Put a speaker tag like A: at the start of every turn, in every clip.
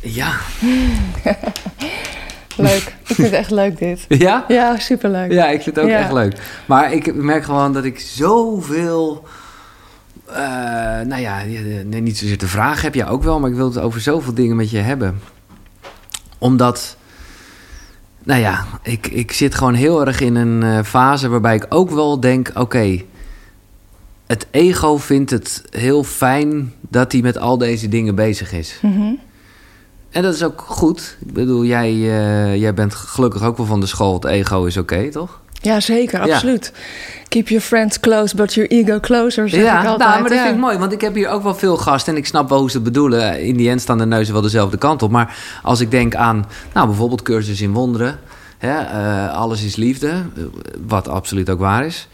A: Ja.
B: leuk. Ik vind het echt leuk dit.
A: Ja?
B: Ja, superleuk.
A: Ja, ik vind het ook
B: Ja.
A: echt leuk. Maar ik merk gewoon dat ik zoveel... eh nou ja, nee, niet zozeer te vragen heb. Ja, ook wel. Maar ik wil het over zoveel dingen met je hebben. Omdat... Nou ja, ik, ik zit gewoon heel erg in een eh, fase waarbij ik ook wel denk... Oké, het ego vindt het heel fijn dat hij met al deze dingen bezig is.
B: Mhm.
A: En dat is ook goed. Ik bedoel, jij, eh, jij bent gelukkig ook wel van de school. Het ego is oké, toch?
B: Ja, zeker.
A: Ja.
B: Absoluut. Keep your friends close, but your ego closer, zeg ik altijd.
A: nou, maar dat
B: ja.
A: vind ik mooi. Want ik heb hier ook wel veel gasten. En ik snap wel hoe ze het bedoelen. In die end staan de neuzen wel dezelfde kant op. Maar als ik denk aan, nou, bijvoorbeeld cursus in wonderen. Hè, eh, alles is liefde. eh, Wat absoluut ook waar is.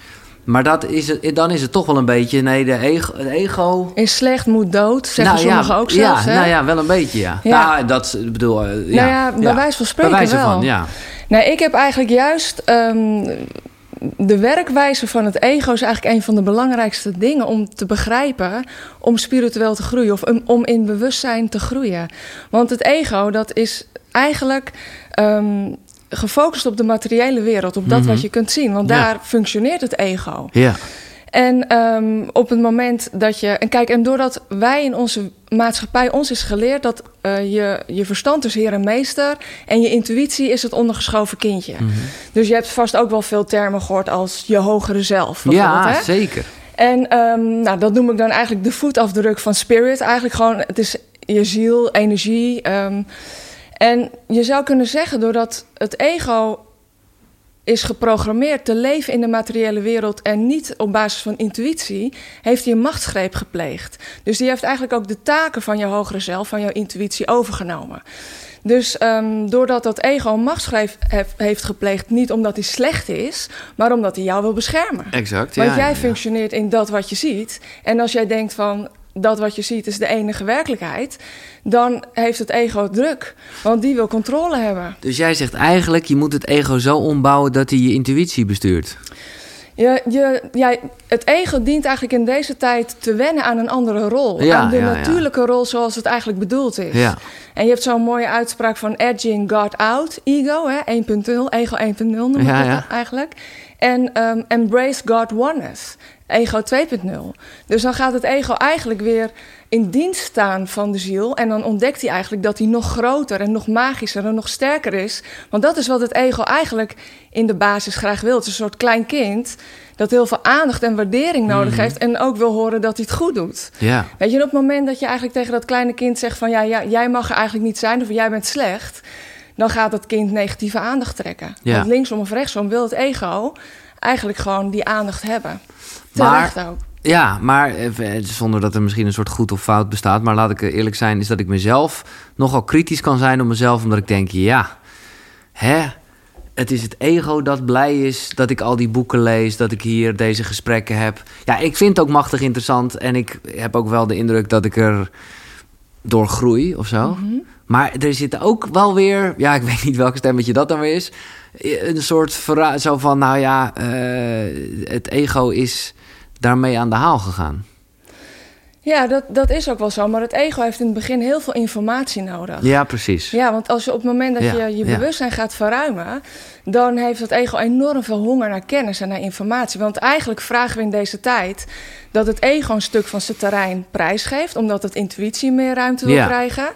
A: Maar dat is het, dan is het toch wel een beetje... Nee, de ego... Het ego
B: Is slecht moet dood, zeggen
A: nou,
B: sommigen
A: ja,
B: ook zelfs.
A: Ja,
B: hè?
A: nou ja, wel een beetje, ja.
B: Ja.
A: Nou, dat ik bedoel... eh, ja,
B: Nou ja, bij wijze van spreken
A: Bij wijze
B: wel.
A: van, ja.
B: Nee, ik heb eigenlijk juist... ehm, de werkwijze van het ego is eigenlijk een van de belangrijkste dingen om te begrijpen, om spiritueel te groeien of om, om in bewustzijn te groeien. Want het ego, dat is eigenlijk ehm, gefocust op de materiële wereld, op dat
A: Mhm.
B: wat je kunt zien. Want
A: Ja.
B: daar functioneert het ego.
A: Ja.
B: En ehm, op het moment dat je. En kijk, en doordat wij in onze maatschappij ons is geleerd dat eh, je, je verstand is heer en meester. En je intuïtie is het ondergeschoven kindje.
A: Mhm.
B: Dus je hebt vast ook wel veel termen gehoord als je hogere zelf.
A: Ja,
B: hè?
A: zeker.
B: En ehm, nou, dat noem ik dan eigenlijk de voetafdruk van spirit. Eigenlijk gewoon, het is je ziel, energie. ehm. En je zou kunnen zeggen, doordat het ego is geprogrammeerd te leven in de materiële wereld en niet op basis van intuïtie, heeft hij een machtsgreep gepleegd. Dus die heeft eigenlijk ook de taken van je hogere zelf, van jouw intuïtie overgenomen. Dus ehm, doordat dat ego een machtsgreep hef- heeft gepleegd, niet omdat hij slecht is, maar omdat hij jou wil beschermen.
A: Exact,
B: Want
A: ja,
B: jij
A: ja.
B: functioneert in dat wat je ziet. En als jij denkt van dat wat je ziet is de enige werkelijkheid, dan heeft het ego druk. Want die wil controle hebben.
A: Dus jij zegt eigenlijk, je moet het ego zo ombouwen dat hij je intuïtie bestuurt.
B: Je, je, jij, het ego dient eigenlijk in deze tijd te wennen aan een andere rol.
A: Ja,
B: aan de
A: ja, ja.
B: natuurlijke rol zoals het eigenlijk bedoeld is.
A: Ja.
B: En je hebt zo'n mooie uitspraak van edging God out, ego, hè, 1.0, ego 1.0 noem ik
A: Ja,
B: dat
A: ja.
B: eigenlijk. En ehm, embrace God oneness, ego 2.0. Dus dan gaat het ego eigenlijk weer in dienst staan van de ziel. En dan ontdekt hij eigenlijk dat hij nog groter en nog magischer en nog sterker is. Want dat is wat het ego eigenlijk in de basis graag wil. Het is een soort klein kind dat heel veel aandacht en waardering nodig heeft. En ook wil horen dat hij het goed doet.
A: Ja.
B: Weet je, op het moment dat je eigenlijk tegen dat kleine kind zegt van ja, ja jij mag er eigenlijk niet zijn of jij bent slecht, dan gaat dat kind negatieve aandacht trekken.
A: Ja.
B: Want linksom of rechtsom wil het ego eigenlijk gewoon die aandacht hebben.
A: Maar-
B: Terecht ook.
A: Ja, maar eh, zonder dat er misschien een soort goed of fout bestaat. Maar laat ik eerlijk zijn, is dat ik mezelf nogal kritisch kan zijn op mezelf. Omdat ik denk, ja, hè, het is het ego dat blij is dat ik al die boeken lees. Dat ik hier deze gesprekken heb. Ja, ik vind het ook machtig interessant. En ik heb ook wel de indruk dat ik er door groei of zo.
B: Mhm.
A: Maar er zit ook wel weer, ja, ik weet niet welke stemmetje dat dan weer is. Een soort zo van, nou ja, eh, het ego is daarmee aan de haal gegaan.
B: Ja, dat, dat is ook wel zo. Maar het ego heeft in het begin heel veel informatie nodig.
A: Ja, precies.
B: Ja, want als je op het moment dat
A: Ja,
B: je je
A: ja.
B: bewustzijn gaat verruimen, dan heeft het ego enorm veel honger naar kennis en naar informatie. Want eigenlijk vragen we in deze tijd dat het ego een stuk van zijn terrein prijsgeeft, omdat het intuïtie meer ruimte wil
A: Ja.
B: krijgen.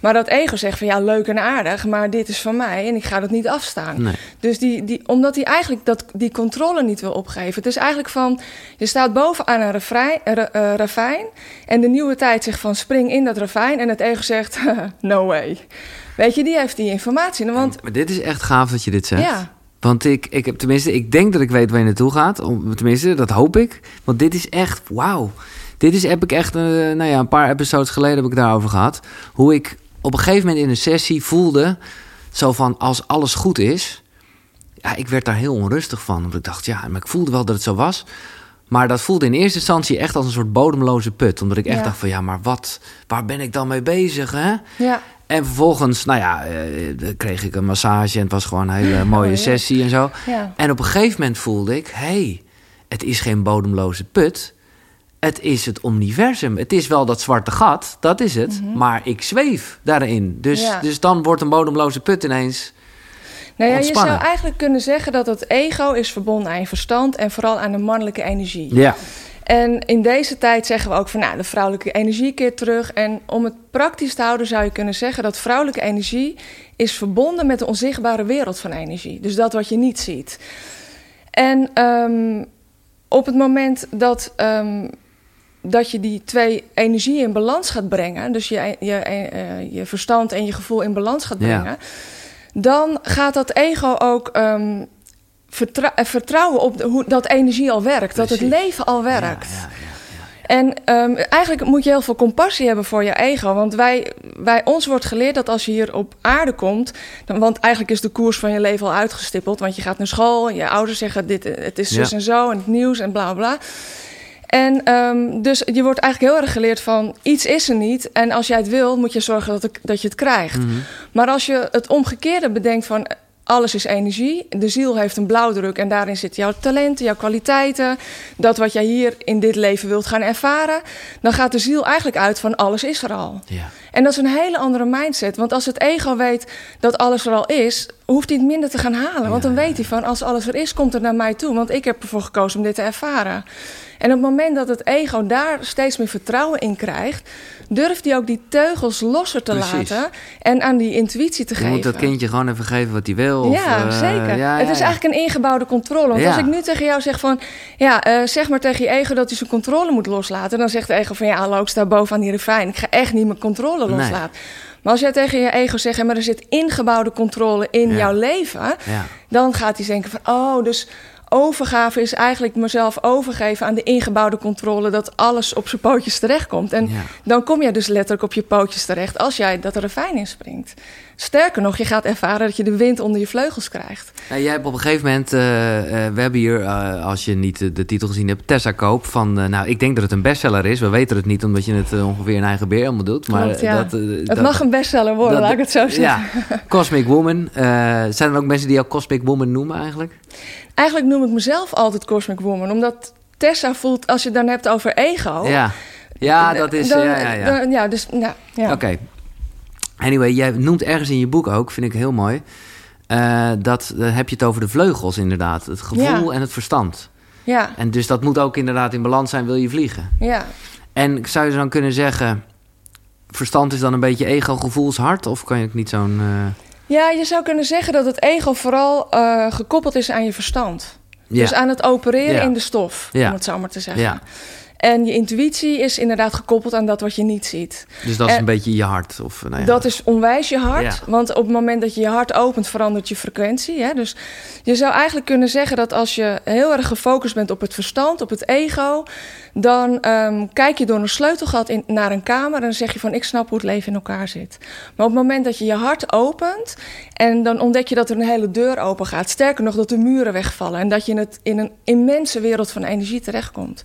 B: Maar dat ego zegt van ja, leuk en aardig, maar dit is van mij en ik ga dat niet afstaan.
A: Nee.
B: Dus die, die, omdat hij eigenlijk dat, die controle niet wil opgeven. Het is eigenlijk van, je staat bovenaan een refrein, eh, eh, ravijn en de nieuwe tijd zegt van spring in dat ravijn en het ego zegt no way. Weet je, die heeft die informatie. Want
A: Maar dit is echt gaaf dat je dit zegt.
B: ja,
A: Want ik, ik heb tenminste, ik denk dat ik weet waar je naartoe gaat. Om, tenminste, dat hoop ik. Want dit is echt, wauw. Dit is, heb ik echt, eh, nou ja, een paar episodes geleden heb ik daarover gehad. Hoe ik op een gegeven moment in een sessie voelde, zo van, als alles goed is. Ja, ik werd daar heel onrustig van. Want ik dacht, ja, maar ik voelde wel dat het zo was. Maar dat voelde in eerste instantie echt als een soort bodemloze put. Omdat ik echt
B: Ja.
A: dacht van, ja, maar wat, waar ben ik dan mee bezig, hè?
B: ja,
A: En vervolgens, nou ja, dan kreeg ik een massage en het was gewoon een hele mooie
B: Oh, ja.
A: sessie en zo.
B: ja.
A: En op een gegeven moment voelde ik, hé, hey, het is geen bodemloze put. het is het universum. Het is wel dat zwarte gat, dat is het. Maar ik zweef daarin. Dus,
B: Ja.
A: dus dan wordt een bodemloze put ineens...
B: Nou ja, je zou eigenlijk kunnen zeggen dat het ego is verbonden aan je verstand en vooral aan de mannelijke energie.
A: Ja,
B: En in deze tijd zeggen we ook van nou, de vrouwelijke energie keert terug. En om het praktisch te houden zou je kunnen zeggen dat vrouwelijke energie is verbonden met de onzichtbare wereld van energie. Dus dat wat je niet ziet. En ehm, op het moment dat, ehm, dat je die twee energieën in balans gaat brengen, dus je, je, eh, je verstand en je gevoel in balans gaat
A: Ja.
B: brengen, dan gaat dat ego ook ehm, eh, vertrouwen op de- hoe dat energie al werkt, dat het leven al werkt.
A: Ja, ja, ja.
B: En ehm, eigenlijk moet je heel veel compassie hebben voor je ego. Want wij, wij, ons wordt geleerd dat als je hier op aarde komt... Dan, want eigenlijk is de koers van je leven al uitgestippeld. Want je gaat naar school, je ouders zeggen dit, het is zus en zo... en het nieuws en bla bla. En ehm, dus je wordt eigenlijk heel erg geleerd van... iets is er niet en als jij het wil, moet je zorgen dat, het- dat je het krijgt.
A: Mhm.
B: Maar als je het omgekeerde bedenkt van alles is energie, de ziel heeft een blauwdruk en daarin zitten jouw talenten, jouw kwaliteiten, dat wat jij hier in dit leven wilt gaan ervaren, dan gaat de ziel eigenlijk uit van alles is er al.
A: Ja.
B: En dat is een hele andere mindset, want als het ego weet dat alles er al is, hoeft hij het minder te gaan halen, want dan weet hij van als alles er is, komt het naar mij toe, want ik heb ervoor gekozen om dit te ervaren. En op het moment dat het ego daar steeds meer vertrouwen in krijgt, durft hij ook die teugels losser te
A: Precies.
B: laten en aan die intuïtie te
A: Je
B: geven.
A: moet dat kindje gewoon even geven wat hij wil. of,
B: ja,
A: eh,
B: zeker.
A: ja,
B: het is
A: ja.
B: eigenlijk een ingebouwde controle. Want als ik nu tegen jou zeg van... ja, eh, zeg maar tegen je ego dat hij zijn controle moet loslaten... dan zegt de ego van... ja, hallo, ik sta bovenaan die refijn. Ik ga echt niet mijn controle
A: Nee.
B: loslaten. Maar als jij tegen je ego zegt... "Ja, maar er zit ingebouwde controle in
A: Ja.
B: jouw leven...
A: Ja.
B: dan gaat hij denken van... oh, dus overgave is eigenlijk mezelf overgeven aan de ingebouwde controle... dat alles op zijn pootjes terechtkomt. En
A: Ja.
B: dan kom je dus letterlijk op je pootjes terecht... als jij dat refijn inspringt. Sterker nog, je gaat ervaren dat je de wind onder je vleugels krijgt.
A: Nou, jij hebt op een gegeven moment, eh, eh, we hebben hier, eh, als je niet de, titel gezien hebt, Tessa Koop van, nou, ik denk dat het een bestseller is. We weten het niet, omdat je het ongeveer in eigen beer allemaal doet. Maar
B: Klopt, ja.
A: dat,
B: Het
A: dat-
B: mag een bestseller worden,
A: dat-
B: laat ik het zo zeggen.
A: Ja, Cosmic Woman. Zijn er ook mensen die jou Cosmic Woman noemen eigenlijk?
B: Eigenlijk noem ik mezelf altijd Cosmic Woman, omdat Tessa voelt, als je het dan hebt over ego...
A: Ja. ja, dat is,
B: dan-
A: ja, ja, ja.
B: dan- ja, dus, nou, ja.
A: Oké. Anyway, jij noemt ergens in je boek ook, vind ik heel mooi, eh, dat dan heb je het over de vleugels inderdaad. Het gevoel
B: Ja.
A: en het verstand.
B: ja,
A: En dus dat moet ook inderdaad in balans zijn, wil je vliegen.
B: ja.
A: En zou je dan kunnen zeggen, verstand is dan een beetje ego, gevoelshart? Of kan je ook niet zo'n... eh,
B: Ja, je zou kunnen zeggen dat het ego vooral eh, gekoppeld is aan je verstand.
A: ja.
B: Dus aan het opereren
A: Ja.
B: in de stof, om het zo maar te zeggen.
A: Ja.
B: En je intuïtie is inderdaad gekoppeld aan dat wat je niet ziet.
A: Dus dat is
B: En-
A: een beetje je hart? Of, nou ja.
B: Dat is onwijs je hart.
A: Ja.
B: Want op het moment dat je je hart opent, verandert je frequentie. Hè? Dus je zou eigenlijk kunnen zeggen dat als je heel erg gefocust bent op het verstand, op het ego, dan ehm, kijk je door een sleutelgat in, naar een kamer en dan zeg je van ik snap hoe het leven in elkaar zit. Maar op het moment dat je je hart opent en dan ontdek je dat er een hele deur open gaat. Sterker nog, dat de muren wegvallen en dat je in, het, in een immense wereld van energie terechtkomt.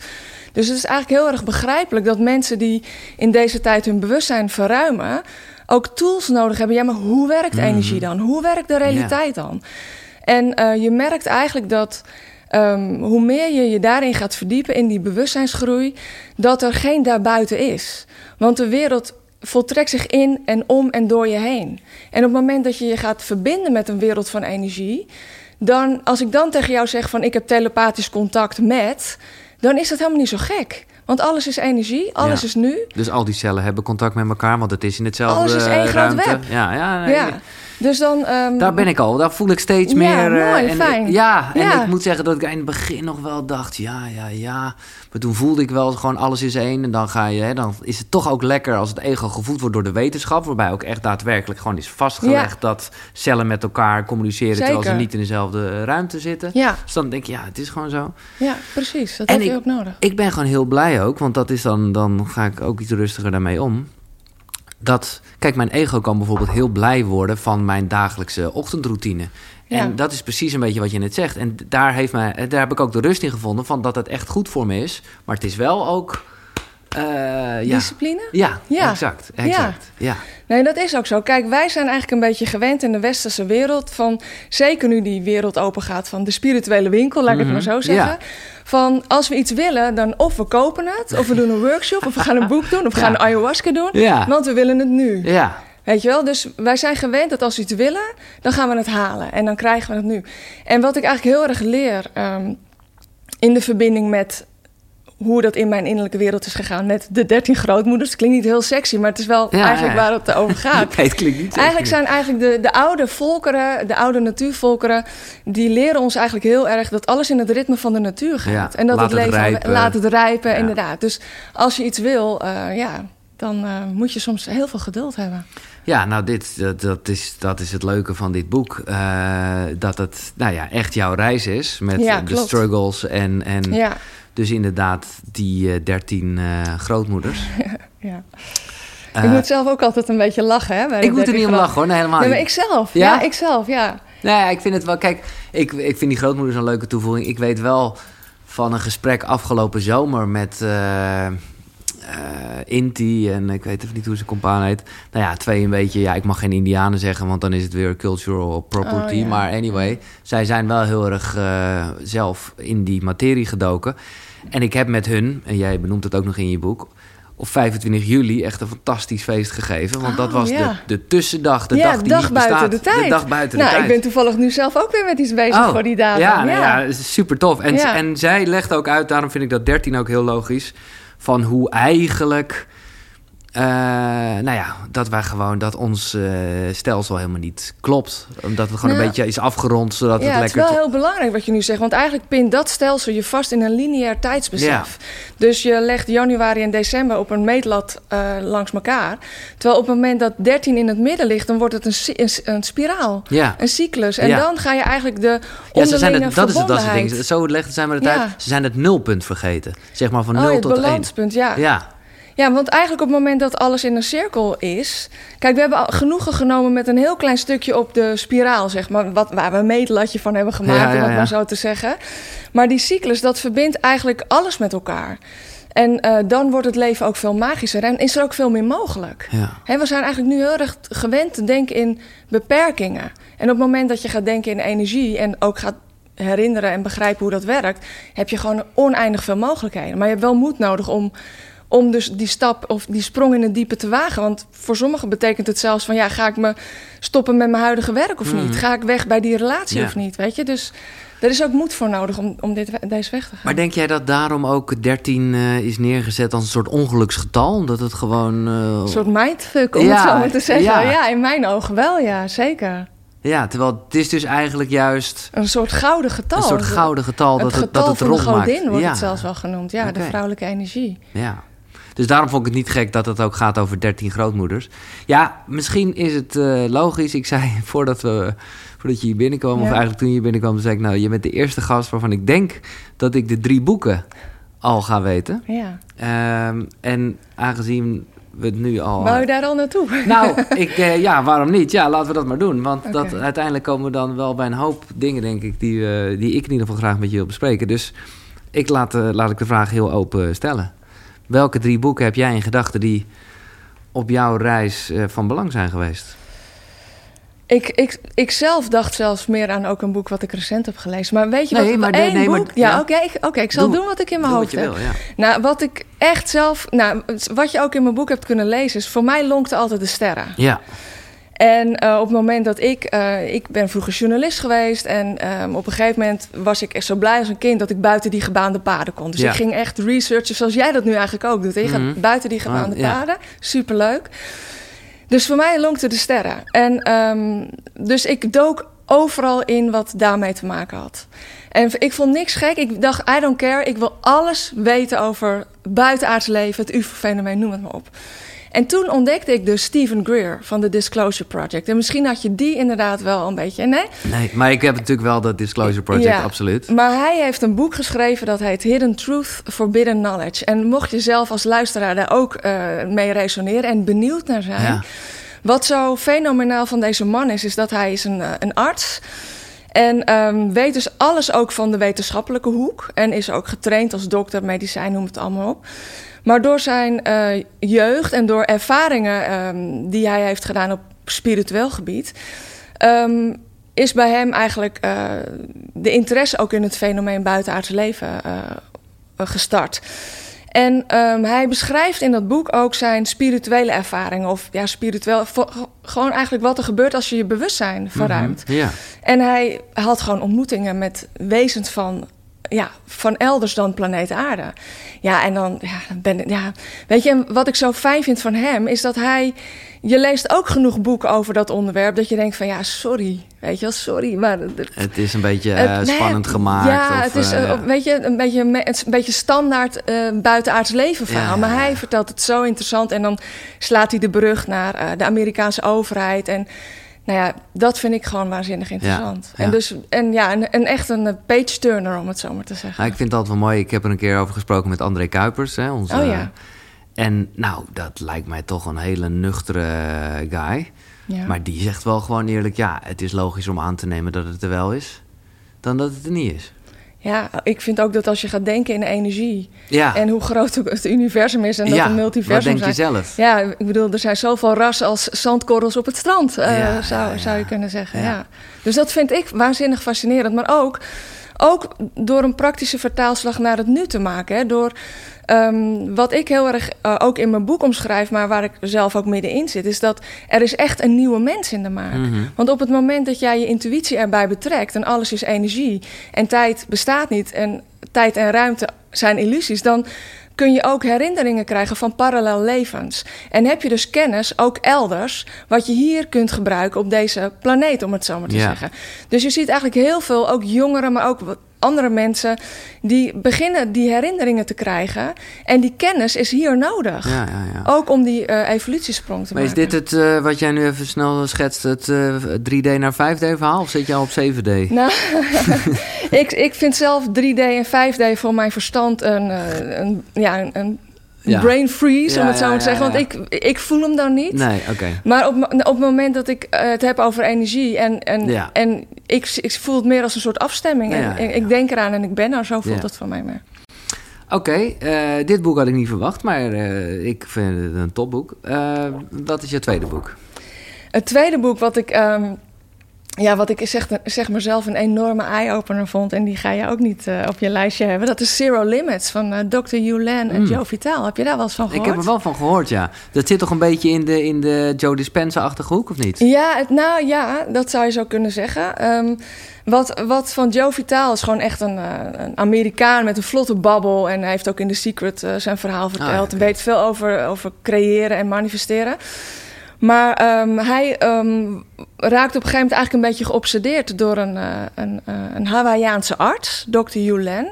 B: Dus het is eigenlijk heel erg begrijpelijk dat mensen die in deze tijd hun bewustzijn verruimen, ook tools nodig hebben. Ja, maar hoe werkt energie dan? Hoe werkt de realiteit dan? En eh, je merkt eigenlijk dat ehm, hoe meer je je daarin gaat verdiepen in die bewustzijnsgroei, dat er geen daarbuiten is. Want de wereld voltrekt zich in en om en door je heen. En op het moment dat je je gaat verbinden met een wereld van energie, dan als ik dan tegen jou zeg van ik heb telepathisch contact met, dan is dat helemaal niet zo gek. Want alles is energie, alles
A: Ja.
B: is nu.
A: Dus al die cellen hebben contact met elkaar, want het is in hetzelfde
B: Alles is één groot
A: ruimte.
B: web.
A: Ja, ja, nee,
B: Ja. Dus dan. ehm,
A: Daar ben ik al. Daar voel ik steeds
B: Ja,
A: meer. eh,
B: mooi,
A: en
B: fijn.
A: Ja, en
B: Ja.
A: ik moet zeggen dat ik in het begin nog wel dacht: ja, ja, ja. Maar toen voelde ik wel gewoon alles is één. En dan ga je, hè, dan is het toch ook lekker als het ego gevoed wordt door de wetenschap. Waarbij ook echt daadwerkelijk gewoon is vastgelegd dat cellen met elkaar communiceren terwijl ze niet in dezelfde eh, ruimte zitten.
B: Ja,
A: Dus dan denk je, ja, het is gewoon zo.
B: ja, precies. Dat
A: En
B: heb je ook nodig.
A: Ik ben gewoon heel blij ook, want dat is dan, dan ga ik ook iets rustiger daarmee om. Dat, kijk, mijn ego kan bijvoorbeeld heel blij worden van mijn dagelijkse ochtendroutine.
B: Ja.
A: En dat is precies een beetje wat je net zegt. En daar, heeft mij, daar heb ik ook de rust in gevonden van dat het echt goed voor me is. Maar het is wel ook Eh, ja.
B: Discipline?
A: Ja,
B: Ja.
A: exact. exact. Ja.
B: Nee, dat is ook zo. Kijk, wij zijn eigenlijk een beetje gewend in de westerse wereld van, zeker nu die wereld open gaat van de spirituele winkel, laat ik het maar zo zeggen.
A: Ja.
B: Van als we iets willen, dan of we kopen het, of we doen een workshop, of we gaan een boek doen, of we
A: Ja.
B: gaan een ayahuasca doen,
A: Ja.
B: want we willen het nu.
A: Ja.
B: Weet je wel? Dus wij zijn gewend dat als we iets willen, dan gaan we het halen. En dan krijgen we het nu. En wat ik eigenlijk heel erg leer ehm, in de verbinding met hoe dat in mijn innerlijke wereld is gegaan met de 13 grootmoeders. Het klinkt niet heel sexy, maar het is wel
A: Ja,
B: eigenlijk waar het over gaat.
A: Nee, het klinkt niet.
B: Eigenlijk zijn eigenlijk de, de oude volkeren, de oude natuurvolkeren, die leren ons eigenlijk heel erg dat alles in het ritme van de natuur gaat.
A: Ja,
B: en dat het
A: het
B: leven
A: rijpen.
B: laat het rijpen,
A: Ja.
B: inderdaad. Dus als je iets wil, eh, ja, dan eh, moet je soms heel veel geduld hebben.
A: Ja, nou, dit, dat, dat, is, dat is het leuke van dit boek. eh, dat het nou ja, echt jouw reis is. Met
B: Ja,
A: de struggles en, en
B: Ja,
A: dus inderdaad die eh, dertien eh, grootmoeders.
B: ja.
A: Eh,
B: ik moet zelf ook altijd een beetje lachen, hè? bij
A: ik moet er
B: 13
A: niet om lachen hoor, nee, helemaal
B: Nee, maar
A: niet.
B: ik zelf.
A: Ja?
B: Ja, ik zelf, ja.
A: Nee, ja, ik vind het wel. Kijk, ik, ik vind die grootmoeders een leuke toevoeging. Ik weet wel van een gesprek afgelopen zomer met eh, eh, Inti en ik weet even niet hoe ze compaan heet. Nou ja, twee een beetje. Ja, ik mag geen Indianen zeggen, want dan is het weer cultural property.
B: Oh, ja.
A: Maar anyway, zij zijn wel heel erg eh, zelf in die materie gedoken. En ik heb met hun, en jij benoemt het ook nog in je boek. Op 25 juli echt een fantastisch feest gegeven. Want dat
B: Oh,
A: was
B: ja.
A: de, de tussendag, de
B: ja,
A: dag die
B: dag
A: niet
B: buiten
A: bestaat.
B: de tijd.
A: De dag buiten
B: nou,
A: de tijd.
B: ik ben toevallig nu zelf ook weer met iets bezig voor die datum.
A: Ja, nou ja. super tof. En,
B: Ja.
A: en zij legt ook uit, daarom vind ik dat 13 ook heel logisch, van hoe eigenlijk, eh, nou ja, dat wij gewoon, dat ons eh, stelsel helemaal niet klopt. Omdat het gewoon
B: Nou,
A: een beetje is afgerond, zodat
B: ja,
A: het
B: het is
A: lekker...
B: wel heel belangrijk wat je nu zegt. Want eigenlijk pint dat stelsel je vast in een lineair tijdsbesef. Dus je legt januari en december op een meetlat eh, langs elkaar. Terwijl op het moment dat 13 in het midden ligt... dan wordt het een, een, een spiraal,
A: Ja.
B: een cyclus. En
A: Ja.
B: dan ga je eigenlijk de
A: Ja, ze zijn
B: onderlinge
A: het, dat is het, dat is het ding.
B: verbondenheid-
A: Zo leggen zij maar het
B: Ja.
A: uit. Ze zijn het nulpunt vergeten. Zeg maar van
B: Oh,
A: 0
B: het
A: tot 1.
B: balanspunt, ja.
A: Ja,
B: Ja, want eigenlijk op het moment dat alles in een cirkel is... Kijk, we hebben al genoegen genomen met een heel klein stukje op de spiraal, zeg maar. Wat, waar we een meetlatje van hebben gemaakt,
A: Ja, ja,
B: om het maar zo te zeggen. Maar die cyclus, dat verbindt eigenlijk alles met elkaar. En eh, dan wordt het leven ook veel magischer en is er ook veel meer mogelijk.
A: ja.
B: We zijn eigenlijk nu heel erg gewend te denken in beperkingen. En op het moment dat je gaat denken in energie en ook gaat herinneren en begrijpen hoe dat werkt, heb je gewoon oneindig veel mogelijkheden. Maar je hebt wel moed nodig om, om dus die stap of die sprong in het diepe te wagen. Want voor sommigen betekent het zelfs van ja, ga ik me stoppen met mijn huidige werk of niet? Ga ik weg bij die relatie
A: Ja.
B: of niet? Weet je, dus er is ook moed voor nodig om, om dit, deze weg te gaan.
A: Maar denk jij dat daarom ook 13 eh, is neergezet als een soort ongeluksgetal? Omdat het gewoon... eh,
B: Een soort mindfuck, om
A: Ja,
B: het zo maar te zeggen.
A: ja.
B: Ja. in mijn ogen wel, ja, zeker.
A: Ja, terwijl het is dus eigenlijk juist
B: Een soort gouden getal.
A: een soort gouden getal dat
B: het
A: het, dat
B: getal
A: het
B: van de
A: rond maakt.
B: godin wordt
A: ja.
B: het zelfs wel genoemd. Ja, de vrouwelijke energie.
A: Ja. Dus daarom vond ik het niet gek dat het ook gaat over 13 grootmoeders. Ja, misschien is het eh, logisch. Ik zei voordat, we, voordat je hier binnenkwam, of eigenlijk toen je hier binnenkwam, zei ik, nou, je bent de eerste gast waarvan ik denk dat ik de drie boeken al ga weten.
B: Ja.
A: Ehm, en aangezien we het nu al...
B: Wou je daar al naartoe?
A: Nou, ik, eh, ja, waarom niet? Ja, laten we dat maar doen. Want dat, uiteindelijk komen we dan wel bij een hoop dingen, denk ik, die, eh, die ik in ieder geval graag met je wil bespreken. Dus ik laat, laat ik de vraag heel open stellen. Welke drie boeken heb jij in gedachten die op jouw reis eh, van belang zijn geweest?
B: Ik, ik, ik zelf dacht zelfs meer aan ook een boek wat ik recent heb gelezen. Maar weet je
A: Nee,
B: wat?
A: maar
B: één
A: nee, nee, maar-
B: boek. ja,
A: ja.
B: oké. ik- oké, ik zal
A: Doe-
B: doen wat ik in mijn hoofd heb.
A: wil, ja.
B: Nou, wat ik echt zelf. Nou, wat je ook in mijn boek hebt kunnen lezen, is voor mij lonkte altijd de sterren.
A: Ja,
B: En eh, op het moment dat ik... eh, ik ben vroeger journalist geweest. En ehm, op een gegeven moment was ik echt zo blij als een kind... dat ik buiten die gebaande paden kon. Dus
A: Ja.
B: ik ging echt researchen zoals jij dat nu eigenlijk ook doet. Je
A: Mhm.
B: gaat buiten die gebaande
A: Ah, ja.
B: paden. Superleuk. Dus voor mij lonkte de sterren. En ehm, dus ik dook overal in wat daarmee te maken had. En ik vond niks gek. Ik dacht, I don't care. Ik wil alles weten over buitenaards leven, het UFO-fenomeen, noem het maar op. En toen ontdekte ik dus Stephen Greer van de Disclosure Project. En misschien had je die inderdaad wel een beetje. Nee?
A: nee, maar ik heb natuurlijk wel dat Disclosure Project,
B: Ja.
A: absoluut.
B: Maar hij heeft een boek geschreven dat heet Hidden Truth, Forbidden Knowledge. En mocht je zelf als luisteraar daar ook eh, mee resoneren en benieuwd naar zijn.
A: Ja.
B: Wat zo fenomenaal van deze man is, is dat hij is een, eh, een arts. En ehm, weet dus alles ook van de wetenschappelijke hoek. En is ook getraind als dokter, medicijn, noem het allemaal op. Maar door zijn uh, jeugd en door ervaringen um, die hij heeft gedaan op spiritueel gebied, um, is bij hem eigenlijk uh, de interesse ook in het fenomeen buitenaardse leven uh, gestart. En um, hij beschrijft in dat boek ook zijn spirituele ervaringen. Of ja, spiritueel. Gewoon eigenlijk wat er gebeurt als je je bewustzijn verruimt.
A: Mm -hmm, ja.
B: En hij had gewoon ontmoetingen met wezens van ja, van elders dan planeet Aarde. Ja, en dan ja, ben ik, ja, weet je, wat ik zo fijn vind van hem is dat hij, je leest ook genoeg boeken over dat onderwerp, dat je denkt van ja, sorry, weet je wel, sorry, maar
A: het is een beetje uh, spannend nee, gemaakt.
B: Ja,
A: of,
B: het is, uh, weet je, een beetje, een beetje standaard uh, buitenaards leven verhaal. Ja, maar hij vertelt het zo interessant en dan slaat hij de brug naar de Amerikaanse overheid en nou ja, dat vind ik gewoon waanzinnig interessant.
A: Ja, ja.
B: En, dus, en ja, een, een echt een page-turner, om het zo maar te zeggen.
A: Nou, ik vind het altijd wel mooi. Ik heb er een keer over gesproken met André Kuipers. Hè, onze,
B: oh ja.
A: En nou, dat lijkt mij toch een hele nuchtere guy.
B: Ja.
A: Maar die zegt wel gewoon eerlijk... ja, het is logisch om aan te nemen dat het er wel is... dan dat het er niet is.
B: Ja, ik vind ook dat als je gaat denken in energie...
A: Ja.
B: en hoe groot het universum is en dat
A: ja,
B: een multiversum
A: wat denk je
B: zijn.
A: zelf?
B: Ja, ik bedoel, er zijn zoveel rassen als zandkorrels op het strand, uh,
A: Ja,
B: zou, zou je kunnen zeggen.
A: Ja.
B: Ja. Dus dat vind ik waanzinnig fascinerend. Maar ook, ook door een praktische vertaalslag naar het nu te maken. Hè, door ehm, wat ik heel erg uh, ook in mijn boek omschrijf, maar waar ik zelf ook middenin zit, is dat er is echt een nieuwe mens in de maak.
A: Mhm.
B: Want op het moment dat jij je intuïtie erbij betrekt en alles is energie en tijd bestaat niet en tijd en ruimte zijn illusies, dan kun je ook herinneringen krijgen van parallel levens. En heb je dus kennis, ook elders, wat je hier kunt gebruiken op deze planeet, om het zo maar te
A: Ja.
B: zeggen. Dus je ziet eigenlijk heel veel, ook jongeren, maar ook andere mensen, die beginnen die herinneringen te krijgen. En die kennis is hier nodig.
A: Ja, ja, ja.
B: Ook om die eh, evolutiesprong te
A: Maar is
B: maken.
A: dit het, eh, wat jij nu even snel schetst, het eh, 3D naar 5D verhaal? Of zit je al op 7D?
B: Nou, ik, ik vind zelf 3D en 5D voor mijn verstand een, eh, een, ja, een, een
A: Ja.
B: brain freeze, om het zo maar te zeggen. Want ik, ik voel hem dan niet.
A: Nee, oké.
B: Maar op, op het moment dat ik eh, het heb over energie en, en,
A: Ja.
B: en ik, ik voel het meer als een soort afstemming.
A: Ja,
B: en, ik denk eraan en ik ben er, zo voelt het voor mij meer.
A: Oké, eh, dit boek had ik niet verwacht, maar eh, ik vind het een topboek. Eh, wat is je tweede boek?
B: Het tweede boek wat ik, ehm, ja, wat ik zeg, zeg maar zelf een enorme eye-opener vond... en die ga je ook niet eh, op je lijstje hebben... dat is Zero Limits van eh, Dr. Yulan en
A: Mm.
B: Joe Vital. Heb je daar wel eens van gehoord?
A: Ik heb er wel van gehoord, ja. Dat zit toch een beetje in de, in de Joe Dispenza-achtige hoek, of niet?
B: Ja, het, nou ja, dat zou je zo kunnen zeggen. Ehm, wat, wat van Joe Vital is gewoon echt een, eh, een Amerikaan met een vlotte babbel. En hij heeft ook in The Secret eh, zijn verhaal verteld.
A: Ah, oké.
B: Weet veel over, over creëren en manifesteren. Maar ehm, hij ehm, raakte op een gegeven moment eigenlijk een beetje geobsedeerd door een, eh, een, eh, een Hawaïaanse arts, Dr. Yulen.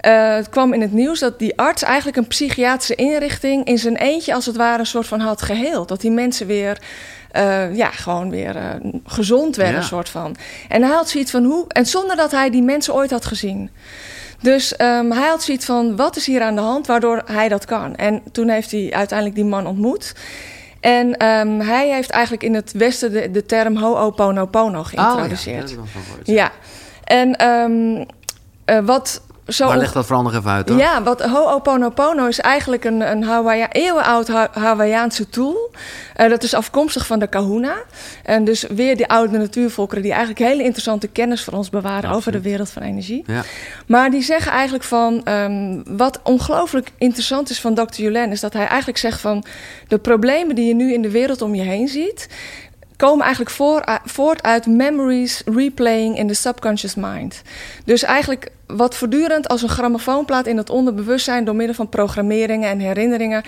B: Eh, het kwam in het nieuws dat die arts eigenlijk een psychiatrische inrichting in zijn eentje als het ware een soort van had geheeld. Dat die mensen weer, ja, gewoon weer gezond werden,
A: Ja.
B: een soort van. En hij had zoiets van hoe, en zonder dat hij die mensen ooit had gezien. Dus ehm, hij had zoiets van, wat is hier aan de hand, waardoor hij dat kan? En toen heeft hij uiteindelijk die man ontmoet. En ehm, hij heeft eigenlijk in het Westen de, de term Ho'oponopono
A: Oh, ja,
B: geïntroduceerd.
A: heb ik wel.
B: Ja, en ehm, eh, wat zo.
A: Maar leg dat vooral nog even uit, hoor.
B: Ja, wat Ho'oponopono is eigenlijk een, een Hawaii, eeuwenoud Ha- Hawaïaanse tool. Eh, dat is afkomstig van de kahuna. En dus weer die oude natuurvolkeren die eigenlijk hele interessante kennis voor ons bewaren over de wereld van energie.
A: Ja.
B: Maar die zeggen eigenlijk van, ehm, wat ongelooflijk interessant is van Dr. Yulen, is dat hij eigenlijk zegt van, de problemen die je nu in de wereld om je heen ziet, komen eigenlijk uh, voort uit memories replaying in the subconscious mind. Dus eigenlijk wat voortdurend als een grammofoonplaat in het onderbewustzijn door middel van programmeringen en herinneringen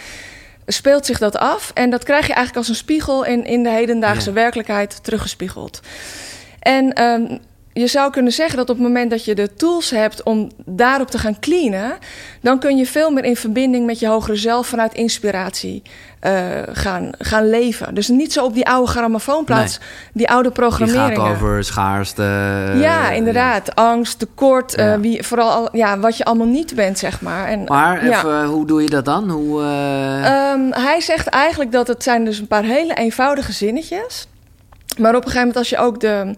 B: speelt zich dat af. En dat krijg je eigenlijk als een spiegel in, in de hedendaagse
A: Ja.
B: werkelijkheid teruggespiegeld. En ehm, je zou kunnen zeggen dat op het moment dat je de tools hebt om daarop te gaan cleanen, dan kun je veel meer in verbinding met je hogere zelf vanuit inspiratie eh, gaan, gaan leven. Dus niet zo op die oude grammofoonplaats, die oude
A: Die
B: programmeringen.
A: gaat over schaarste.
B: ja,
A: eh,
B: inderdaad. Angst, tekort, eh,
A: Ja.
B: wie, vooral al, ja, wat je allemaal niet bent, zeg maar. En,
A: Maar
B: ja.
A: even, hoe doe je dat dan? Hoe, eh,
B: Ehm, hij zegt eigenlijk dat het zijn dus een paar hele eenvoudige zinnetjes. Maar op een gegeven moment als je ook de,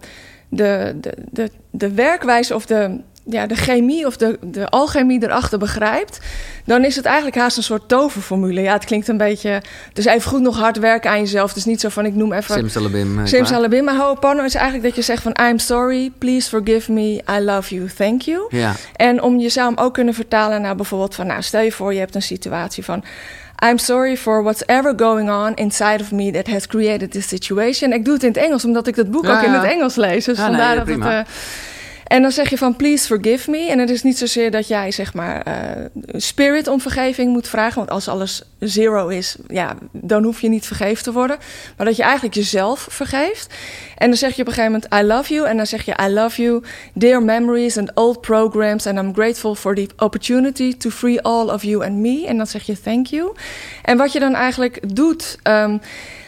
B: de, de, de, de werkwijze of de, ja, de chemie of de, de alchemie erachter begrijpt, dan is het eigenlijk haast een soort toverformule. Ja, het klinkt een beetje. Dus even goed nog hard werken aan jezelf. Het is niet zo van ik noem even.
A: Simsalabim. eh,
B: Simsalabim. Maar Ho'opono is eigenlijk dat je zegt van I'm sorry, please forgive me, I love you, thank you.
A: Ja.
B: En om je zou hem ook kunnen vertalen naar bijvoorbeeld van, nou, stel je voor je hebt een situatie van. I'm sorry for whatever going on inside of me that has created this situation. Ik doe het in het Engels, omdat ik dat boek
A: Ja,
B: ook in het Engels lees. Dus
A: nee,
B: vandaar dat het.
A: prima.
B: eh, en dan zeg je van please forgive me. En het is niet zozeer dat jij zeg maar eh, spirit om vergeving moet vragen. Want als alles zero is, ja, dan hoef je niet vergeven te worden. Maar dat je eigenlijk jezelf vergeeft. En dan zeg je op een gegeven moment I love you. En dan zeg je I love you, dear memories and old programs. And I'm grateful for the opportunity to free all of you and me. En dan zeg je thank you. En wat je dan eigenlijk doet... ehm,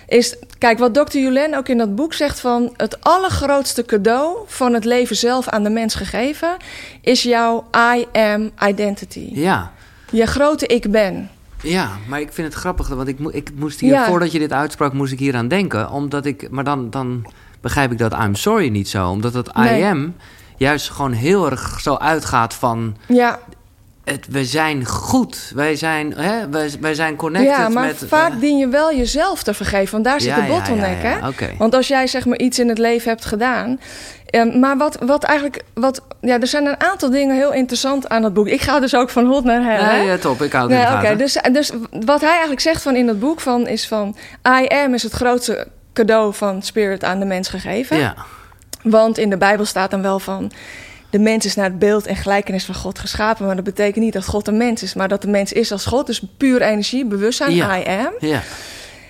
B: is, kijk, wat Dr. Julen ook in dat boek zegt van... het allergrootste cadeau van het leven zelf aan de mens gegeven... is jouw I am identity.
A: Ja.
B: Je grote ik ben.
A: Ja, maar ik vind het grappig, want ik, mo- ik moest hier,
B: Ja.
A: voordat je dit uitsprak, moest ik hier aan denken. Omdat ik, maar dan, dan begrijp ik dat I'm sorry niet zo. Omdat het
B: Nee.
A: I am juist gewoon heel erg zo uitgaat van,
B: Ja,
A: het, we zijn goed. Wij zijn, hè, wij, wij zijn connected
B: ja maar
A: met...
B: vaak
A: eh,
B: dien je wel jezelf te vergeven. Want daar zit
A: ja,
B: de bottleneck,
A: ja, ja, ja.
B: hè? Want als jij zeg maar iets in het leven hebt gedaan... eh, maar wat, wat eigenlijk... Wat, ja, er zijn een aantal dingen heel interessant aan dat boek. Ik ga dus ook van hot naar her?
A: Nee, ja, top, ik hou het
B: Nee, oké. Dus, dus wat hij eigenlijk zegt van in dat boek van, is van... I am is het grootste cadeau van Spirit aan de mens gegeven.
A: Ja,
B: Want in de Bijbel staat dan wel van... De mens is naar het beeld en gelijkenis van God geschapen. Maar dat betekent niet dat God een mens is, maar dat de mens is als God. Dus puur energie, bewustzijn,
A: Ja.
B: I am.
A: ja,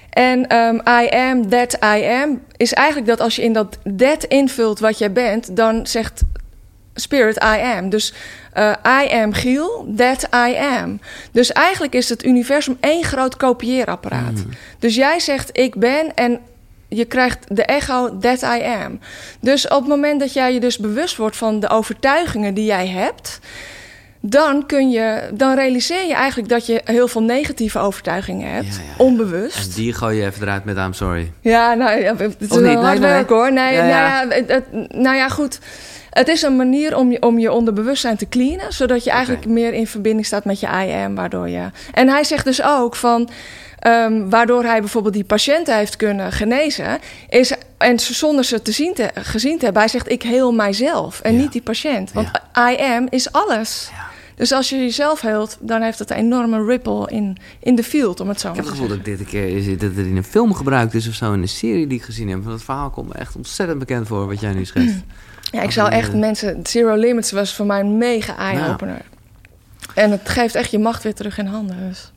B: En ehm, I am that I am is eigenlijk dat als je in dat that invult wat jij bent, dan zegt Spirit I am. Dus eh, I am Giel, that I am. Dus eigenlijk is het universum één groot kopieerapparaat.
A: Mm.
B: Dus jij zegt ik ben en je krijgt de echo that I am. Dus op het moment dat jij je dus bewust wordt van de overtuigingen die jij hebt, dan kun je, dan realiseer je eigenlijk dat je heel veel negatieve overtuigingen hebt,
A: Ja, ja, ja.
B: onbewust.
A: en die gooi je even eruit met I'm sorry.
B: Ja, nou ja, het is
A: Of niet?
B: wel hard
A: Nee, nee.
B: werk hoor. Nee,
A: Ja,
B: nou,
A: ja.
B: ja, het, het- nou ja, goed. Het is een manier om je, om je onderbewustzijn te cleanen, zodat je eigenlijk meer in verbinding staat met je I am, waardoor je. En hij zegt dus ook van. ehm, waardoor hij bijvoorbeeld die patiënten heeft kunnen genezen, is, en zonder ze te zien te, gezien te hebben, hij zegt: Ik heel mijzelf en
A: Ja.
B: niet die patiënt. Want I am is alles.
A: Ja.
B: Dus als je jezelf heelt, dan heeft het een enorme ripple in, in de field, om het zo
A: Ik
B: maar
A: heb
B: te
A: het gevoel dat dit een keer is, dat het in een film gebruikt is of zo, in een serie die ik gezien heb. Want het verhaal komt me echt ontzettend bekend voor wat jij nu schetst.
B: Ja, ik zou echt mensen... Zero Limits was voor mij een mega eye-opener. En het geeft echt je macht weer terug in handen. Dus.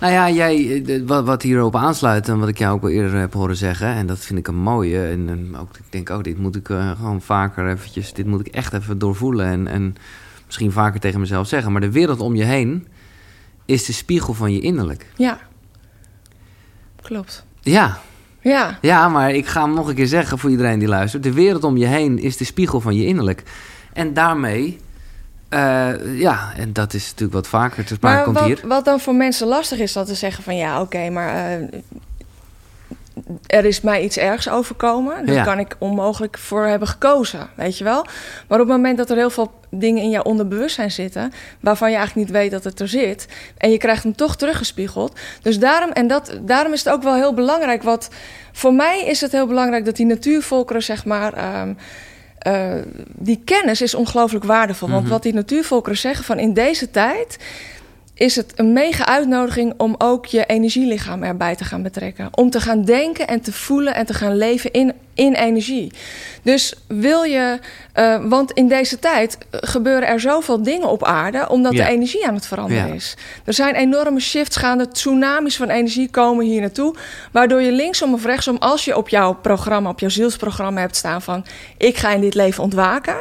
A: Nou ja, jij, eh, wat, wat hierop aansluit en wat ik jou ook al eerder heb horen zeggen, en dat vind ik een mooie. En, en ook, ik denk ook, dit moet ik eh, gewoon vaker eventjes, dit moet ik echt even doorvoelen en, en misschien vaker tegen mezelf zeggen. Maar de wereld om je heen is de spiegel van je innerlijk.
B: Ja. Klopt.
A: Ja,
B: Ja.
A: ja, maar ik ga hem nog een keer zeggen voor iedereen die luistert. De wereld om je heen is de spiegel van je innerlijk. En daarmee, eh, ja, en dat is natuurlijk wat vaker te sprake
B: Maar
A: komt
B: wat,
A: hier.
B: wat dan voor mensen lastig is, dat te zeggen van... Ja, oké, maar... eh, er is mij iets ergs overkomen. Daar
A: Ja.
B: kan ik onmogelijk voor hebben gekozen, weet je wel. Maar op het moment dat er heel veel dingen in jouw onderbewustzijn zitten... waarvan je eigenlijk niet weet dat het er zit... en je krijgt hem toch teruggespiegeld. Dus daarom, en dat, daarom is het ook wel heel belangrijk... wat voor mij is het heel belangrijk dat die natuurvolkeren, zeg maar... ehm, eh, die kennis is ongelooflijk waardevol. Want
A: Mhm.
B: wat die natuurvolkeren zeggen van in deze tijd is het een mega uitnodiging om ook je energielichaam erbij te gaan betrekken. Om te gaan denken en te voelen en te gaan leven in, in energie. Dus wil je, eh, want in deze tijd gebeuren er zoveel dingen op aarde, omdat
A: Ja.
B: de energie aan het veranderen
A: Ja.
B: is. Er zijn enorme shifts gaande, tsunamis van energie komen hier naartoe, waardoor je linksom of rechtsom, als je op jouw programma, op jouw zielsprogramma hebt staan van ik ga in dit leven ontwaken,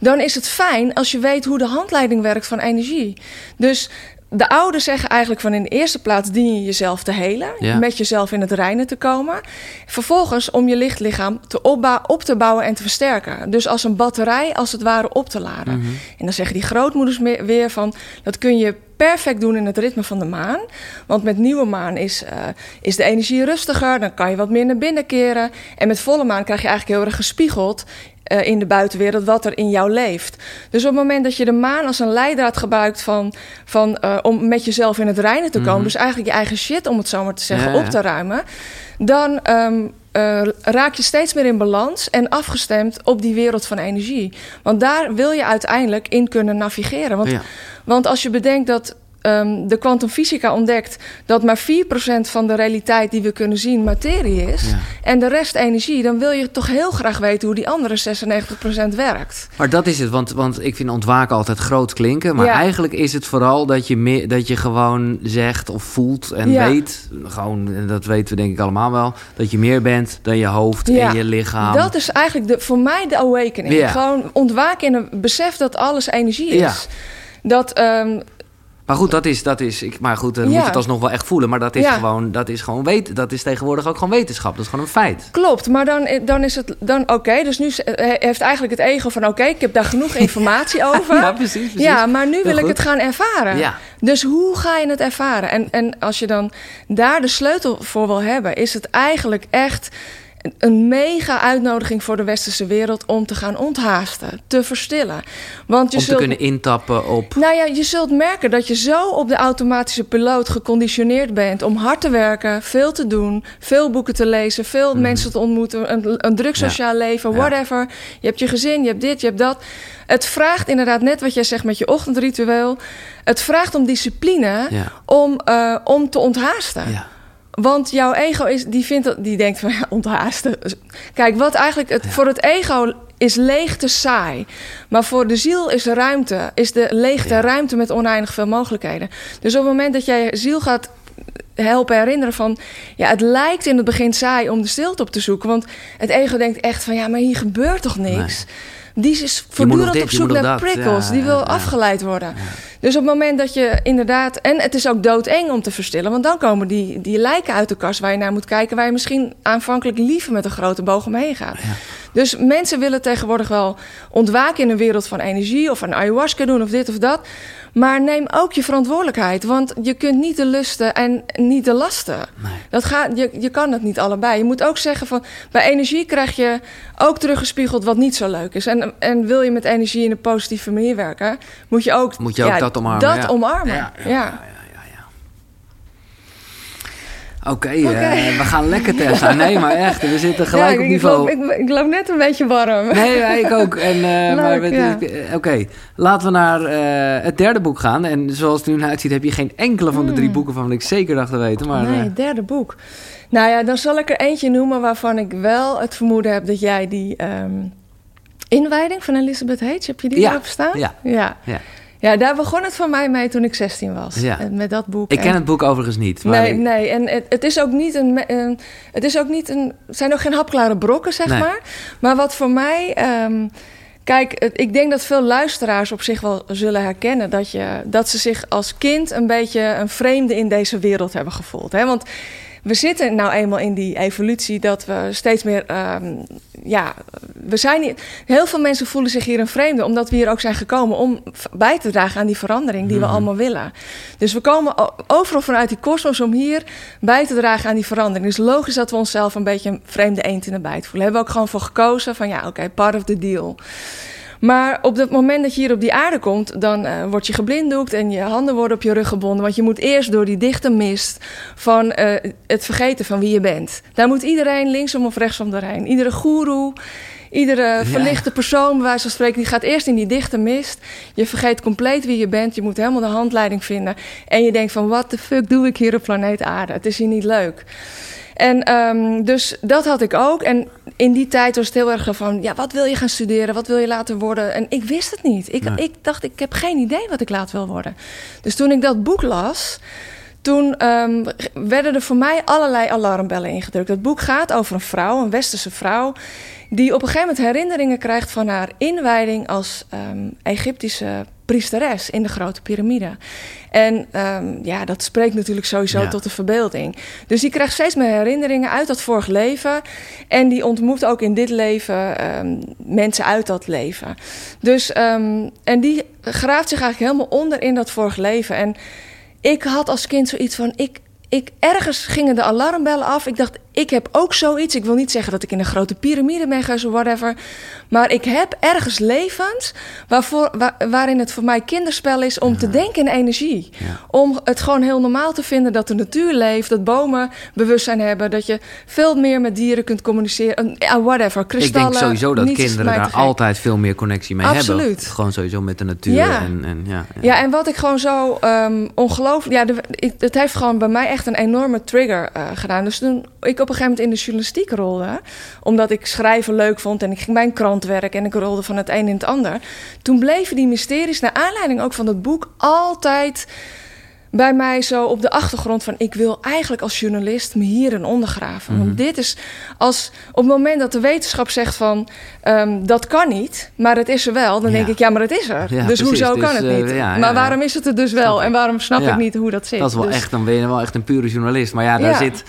B: dan is het fijn als je weet hoe de handleiding werkt van energie. Dus de ouders zeggen eigenlijk van in de eerste plaats dien je jezelf te helen,
A: Ja.
B: met jezelf in het reinen te komen. Vervolgens om je lichtlichaam te op te bouwen en te versterken. Dus als een batterij als het ware op te laden.
A: Mhm.
B: En dan zeggen die grootmoeders weer van dat kun je perfect doen in het ritme van de maan. Want met nieuwe maan is, uh, is de energie rustiger, dan kan je wat meer naar binnen keren. En met volle maan krijg je eigenlijk heel erg gespiegeld uh, in de buitenwereld wat er in jou leeft. Dus op het moment dat je de maan als een leidraad gebruikt van, van, uh, om met jezelf in het reinen te komen, mm -hmm. dus eigenlijk je eigen shit, om het zo maar te zeggen, ja, ja. op te ruimen, dan um, uh, raak je steeds meer in balans en afgestemd op die wereld van energie. Want daar wil je uiteindelijk in kunnen navigeren. Want, ja. want als je bedenkt dat um, de kwantumfysica ontdekt dat maar 4% van de realiteit die we kunnen zien materie is. Ja. En de rest energie. Dan wil je toch heel graag weten hoe die andere 96% werkt.
A: Maar dat is het, want, want ik vind ontwaken altijd groot klinken. Maar ja. eigenlijk is het vooral dat je, meer, dat je gewoon zegt of voelt en ja. weet. Gewoon, dat weten we denk ik allemaal wel. Dat je meer bent dan je hoofd en je lichaam.
B: Dat is eigenlijk de, voor mij de awakening. Gewoon ontwaken in een besef dat alles energie is. Dat. Um,
A: maar goed, dat is, dat is ik, maar goed, dan ja. moet je het alsnog wel echt voelen. Maar dat is ja. gewoon, dat is gewoon weten. Dat is tegenwoordig ook gewoon wetenschap. Dat is gewoon een feit.
B: Klopt, maar dan, dan is het dan oké. Okay, dus nu heeft eigenlijk het ego van oké, okay, ik heb daar genoeg informatie over.
A: ja, precies, precies.
B: Ja, maar nu wil ik het gaan ervaren. Ja. Dus hoe ga je het ervaren? En, en als je dan daar de sleutel voor wil hebben, is het eigenlijk echt een mega uitnodiging voor de westerse wereld om te gaan onthaasten, te verstillen.
A: Want je om zult, te kunnen intappen op.
B: Nou ja, je zult merken dat je zo op de automatische piloot geconditioneerd bent om hard te werken, veel te doen, veel boeken te lezen, veel mm. mensen te ontmoeten, een, een druk sociaal ja. leven, whatever. Ja. Je hebt je gezin, je hebt dit, je hebt dat. Het vraagt inderdaad net wat jij zegt met je ochtendritueel. Het vraagt om discipline ja. om, uh, om te onthaasten. Ja. Want jouw ego is, die, vindt, die denkt van ja, onthaasten. Kijk, wat eigenlijk het, voor het ego is leegte saai. Maar voor de ziel is ruimte, is de leegte ja. ruimte met oneindig veel mogelijkheden. Dus op het moment dat jij je ziel gaat helpen herinneren van... ja, het lijkt in het begin saai om de stilte op te zoeken. Want het ego denkt echt van ja, maar hier gebeurt toch niks? Nee. Die is voortdurend dit, op zoek naar prikkels. Ja, die wil ja, afgeleid worden. Ja. Dus op het moment dat je inderdaad... En het is ook doodeng om te verstillen. Want dan komen die, die lijken uit de kast waar je naar moet kijken... waar je misschien aanvankelijk liever met een grote boog omheen gaat. Dus mensen willen tegenwoordig wel ontwaken in een wereld van energie... of een ayahuasca doen of dit of dat. Maar neem ook je verantwoordelijkheid. Want je kunt niet de lusten en niet de lasten. Nee. Dat gaat, je, je kan het niet allebei. Je moet ook zeggen van... bij energie krijg je ook teruggespiegeld wat niet zo leuk is. En, en wil je met energie in een positieve manier werken... moet je ook,
A: moet je ook ja, dat omarmen.
B: Dat
A: ja.
B: omarmen, ja. ja.
A: Oké, okay, okay. uh, we gaan lekker Tessa. Nee, maar echt, we zitten gelijk ja, op niveau.
B: Ik loop, ik, ik loop, net een beetje warm.
A: Nee, ja, ik ook. En, uh, maar ja. Oké, okay. laten we naar uh, het derde boek gaan. En zoals het er nu uitziet, heb je geen enkele van de drie boeken van ik zeker dacht te weten. Maar,
B: nee, het derde boek. Nou ja, dan zal ik er eentje noemen waarvan ik wel het vermoeden heb dat jij die um, inwijding van Elizabeth H. Heb je die erop staan?
A: Ja.
B: ja.
A: Ja.
B: Daar begon het voor mij mee toen ik 16 was.
A: Ja.
B: Met dat boek.
A: Ik ken het boek overigens niet.
B: Maar nee, ik... nee. En het, het, is ook niet een, een. Het is ook niet een. Zijn ook geen hapklare brokken, zeg nee. maar. Maar wat voor mij. Um, kijk, het, ik denk dat veel luisteraars op zich wel zullen herkennen dat, je, dat ze zich als kind een beetje een vreemde in deze wereld hebben gevoeld. Hè? Want we zitten nou eenmaal in die evolutie dat we steeds meer. Um, ja, we zijn niet. Heel veel mensen voelen zich hier een vreemde, omdat we hier ook zijn gekomen om bij te dragen aan die verandering die we mm -hmm. allemaal willen. Dus we komen overal vanuit die kosmos om hier bij te dragen aan die verandering. Dus logisch dat we onszelf een beetje een vreemde eend in de bijt voelen. Hebben we ook gewoon voor gekozen van ja, oké, okay, part of the deal. Maar op het moment dat je hier op die aarde komt, dan uh, word je geblinddoekt en je handen worden op je rug gebonden. Want je moet eerst door die dichte mist van uh, het vergeten van wie je bent. Daar moet iedereen linksom of rechtsom doorheen. Iedere goeroe, iedere verlichte persoon, bij wijze van spreken, die gaat eerst in die dichte mist. Je vergeet compleet wie je bent. Je moet helemaal de handleiding vinden. En je denkt van, wat de fuck doe ik hier op planeet aarde? Het is hier niet leuk. En um, dus dat had ik ook. En in die tijd was het heel erg van... ja, wat wil je gaan studeren? Wat wil je later worden? En ik wist het niet. Ik, nee. ik dacht, ik heb geen idee wat ik later wil worden. Dus toen ik dat boek las... toen um, werden er voor mij allerlei alarmbellen ingedrukt. Het boek gaat over een vrouw, een westerse vrouw... die op een gegeven moment herinneringen krijgt van haar inwijding als um, Egyptische priesteres in de grote piramide. En ehm, ja, dat spreekt natuurlijk sowieso
A: Ja.
B: tot de verbeelding. Dus die krijgt steeds meer herinneringen uit dat vorig leven. En die ontmoet ook in dit leven ehm, mensen uit dat leven. Dus, ehm, en die graaft zich eigenlijk helemaal onder in dat vorig leven. En ik had als kind zoiets van: ik, ik, ergens gingen de alarmbellen af. Ik dacht, ik heb ook zoiets. Ik wil niet zeggen dat ik in een grote piramide ben of whatever. Maar ik heb ergens levens waarvoor, wa- waarin het voor mij kinderspel is om te denken in energie.
A: Ja.
B: Om het gewoon heel normaal te vinden dat de natuur leeft, dat bomen bewustzijn hebben, dat je veel meer met dieren kunt communiceren. Ja, whatever,
A: Ik
B: kristallen.
A: denk sowieso dat kinderen daar altijd veel meer connectie mee hebben.
B: Absoluut.
A: Gewoon sowieso met de natuur.
B: Ja.
A: En, en, ja, ja.
B: Ja, en wat ik gewoon zo ehm, ongelooflijk... Ja, de, ik, het heeft gewoon bij mij echt een enorme trigger eh, gedaan. Dus toen ik op een gegeven moment in de journalistiek rolde... omdat ik schrijven leuk vond en ik ging bij een krant werken... en ik rolde van het een in het ander... toen bleven die mysteries, naar aanleiding ook van dat boek... altijd bij mij zo op de achtergrond van... ik wil eigenlijk als journalist me hierin ondergraven.
A: Mhm.
B: Want dit is als... op het moment dat de wetenschap zegt van... ehm, dat kan niet, maar het is er wel... dan
A: Ja.
B: denk ik, ja, maar het is er.
A: Ja,
B: dus
A: precies.
B: hoezo
A: Dus,
B: kan het
A: eh,
B: niet?
A: ja,
B: maar waarom is het er dus wel? En waarom snap ik niet hoe dat zit?
A: Dat is wel
B: Dus-
A: echt, dan ben je wel echt een pure journalist. Maar ja, daar. Zit,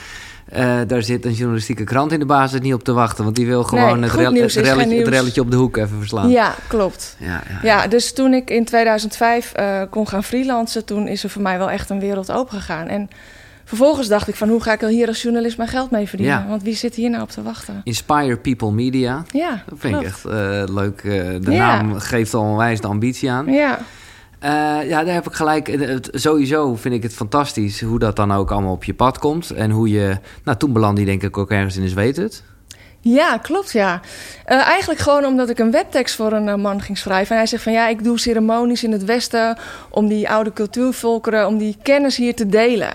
A: eh, daar zit een journalistieke krant in de basis niet op te wachten. Want die wil gewoon het, rel- het, relletje, het
B: nieuws.
A: relletje op de hoek even verslaan.
B: Ja, klopt.
A: ja, ja.
B: Ja, dus toen ik in 2005 eh, kon gaan freelancen... toen is er voor mij wel echt een wereld open gegaan. En vervolgens dacht ik van... hoe ga ik er hier als journalist mijn geld mee verdienen? Want wie zit hier nou op te wachten?
A: Inspire People Media.
B: Ja,
A: Dat vind ik
B: klopt.
A: echt eh, leuk. de naam geeft al onwijs de ambitie aan.
B: Ja,
A: Eh, ja, daar heb ik gelijk. Sowieso vind ik het fantastisch hoe dat dan ook allemaal op je pad komt. En hoe je. Nou, toen belandde je denk ik ook ergens in de Zweet het.
B: Ja, klopt, ja. Eh, eigenlijk gewoon omdat ik een webtekst voor een eh, man ging schrijven. En hij zegt van ja, ik doe ceremonies in het Westen om die oude cultuurvolkeren, om die kennis hier te delen.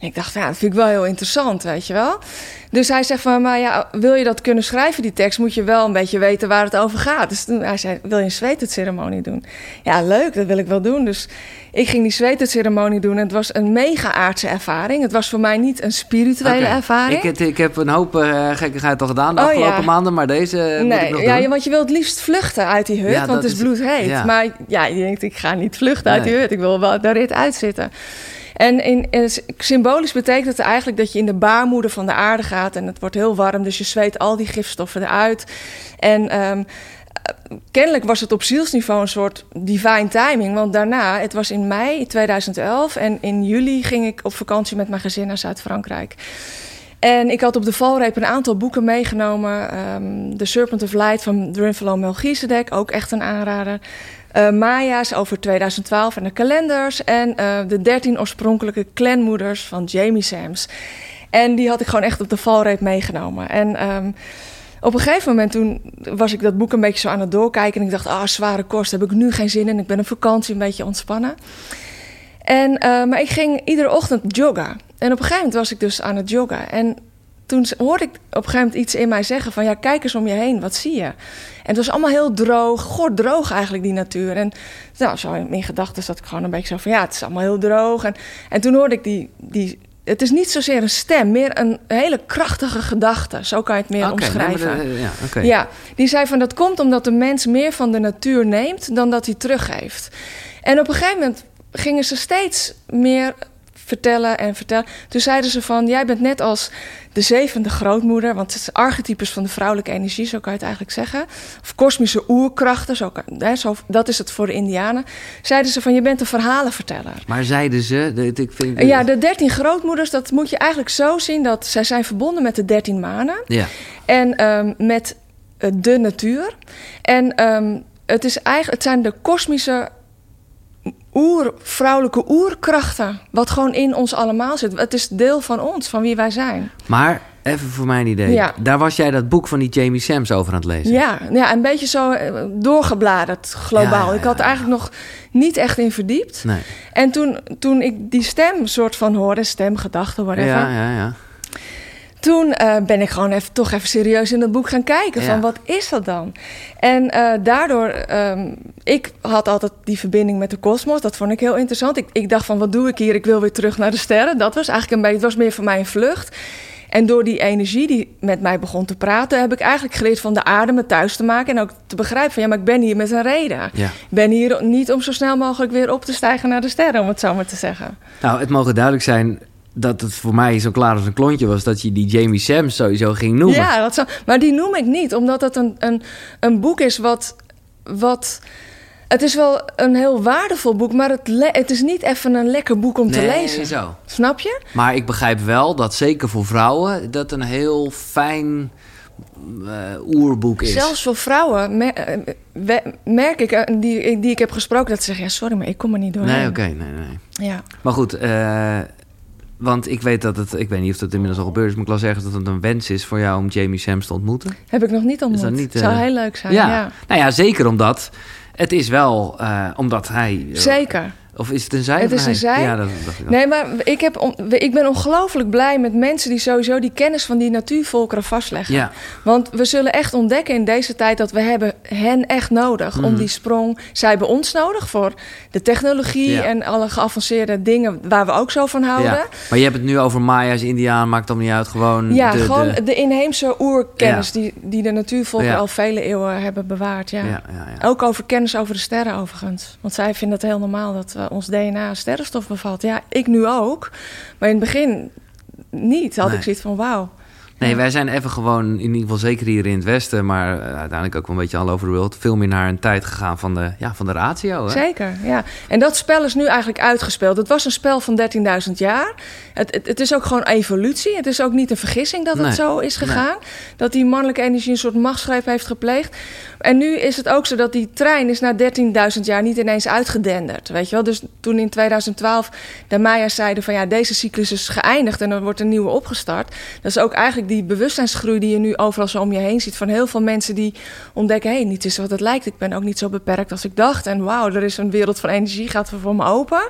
B: En ik dacht, ja, dat vind ik wel heel interessant, weet je wel. Dus hij zegt van, maar ja, wil je dat kunnen schrijven, die tekst, moet je wel een beetje weten waar het over gaat. Dus toen, hij zei, wil je een zweetceremonie doen? Ja, leuk, dat wil ik wel doen. Dus ik ging die zweetceremonie doen en het was een mega aardse ervaring. Het was voor mij niet een spirituele ervaring.
A: Ik, heb- ik heb een hoop eh, gekkigheid al gedaan de
B: Oh,
A: afgelopen
B: ja.
A: maanden. Maar deze moet ik
B: Nee,
A: nog
B: ja,
A: doen.
B: want je wilt het liefst vluchten uit die hut,
A: Ja,
B: want het is bloedheet.
A: ja.
B: Maar ja, je denkt, ik ga niet vluchten uit die hut. Ik wil wel daar rit uitzitten. En in, symbolisch betekent het eigenlijk dat je in de baarmoeder van de aarde gaat... en het wordt heel warm, dus je zweet al die gifstoffen eruit. En ehm, eh, kennelijk was het op zielsniveau een soort divine timing. Want daarna, het was in mei 2011... en in juli ging ik op vakantie met mijn gezin naar Zuid-Frankrijk... En ik had op de valreep een aantal boeken meegenomen. ehm The Serpent of Light van Drinfalo Melchizedek, ook echt een aanrader. Eh, Maya's over 2012 en de kalenders. En eh, de 13 oorspronkelijke clanmoeders van Jamie Sams. En die had ik gewoon echt op de valreep meegenomen. En ehm, op een gegeven moment toen was ik dat boek een beetje zo aan het doorkijken. En ik dacht, ah, zware kost, heb ik nu geen zin in. Ik ben op vakantie, een beetje ontspannen. En, eh, maar ik ging iedere ochtend joggen. En op een gegeven moment was ik dus aan het joggen. En toen hoorde ik op een gegeven moment iets in mij zeggen van... ja, kijk eens om je heen, wat zie je? En het was allemaal heel droog, goor droog eigenlijk, die natuur. En nou, zo in mijn gedachten zat ik gewoon een beetje zo van... ja, het is allemaal heel droog. En, en toen hoorde ik die, die... Het is niet zozeer een stem, meer een hele krachtige gedachte. Zo kan je het meer omschrijven.
A: de- ja.
B: Ja, die zei van dat komt omdat de mens meer van de natuur neemt dan dat hij teruggeeft. En op een gegeven moment gingen ze steeds meer vertellen en vertellen. Toen zeiden ze van, jij bent net als de zevende grootmoeder... want het is archetypes van de vrouwelijke energie, zo kan je het eigenlijk zeggen. Of kosmische oerkrachten, zo kan, hè, zo, dat is het voor de indianen. Zeiden ze van, je bent een verhalenverteller.
A: Maar zeiden ze... ik vind,
B: Ja, de dertien grootmoeders, dat moet je eigenlijk zo zien... dat zij zijn verbonden met de dertien manen...
A: Ja.
B: En ehm, met eh, de natuur. En ehm, het, is eigenlijk, het zijn de kosmische oer, vrouwelijke oerkrachten. Wat gewoon in ons allemaal zit. Het is deel van ons, van wie wij zijn.
A: Maar even voor mijn idee.
B: Ja.
A: Daar was jij dat boek van die Jamie Sams over aan het lezen.
B: Ja, ja, een beetje zo eh, doorgebladerd globaal.
A: Ja, ja,
B: Ik had er eigenlijk nog niet echt in verdiept.
A: Nee.
B: En toen, toen ik die stem soort van hoorde, stem, gedachte, whatever...
A: Ja, ja, ja.
B: Toen eh, ben ik gewoon even, toch even serieus in dat boek gaan kijken.
A: Ja.
B: Van wat is dat dan? En eh, daardoor, ehm, ik had altijd die verbinding met de kosmos. Dat vond ik heel interessant. Ik, ik dacht van, wat doe ik hier? Ik wil weer terug naar de sterren. Dat was eigenlijk een beetje, het was meer voor mij een vlucht. En door die energie die met mij begon te praten, heb ik eigenlijk geleerd van de aarde me thuis te maken. En ook te begrijpen van ja, maar ik ben hier met een reden.
A: Ja.
B: Ik ben hier niet om zo snel mogelijk weer op te stijgen naar de sterren, om het zo maar te zeggen.
A: Nou, het mogen duidelijk zijn dat het voor mij zo klaar als een klontje was dat je die Jamie Sams sowieso ging noemen.
B: Ja, dat maar die noem ik niet, omdat het een, een, een boek is wat, wat. Het is wel een heel waardevol boek, maar het, le- het is niet even een lekker boek om te lezen.
A: zo.
B: Snap je?
A: Maar ik begrijp wel dat zeker voor vrouwen dat een heel fijn eh, oerboek is.
B: Zelfs voor vrouwen mer- eh, merk ik, eh, die, die ik heb gesproken, dat ze zeggen: ja, sorry, maar ik kom er niet doorheen.
A: Nee, oké, nee, nee.
B: Ja.
A: Maar goed, eh, want ik weet dat het, ik weet niet of dat inmiddels al gebeurd is, maar ik las ergens dat het een wens is voor jou om Jamie Sams te ontmoeten.
B: Heb ik nog niet ontmoet.
A: dat niet,
B: Zou
A: eh,
B: heel leuk zijn.
A: ja.
B: Ja.
A: nou ja, zeker omdat het is wel, eh, omdat hij.
B: Zeker.
A: Of is het een zij?
B: Het is een zij.
A: Ja, dat dacht ik.
B: Nee, maar ik, heb on- ik ben ongelooflijk blij met mensen die sowieso die kennis van die natuurvolkeren vastleggen.
A: Ja,
B: Want we zullen echt ontdekken in deze tijd dat we hebben hen echt nodig om
A: Mhm.
B: die sprong. Zij hebben ons nodig voor de technologie
A: Ja.
B: en alle geavanceerde dingen waar we ook zo van houden.
A: ja. Maar je hebt het nu over Maya's, Indiaan, maakt allemaal niet uit. Gewoon.
B: Ja,
A: de,
B: gewoon
A: de-
B: de, inheemse oerkennis die, die de natuurvolken
A: Ja.
B: al vele eeuwen hebben bewaard. Ja. Ook over kennis over de sterren overigens. Want zij vinden het heel normaal dat ons DNA sterrenstof bevat. Ja, ik nu ook. Maar in het begin niet. Had
A: Nee.
B: ik zoiets van wauw.
A: Nee, wij zijn even gewoon, in ieder geval zeker hier in het Westen, maar eh, uiteindelijk ook wel een beetje all over the world, veel meer naar een tijd gegaan van de, ja, van de ratio. Hè?
B: Zeker, ja. En dat spel is nu eigenlijk uitgespeeld. Het was een spel van 13.000 jaar. Het, het, het is ook gewoon evolutie. Het is ook niet een vergissing dat
A: Nee.
B: het zo is gegaan. Dat die mannelijke energie een soort machtsgreep heeft gepleegd. En nu is het ook zo dat die trein is na 13.000 jaar niet ineens uitgedenderd. Weet je wel? Dus toen in 2012 de Maya's zeiden van ja, deze cyclus is geëindigd en er wordt een nieuwe opgestart. Dat is ook eigenlijk die bewustzijnsgroei die je nu overal zo om je heen ziet. Van heel veel mensen die ontdekken, hé, hey, niet is wat het lijkt. Ik ben ook niet zo beperkt als ik dacht. En wauw, er is een wereld van energie, gaat voor me open.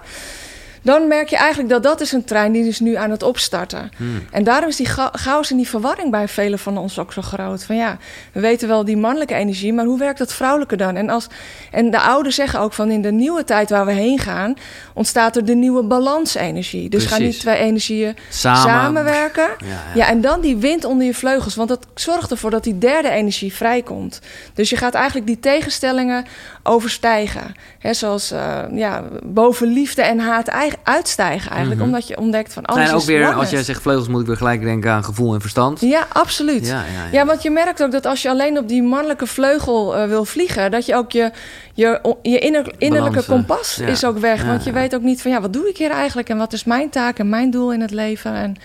B: Dan merk je eigenlijk dat dat is een trein die is nu aan het opstarten.
A: Hmm.
B: En daarom is die cha- chaos en die verwarring bij velen van ons ook zo groot. Van ja, we weten wel die mannelijke energie, maar hoe werkt dat vrouwelijke dan? En, als, en de ouders zeggen ook van in de nieuwe tijd waar we heen gaan, ontstaat er de nieuwe balansenergie. Dus gaan die twee energieën
A: Samen.
B: samenwerken.
A: Ja, ja.
B: Ja, en dan die wind onder je vleugels. Want dat zorgt ervoor dat die derde energie vrijkomt. Dus je gaat eigenlijk die tegenstellingen overstijgen. Hè, zoals eh, ja, boven liefde en haat uitstijgen eigenlijk.
A: Mhm.
B: Omdat je ontdekt van alles
A: zijn ook
B: is
A: weer, als jij zegt vleugels, moet ik weer gelijk denken aan gevoel en verstand.
B: Ja, absoluut.
A: Ja,
B: Ja,
A: ja, ja.
B: want je merkt ook dat als je alleen op die mannelijke vleugel eh, wil vliegen... dat je ook je, je, je inner- innerlijke
A: eh,
B: kompas
A: ja.
B: is ook weg. Want je weet ook niet van ja, wat doe ik hier eigenlijk... en wat is mijn taak en mijn doel in het leven. En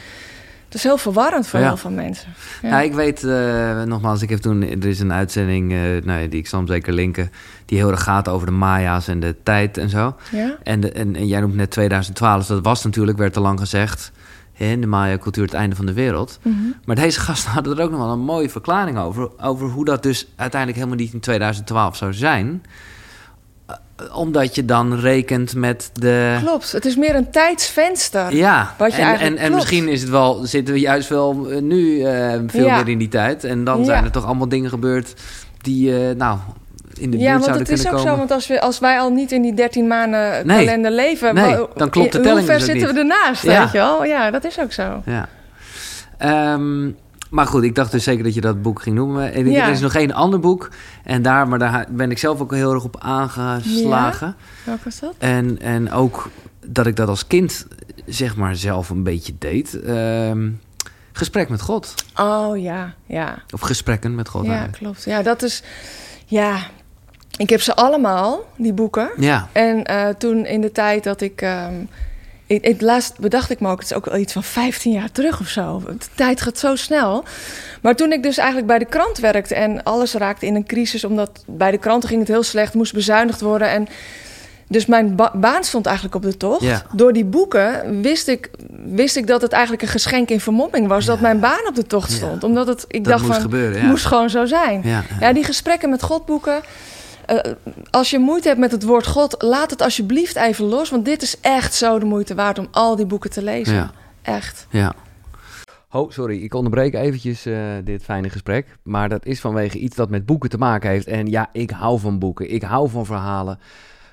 B: is heel verwarrend voor
A: Ja.
B: heel veel mensen. Ja.
A: Ja, ik weet, eh, nogmaals, ik heb toen, er is een uitzending, eh, nou, ja, die ik zal hem zeker linken, die heel erg gaat over de Maya's en de tijd en zo.
B: Ja?
A: En, de, en, en jij noemt net 2012, dat was natuurlijk, werd te lang gezegd, hè, de Maya-cultuur het einde van de wereld.
B: Mhm.
A: Maar deze gasten hadden er ook nog wel een mooie verklaring over, over hoe dat dus uiteindelijk helemaal niet in 2012 zou zijn. Omdat je dan rekent met de...
B: Klopt, het is meer een tijdsvenster.
A: Ja,
B: Wat je
A: en,
B: eigenlijk
A: en, en misschien is het wel, zitten we juist wel eh, nu eh, veel
B: Ja.
A: meer in die tijd. En dan
B: Ja.
A: zijn er toch allemaal dingen gebeurd die, eh, nou, in de
B: Ja,
A: buurt
B: want
A: zouden
B: het is
A: kunnen
B: ook
A: komen.
B: zo, want als, we, als wij al niet in die 13 maanden
A: Nee.
B: kalender leven,
A: Nee, dan klopt de
B: in-
A: telling
B: Hoe ver
A: dus
B: zitten we ernaast,
A: Ja.
B: weet je wel? Ja, dat is ook zo.
A: Ja. Ehm, maar goed, ik dacht dus zeker dat je dat boek ging noemen. En
B: Ja.
A: Er is nog één ander boek. En daar, maar daar ben ik zelf ook heel erg op aangeslagen.
B: Welke was dat?
A: En, en ook dat ik dat als kind, zeg maar, zelf een beetje deed. Ehm, gesprek met God.
B: Oh ja, ja.
A: Of gesprekken met God.
B: Ja,
A: eigenlijk.
B: klopt. Ja, dat is... Ja, ik heb ze allemaal, die boeken.
A: ja.
B: En eh, toen in de tijd dat ik... ehm ik, het laatst bedacht ik me ook, het is ook wel iets van 15 jaar terug of zo. De tijd gaat zo snel. Maar toen ik dus eigenlijk bij de krant werkte en alles raakte in een crisis, omdat bij de kranten ging het heel slecht, moest bezuinigd worden. En dus mijn ba- baan stond eigenlijk op de tocht.
A: Ja.
B: Door die boeken wist ik, wist ik dat het eigenlijk een geschenk in vermomming was, dat mijn baan op de tocht
A: Ja.
B: stond. Omdat het, ik
A: Dat
B: dacht
A: moest
B: van,
A: gebeuren,
B: moest gewoon zo zijn.
A: Ja,
B: Ja, die gesprekken met God boeken. Eh, als je moeite hebt met het woord God, laat het alsjeblieft even los. Want dit is echt zo de moeite waard om al die boeken te lezen.
A: Ja.
B: Echt.
A: Ja. Oh, sorry, ik onderbreek eventjes eh, dit fijne gesprek. Maar dat is vanwege iets dat met boeken te maken heeft. En ja, ik hou van boeken. Ik hou van verhalen.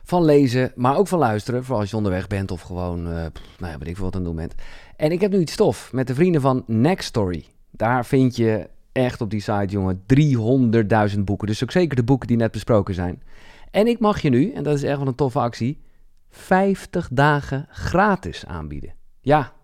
A: van lezen, maar ook van luisteren. Vooral als je onderweg bent of gewoon, uh, nou ja, weet ik veel wat aan het doen bent. En ik heb nu iets stof met de vrienden van Next Story. Daar vind je echt op die site, jongen, 300.000 boeken. Dus ook zeker de boeken die net besproken zijn. En ik mag je nu, en dat is echt wel een toffe actie, 50 dagen gratis aanbieden. Ja,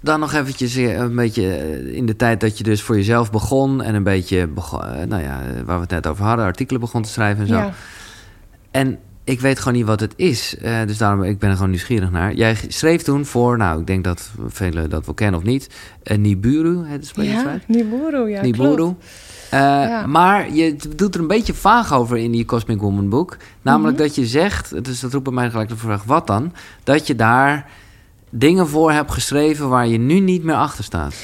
A: dan nog eventjes eh, een beetje eh, in de tijd dat je dus voor jezelf begon... en een beetje, begon, eh, nou ja, waar we het net over hadden... artikelen begon te schrijven en zo. Ja. En ik weet gewoon niet wat het is. Uh, dus daarom ik ben er gewoon nieuwsgierig naar. Jij schreef toen voor, nou, ik denk dat velen dat wel kennen of niet... Uh, Niburu, het is
B: Ja, Niburu, ja,
A: Niburu. Uh, ja. Maar je doet er een beetje vaag over in die Cosmic Woman boek. Namelijk mm -hmm. dat je zegt, dus dat roept bij mij gelijk de vraag, wat dan? Dat je daar dingen voor hebt geschreven waar je nu niet meer achter staat?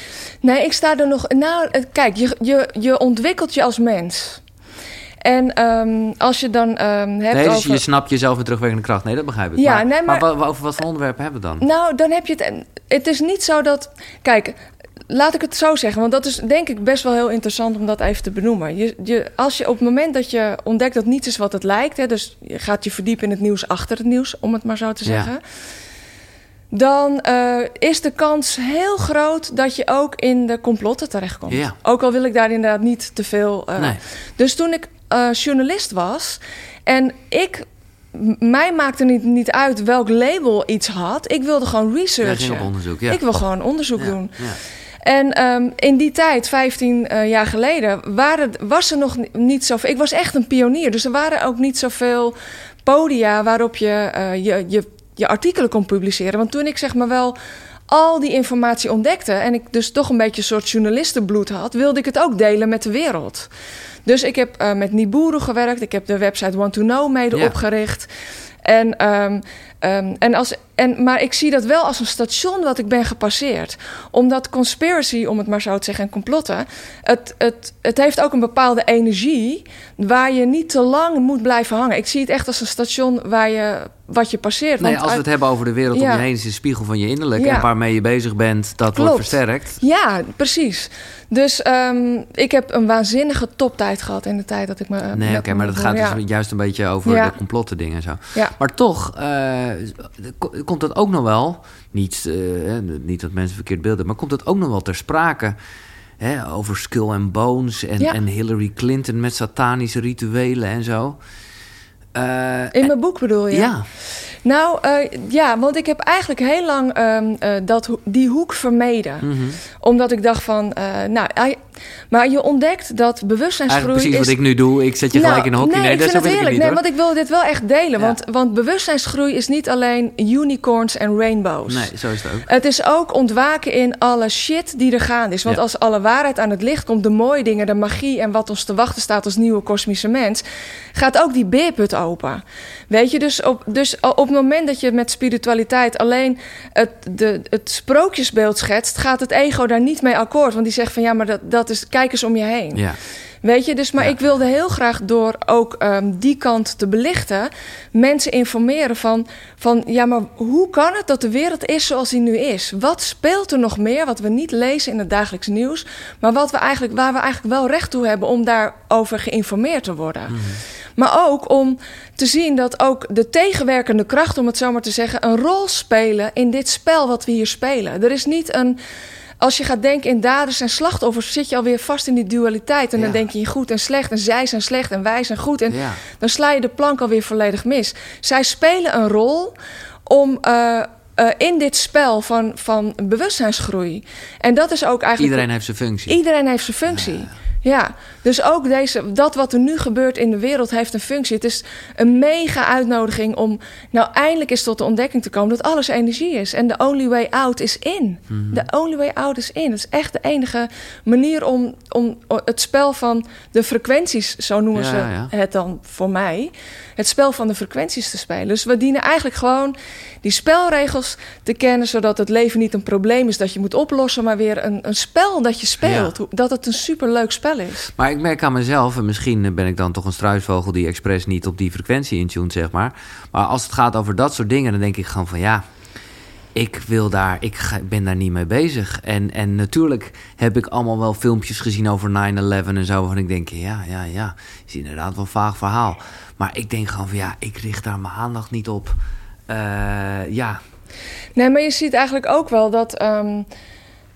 B: Nee, ik sta er nog. Nou, kijk, je, je, je ontwikkelt je als mens. En um, als je dan um, hebt.
A: Nee, dus over... je snapt jezelf met terugwerkende kracht. Nee, dat begrijp ik.
B: Ja,
A: maar,
B: nee, maar,
A: maar over wat voor onderwerpen hebben we dan?
B: Nou, dan heb je het. Het is niet zo dat. Kijk, laat ik het zo zeggen, want dat is denk ik best wel heel interessant om dat even te benoemen. Je, je, als je op het moment dat je ontdekt dat niets is wat het lijkt, hè, dus je gaat je verdiepen in het nieuws achter het nieuws, om het maar zo te zeggen. Ja dan uh, is de kans heel groot dat je ook in de complotten terechtkomt.
A: Ja.
B: Ook al wil ik daar inderdaad niet te veel. Uh,
A: nee.
B: Dus toen ik uh, journalist was en ik. Mij maakte niet, niet uit welk label iets had. Ik wilde gewoon researchen.
A: Ja, onderzoek, ja.
B: Ik wil gewoon onderzoek
A: ja,
B: doen.
A: Ja.
B: En um, in die tijd, 15 uh, jaar geleden, waren, was er nog niet zoveel. Ik was echt een pionier. Dus er waren ook niet zoveel podia waarop je uh, je, je je artikelen kon publiceren. Want toen ik zeg maar wel al die informatie ontdekte en ik dus toch een beetje een soort journalistenbloed had, wilde ik het ook delen met de wereld. Dus ik heb uh, met Niburu gewerkt, ik heb de website Want to Know mede
A: Ja.
B: opgericht. En, um, um, en als, en, maar ik zie dat wel als een station wat ik ben gepasseerd. Omdat conspiracy, om het maar zo te zeggen, en complotten... Het, het, het heeft ook een bepaalde energie waar je niet te lang moet blijven hangen. Ik zie het echt als een station waar je, wat je passeert.
A: Nee, als we het hebben over de wereld om
B: Ja.
A: je heen... is een spiegel van je innerlijk.
B: Ja.
A: En waarmee je bezig bent, dat
B: Klopt.
A: wordt versterkt.
B: Ja, precies. Dus um, ik heb een waanzinnige toptijd gehad in de tijd dat ik me...
A: Nee, oké, maar dat gaat
B: Ja.
A: dus juist een beetje over de complotten dingen en zo.
B: Ja.
A: Maar toch eh, komt dat ook nog wel... Niet, eh, niet dat mensen verkeerd beelden... maar komt dat ook nog wel ter sprake... Hè, over Skull and Bones en,
B: Ja.
A: en Hillary Clinton met satanische rituelen en zo. Eh,
B: In mijn boek bedoel je?
A: ja.
B: Nou, uh, ja, want ik heb eigenlijk heel lang um, uh, dat, die hoek vermeden.
A: Mhm.
B: Omdat ik dacht van, uh, nou, maar je ontdekt dat bewustzijnsgroei
A: Eigenlijk precies
B: is...
A: wat ik nu doe. Ik zet je
B: Nou,
A: gelijk in een hokje.
B: Nee,
A: Nee,
B: ik
A: dat
B: vind het
A: ik het
B: Nee, want ik wil dit wel echt delen.
A: Ja.
B: Want, want bewustzijnsgroei is niet alleen unicorns en rainbows.
A: Nee, zo is het ook.
B: Het is ook ontwaken in alle shit die er gaande is. Want
A: Ja.
B: als alle waarheid aan het licht komt, de mooie dingen, de magie en wat ons te wachten staat als nieuwe kosmische mens, gaat ook die beerput open. Weet je, dus op, dus op moment dat je met spiritualiteit alleen het, de, het sprookjesbeeld schetst, gaat het ego daar niet mee akkoord. Want die zegt van ja, maar dat, dat is, kijk eens om je heen.
A: Ja.
B: Weet je, dus maar
A: Ja.
B: ik wilde heel graag door ook ehm, die kant te belichten, mensen informeren van, van ja, maar hoe kan het dat de wereld is zoals die nu is? Wat speelt er nog meer wat we niet lezen in het dagelijks nieuws, maar wat we eigenlijk, waar we eigenlijk wel recht toe hebben om daarover geïnformeerd te worden?
A: Mhm.
B: Maar ook om te zien dat ook de tegenwerkende krachten, om het zo maar te zeggen, een rol spelen in dit spel wat we hier spelen. Er is niet een. Als je gaat denken in daders en slachtoffers, zit je alweer vast in die dualiteit. En dan denk je in goed en slecht. En zij zijn slecht en wij zijn goed. En
A: Ja.
B: dan sla je de plank alweer volledig mis. Zij spelen een rol om. eh, eh, in dit spel van, van bewustzijnsgroei. En dat is ook eigenlijk.
A: Iedereen heeft zijn functie.
B: Iedereen heeft zijn functie. Ja, dus ook deze, dat wat er nu gebeurt in de wereld heeft een functie. Het is een mega uitnodiging om nou eindelijk eens tot de ontdekking te komen dat alles energie is. En de only way out is in.
A: Mhm.
B: De only way out is in. Het is echt de enige manier om, om het spel van de frequenties, zo noemen
A: Ja,
B: ze
A: ja.
B: het dan voor mij, het spel van de frequenties te spelen. Dus we dienen eigenlijk gewoon die spelregels te kennen, zodat het leven niet een probleem is dat je moet oplossen, maar weer een, een spel dat je speelt. Dat het een superleuk spel is.
A: Maar ik merk aan mezelf, en misschien ben ik dan toch een struisvogel die expres niet op die frequentie intunt, zeg maar. Maar als het gaat over dat soort dingen, dan denk ik gewoon van ja ik wil daar, ik ben daar niet mee bezig. En, en natuurlijk heb ik allemaal wel filmpjes gezien over 9-11 en zo. Waarvan ik denk, ja, ja, ja, is inderdaad wel een vaag verhaal. Maar ik denk gewoon van ja, ik richt daar mijn aandacht niet op. Uh, ja.
B: Nee, maar je ziet eigenlijk ook wel dat, um,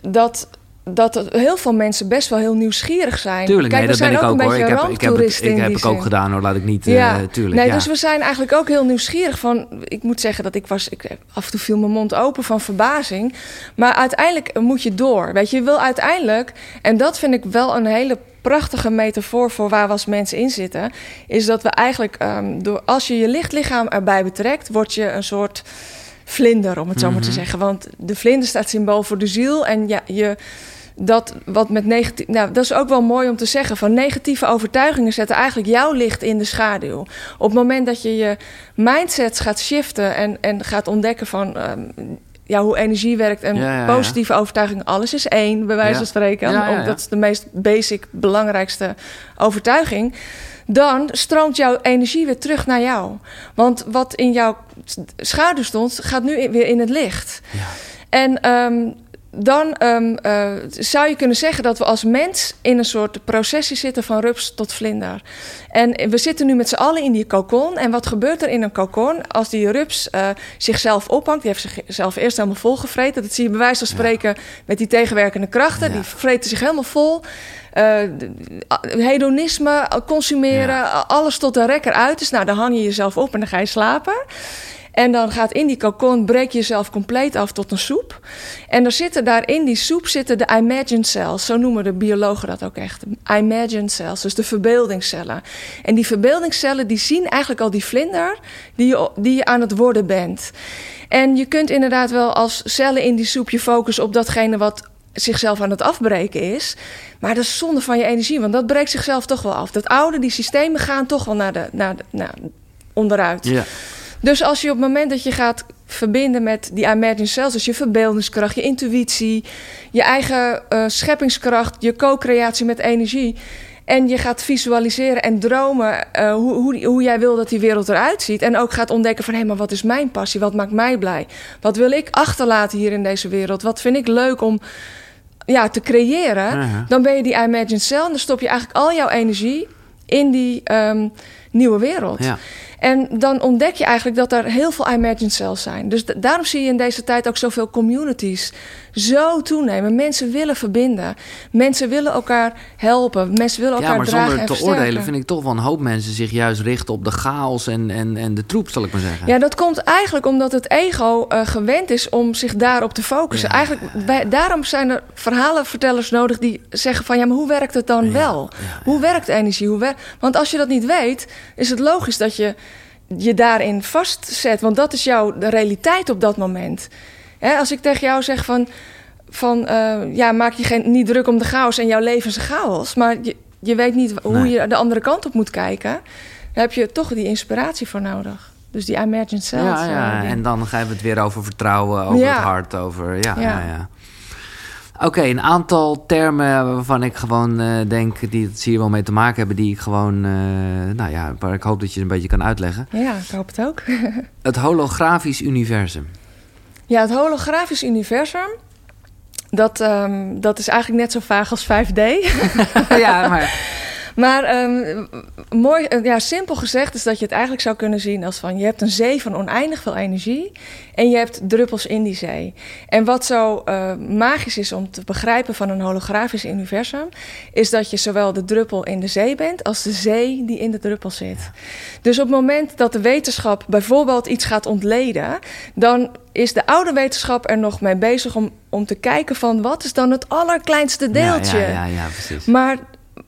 B: dat dat heel veel mensen best wel heel nieuwsgierig zijn.
A: Tuurlijk, Kijk, nee, dat ben ik ook, hoor. Ik heb, ik heb, het, ik heb ik ook gedaan hoor, laat ik niet... Ja. Uh, tuurlijk,
B: nee, Dus we zijn eigenlijk ook heel nieuwsgierig van... Ik moet zeggen dat ik was... Ik, af en toe viel mijn mond open van verbazing. Maar uiteindelijk moet je door. Weet je, je wil uiteindelijk... En dat vind ik wel een hele prachtige metafoor voor waar we als mensen in zitten... is dat we eigenlijk... Um, door, als je je lichtlichaam erbij betrekt... word je een soort vlinder, om het zo maar te mhm. zeggen. Want de vlinder staat symbool voor de ziel. En ja, je dat wat met negatief. Nou, dat is ook wel mooi om te zeggen. Van negatieve overtuigingen zetten eigenlijk jouw licht in de schaduw. Op het moment dat je je mindset gaat shiften en, en gaat ontdekken van. Um, ja, hoe energie werkt en positieve overtuigingen. Alles is één, bij wijze van spreken. Dat is de meest basic, belangrijkste overtuiging. Dan stroomt jouw energie weer terug naar jou. Want wat in jouw schaduw stond, gaat nu weer in het licht. En um, dan um, uh, zou je kunnen zeggen dat we als mens in een soort processie zitten van rups tot vlinder. En we zitten nu met z'n allen in die kokon. En wat gebeurt er in een kokon als die rups uh, zichzelf ophangt? Die heeft zichzelf eerst helemaal volgevreten. Dat zie je bij wijze van spreken met die tegenwerkende krachten. Die vreten zich helemaal vol. Uh, hedonisme, consumeren, ja. alles tot de rekker uit is. Nou, dan hang je jezelf op en dan ga je slapen. En dan gaat in die kokon, breek je jezelf compleet af tot een soep. En er zitten daar in die soep zitten de imagined cells. Zo noemen de biologen dat ook echt. Imagined cells, dus de verbeeldingscellen. En die verbeeldingscellen die zien eigenlijk al die vlinder die je, die je aan het worden bent. En je kunt inderdaad wel als cellen in die soep je focussen op datgene wat zichzelf aan het afbreken is. Maar dat is zonde van je energie, want dat breekt zichzelf toch wel af. Dat oude, die systemen gaan toch wel naar de, naar naar onderuit. Ja. Dus als je op het moment dat je gaat verbinden met die imagined cells, dus je verbeeldingskracht, je intuïtie, je eigen uh, scheppingskracht, je co-creatie met energie. En je gaat visualiseren en dromen uh, hoe, hoe, hoe, jij wil dat die wereld eruit ziet. En ook gaat ontdekken van hé, maar wat is mijn passie? Wat maakt mij blij? Wat wil ik achterlaten hier in deze wereld? Wat vind ik leuk om ja, te creëren? Dan ben je die imagined cell en dan stop je eigenlijk al jouw energie in die um, nieuwe wereld. Ja. En dan ontdek je eigenlijk dat er heel veel imagined cells zijn. Dus daarom zie je in deze tijd ook zoveel communities zo toenemen. Mensen willen verbinden. Mensen willen elkaar helpen. Mensen willen elkaar dragen
A: Ja, maar zonder te oordelen vind ik toch wel een hoop mensen zich juist richten op de chaos en, en, en de troep, zal ik maar zeggen.
B: Ja, dat komt eigenlijk omdat het ego uh, gewend is om zich daarop te focussen. Eigenlijk, bij, daarom zijn er verhalenvertellers nodig die zeggen van... ja, maar hoe werkt het dan wel? Hoe werkt energie? Hoe wer Want als je dat niet weet, is het logisch dat je je daarin vastzet. Want dat is jouw realiteit op dat moment. als ik tegen jou zeg van, van uh, ja, maak je geen, niet druk om de chaos en jouw leven is een chaos. Maar je, je weet niet hoe je de andere kant op moet kijken. Dan heb je toch die inspiratie voor nodig. Dus die imagined self.
A: Ja, ja. en dan gaan we het weer over vertrouwen, over het hart, over... ja, ja. ja. Oké, een aantal termen waarvan ik gewoon uh, denk die het hier wel mee te maken hebben, die ik gewoon, uh, nou ja, waar ik hoop dat je een beetje kan uitleggen.
B: Ja, ik hoop het ook.
A: het holografisch universum.
B: Ja, het holografisch universum. Dat, um, dat is eigenlijk net zo vaag als 5D.
A: ja, maar.
B: Maar um, mooi, eh, ja, simpel gezegd is dat je het eigenlijk zou kunnen zien als van... je hebt een zee van oneindig veel energie en je hebt druppels in die zee. En wat zo uh, magisch is om te begrijpen van een holografisch universum... is dat je zowel de druppel in de zee bent als de zee die in de druppel zit. Dus op het moment dat de wetenschap bijvoorbeeld iets gaat ontleden... dan is de oude wetenschap er nog mee bezig om, om te kijken van... wat is dan het allerkleinste deeltje?
A: Ja, ja, ja, ja precies.
B: Maar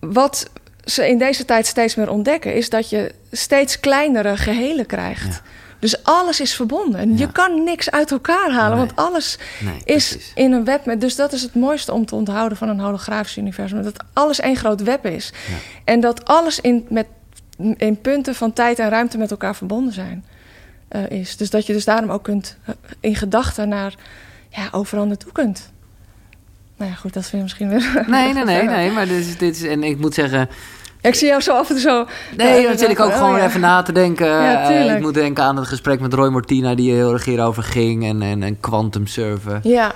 B: wat ze in deze tijd steeds meer ontdekken, is dat je steeds kleinere gehelen krijgt. Dus alles is verbonden. Je kan niks uit elkaar halen, want alles is in een web. Met, dus dat is het mooiste om te onthouden van een holografisch universum. Dat alles één groot web is. En dat alles in, met, in punten van tijd en ruimte met elkaar verbonden zijn. eh, is. Dus dat je dus daarom ook kunt eh, in gedachten naar ja, overal naartoe kunt. Nou ja, goed, dat vind je misschien weer.
A: Nee, nee, nee, nee. Maar dit is, dit is. En ik moet zeggen.
B: Ik zie jou zo af en toe zo.
A: Nee, dan zit ik ook
B: oh,
A: gewoon
B: ja.
A: even na te denken.
B: Ja,
A: Eh, ik moet denken aan het gesprek met Roy Mortina, die heel erg hierover ging. En, en, en quantum surfen.
B: Ja,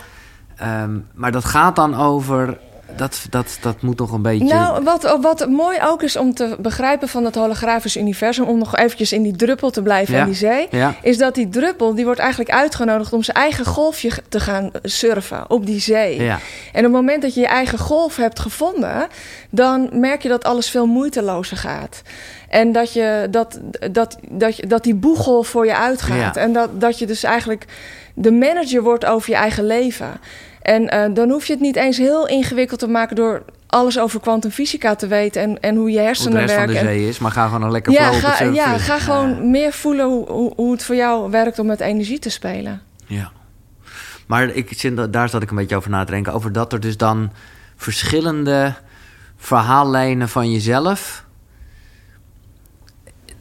A: Ehm, maar dat gaat dan over. Dat, dat, dat moet nog een beetje.
B: Nou, wat, wat mooi ook is om te begrijpen van het holografisch universum, om nog eventjes in die druppel te blijven
A: Ja.
B: in die zee,
A: ja,
B: is dat die druppel, die wordt eigenlijk uitgenodigd om zijn eigen golfje te gaan surfen op die zee.
A: ja,
B: En op het moment dat je je eigen golf hebt gevonden, dan merk je dat alles veel moeitelozer gaat. En dat, je, dat, dat, dat, dat die boeggolf voor je uitgaat. En dat, dat je dus eigenlijk de manager wordt over je eigen leven. En eh, dan hoef je het niet eens heel ingewikkeld te maken door alles over kwantumfysica te weten en, en hoe je
A: hoe de
B: hersenen
A: rest van de
B: werken.
A: Zee is. Maar ga gewoon een lekker
B: ja, ga,
A: surfen.
B: ja, ga gewoon meer voelen hoe, hoe, hoe het voor jou werkt om met energie te spelen.
A: Ja. Maar ik, zit- daar zat ik een beetje over na te denken. Over dat er dus dan verschillende verhaallijnen van jezelf.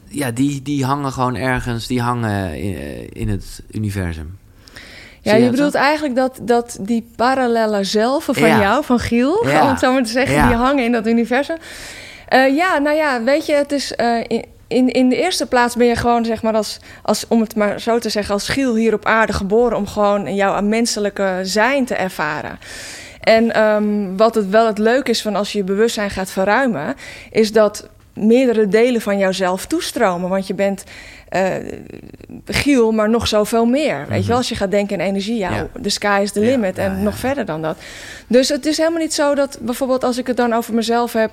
A: Ja, die, die hangen gewoon ergens. Die hangen in, in het universum.
B: Ja, je bedoelt eigenlijk dat, dat die parallele zelven van
A: Ja.
B: jou, van Giel,
A: Ja.
B: om het zo maar te zeggen,
A: Ja.
B: die hangen in dat universum. Eh, ja, nou ja, weet je, het is eh, in, in, de eerste plaats ben je gewoon, zeg maar, als, als, om het maar zo te zeggen, als Giel hier op aarde geboren om gewoon jouw menselijke zijn te ervaren. En ehm, wat het wel het leuk is van als je je bewustzijn gaat verruimen, is dat meerdere delen van jouzelf toestromen. Want je bent eh, Giel, maar nog zoveel meer. Weet je wel, als je gaat denken in energie, ja,
A: Ja.
B: the sky is the limit.
A: ja,
B: en
A: ja,
B: nog verder dan dat. Dus het is helemaal niet zo dat, bijvoorbeeld als ik het dan over mezelf heb,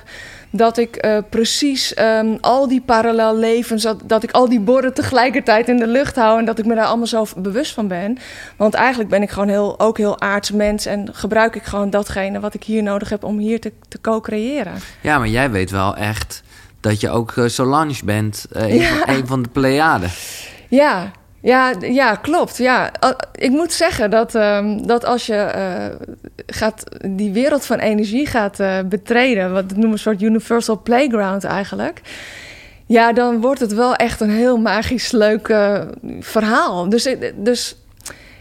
B: dat ik eh, precies ehm, al die parallel levens, dat, dat ik al die borden tegelijkertijd in de lucht hou en dat ik me daar allemaal zo bewust van ben. Want eigenlijk ben ik gewoon heel, ook heel aards mens en gebruik ik gewoon datgene wat ik hier nodig heb om hier te, te co-creëren.
A: Ja, maar jij weet wel echt dat je ook eh, Solange bent. eh, een,
B: Ja.
A: van, een van de Pleiaden.
B: Ja, ja, ja klopt. Ja. Ik moet zeggen dat, ehm, dat als je eh, gaat, die wereld van energie gaat betreden, wat ik noem een soort universal playground eigenlijk. Ja, dan wordt het wel echt een heel magisch leuk verhaal. Dus, dus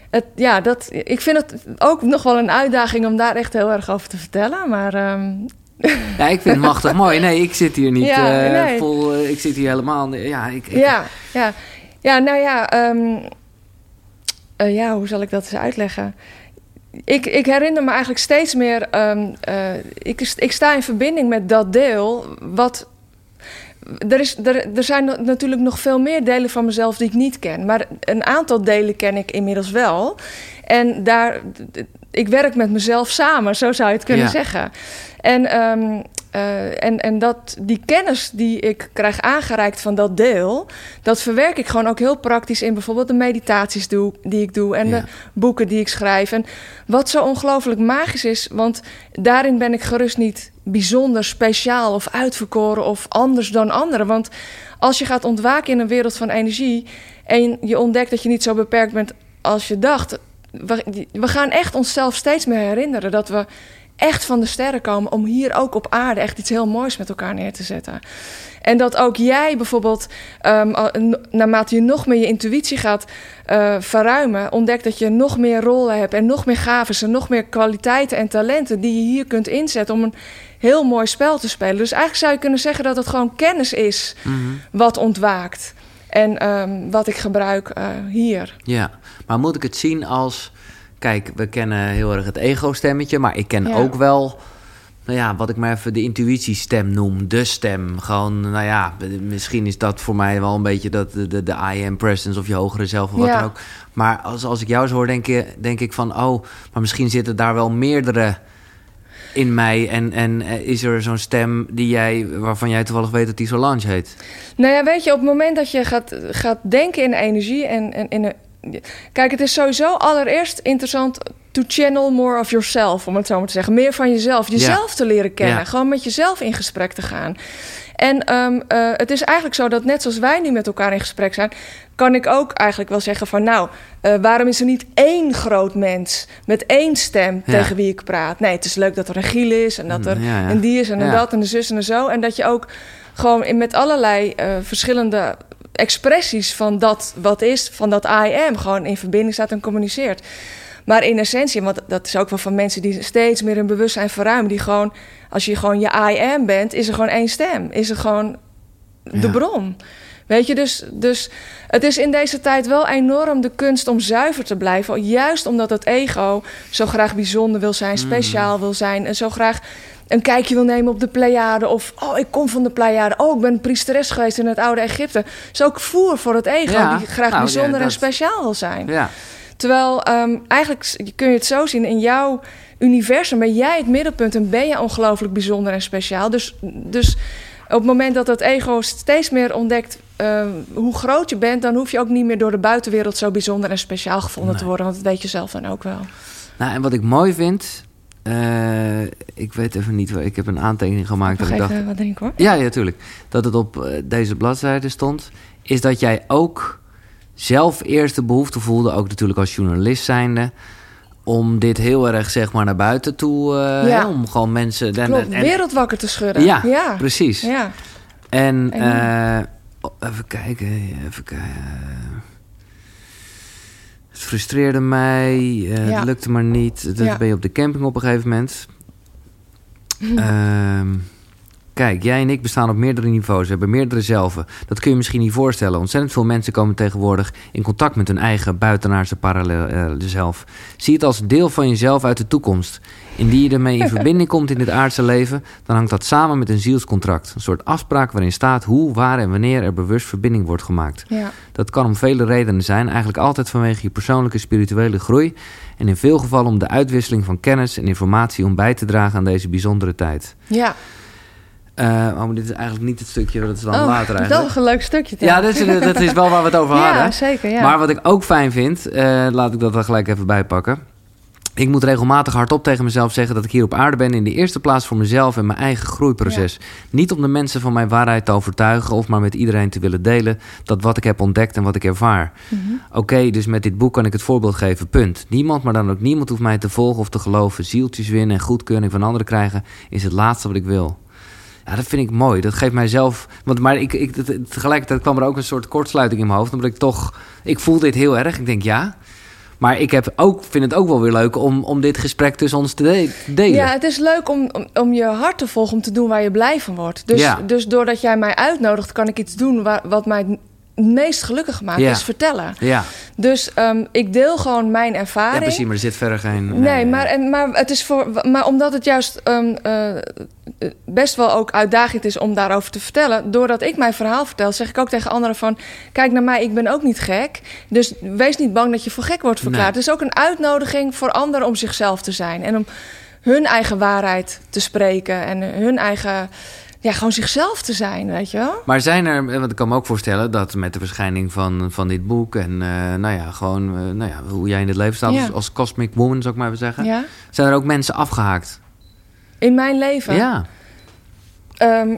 B: het, ja, dat, ik vind het ook nog wel een uitdaging om daar echt heel erg over te vertellen. Maar ehm,
A: Ja, ik vind het machtig mooi. Nee, ik zit hier niet
B: Ja,
A: eh,
B: nee.
A: vol. eh, ik zit hier helemaal. Ja, ik, ik-
B: Ja, ja. ja nou ja, ehm, eh, ja, hoe zal ik dat eens uitleggen? Ik, ik herinner me eigenlijk steeds meer. ehm, eh, ik, ik sta in verbinding met dat deel. Wat. Er, is, er, er zijn natuurlijk nog veel meer delen van mezelf die ik niet ken. Maar een aantal delen ken ik inmiddels wel. En daar. Ik werk met mezelf samen, zo zou je het kunnen
A: Ja.
B: zeggen. En, ehm, eh, en, en dat, die kennis die ik krijg aangereikt van dat deel, dat verwerk ik gewoon ook heel praktisch in bijvoorbeeld de meditaties doe, die ik doe en
A: Ja.
B: de boeken die ik schrijf. En wat zo ongelooflijk magisch is, want daarin ben ik gerust niet bijzonder speciaal of uitverkoren of anders dan anderen. Want als je gaat ontwaken in een wereld van energie en je ontdekt dat je niet zo beperkt bent als je dacht, we, we gaan echt onszelf steeds meer herinneren dat we echt van de sterren komen om hier ook op aarde echt iets heel moois met elkaar neer te zetten. En dat ook jij bijvoorbeeld, ehm, naarmate je nog meer je intuïtie gaat eh, verruimen, ontdekt dat je nog meer rollen hebt en nog meer gaven en nog meer kwaliteiten en talenten die je hier kunt inzetten om een heel mooi spel te spelen. Dus eigenlijk zou je kunnen zeggen dat het gewoon kennis is
A: Mhm.
B: wat ontwaakt. En ehm, wat ik gebruik eh, hier.
A: Ja, maar moet ik het zien als... Kijk, we kennen heel erg het ego-stemmetje, maar ik ken
B: Ja.
A: ook wel... Nou ja, wat ik maar even de intuïtiestem noem, de stem. Gewoon, nou ja, misschien is dat voor mij wel een beetje dat, de, de, de I am presence of je hogere zelf of wat
B: Ja.
A: dan ook. Maar als, als ik jou zo hoor, denk, je, denk ik van, oh, maar misschien zitten daar wel meerdere in mij. En, en eh, is er zo'n stem die jij, waarvan jij toevallig weet dat die Solange heet?
B: Nou ja, weet je, op het moment dat je gaat, gaat denken in energie en, en in een. Kijk, het is sowieso allereerst interessant to channel more of yourself, om het zo maar te zeggen. Meer van jezelf, jezelf te leren kennen.
A: Ja.
B: Gewoon met jezelf in gesprek te gaan. En ehm, eh, het is eigenlijk zo dat net zoals wij nu met elkaar in gesprek zijn, kan ik ook eigenlijk wel zeggen van nou, eh, waarom is er niet één groot mens met één stem
A: Ja.
B: tegen wie ik praat? Nee, het is leuk dat er een Giel is en dat er
A: Ja, ja.
B: een die is en een dat en een zus en een zo. En dat je ook gewoon in, met allerlei eh, verschillende expressies van dat wat is, van dat I am, gewoon in verbinding staat en communiceert. Maar in essentie, want dat is ook wel van mensen die steeds meer hun bewustzijn verruimen, die gewoon, als je gewoon je I am bent, is er gewoon één stem. Is er gewoon de
A: Ja.
B: bron. Weet je, dus, dus het is in deze tijd wel enorm de kunst om zuiver te blijven. Juist omdat het ego zo graag bijzonder wil zijn, speciaal wil zijn. En zo graag een kijkje wil nemen op de Pleiade. Of, oh, ik kom van de Pleiade. Oh, ik ben priesteres geweest in het oude Egypte. is ook voer voor het ego,
A: Ja,
B: die graag
A: nou,
B: bijzonder
A: ja,
B: en speciaal wil zijn.
A: Ja.
B: Terwijl ehm, eigenlijk kun je het zo zien, in jouw universum ben jij het middelpunt en ben je ongelooflijk bijzonder en speciaal. Dus, dus op het moment dat het ego steeds meer ontdekt ehm, hoe groot je bent, dan hoef je ook niet meer door de buitenwereld zo bijzonder en speciaal gevonden te worden. Want dat weet je zelf dan ook wel.
A: Nou, en wat ik mooi vind... eh, ik weet even niet... waar- Ik heb een aantekening gemaakt
B: Nog
A: dat ik dacht...
B: wat drinken hoor.
A: Ja, ja, tuurlijk. Dat het op eh, deze bladzijde stond. Is dat jij ook zelf eerst de behoefte voelde, ook natuurlijk als journalist zijnde, om dit heel erg zeg maar naar buiten toe, eh,
B: Ja.
A: hè, om gewoon mensen... en-
B: Klopt,
A: en-
B: wereld wakker te schudden.
A: Ja,
B: ja.
A: precies.
B: Ja.
A: En eh, oh, even kijken, even kijken. Het frustreerde mij, eh,
B: Ja.
A: het lukte maar niet. Dan
B: Ja.
A: ben je op de camping op een gegeven moment. Kijk, jij en ik bestaan op meerdere niveaus, we hebben meerdere zelven. Dat kun je misschien niet voorstellen. Ontzettend veel mensen komen tegenwoordig in contact met hun eigen buitenaardse parallele zelf. Zie het als deel van jezelf uit de toekomst. Indien je ermee in verbinding komt in dit aardse leven, dan hangt dat samen met een zielscontract. Een soort afspraak waarin staat hoe, waar en wanneer er bewust verbinding wordt gemaakt.
B: Ja.
A: Dat kan om vele redenen zijn, eigenlijk altijd vanwege je persoonlijke spirituele groei en in veel gevallen om de uitwisseling van kennis en informatie om bij te dragen aan deze bijzondere tijd.
B: ja.
A: Eh, oh, maar dit is eigenlijk niet het stukje, dat is dan
B: Oh,
A: later
B: dat
A: eigenlijk.
B: is een leuk stukje.
A: Ja, dat is, dat is wel waar we het over
B: ja,
A: hadden.
B: zeker. Ja.
A: Maar wat ik ook fijn vind, eh, laat ik dat er gelijk even bij pakken. Ik moet regelmatig hardop tegen mezelf zeggen dat ik hier op aarde ben in de eerste plaats voor mezelf en mijn eigen groeiproces. Niet om de mensen van mijn waarheid te overtuigen of maar met iedereen te willen delen dat wat ik heb ontdekt en wat ik ervaar.
B: Mhm.
A: Oké, dus met dit boek kan ik het voorbeeld geven, punt. Niemand, maar dan ook niemand hoeft mij te volgen of te geloven. Zieltjes winnen en goedkeuring van anderen krijgen is het laatste wat ik wil. Ja, dat vind ik mooi. Dat geeft mij zelf. Want, maar ik, ik, tegelijkertijd kwam er ook een soort kortsluiting in mijn hoofd. Omdat ik toch. Ik voel dit heel erg. Ik denk ja. Maar ik heb ook, vind het ook wel weer leuk om, om dit gesprek tussen ons te de- te delen.
B: Ja, het is leuk om, om, om je hart te volgen, om te doen waar je blij van wordt. Dus,
A: Ja.
B: dus doordat jij mij uitnodigt, kan ik iets doen waar, wat mij meest gelukkig maakt,
A: Ja.
B: is vertellen.
A: ja.
B: Dus ehm, ik deel gewoon mijn
A: ja,
B: ervaring.
A: precies. Maar er zit verder geen.
B: Nee, maar, en, maar, het is voor, maar omdat het juist ehm, eh, best wel ook uitdagend is om daarover te vertellen, doordat ik mijn verhaal vertel, zeg ik ook tegen anderen van, kijk naar mij, ik ben ook niet gek. Dus wees niet bang dat je voor gek wordt verklaard.
A: Nee.
B: Het is ook een uitnodiging voor anderen om zichzelf te zijn en om hun eigen waarheid te spreken en hun eigen, ja, gewoon zichzelf te zijn, weet je wel?
A: Maar zijn er, want ik kan me ook voorstellen dat met de verschijning van, van dit boek en eh, nou ja, gewoon eh, nou ja, hoe jij in het leven staat
B: Ja.
A: als, als Cosmic Woman, zou ik maar even zeggen.
B: Ja?
A: Zijn er ook mensen afgehaakt?
B: In mijn leven.
A: Ja.
B: Ehm,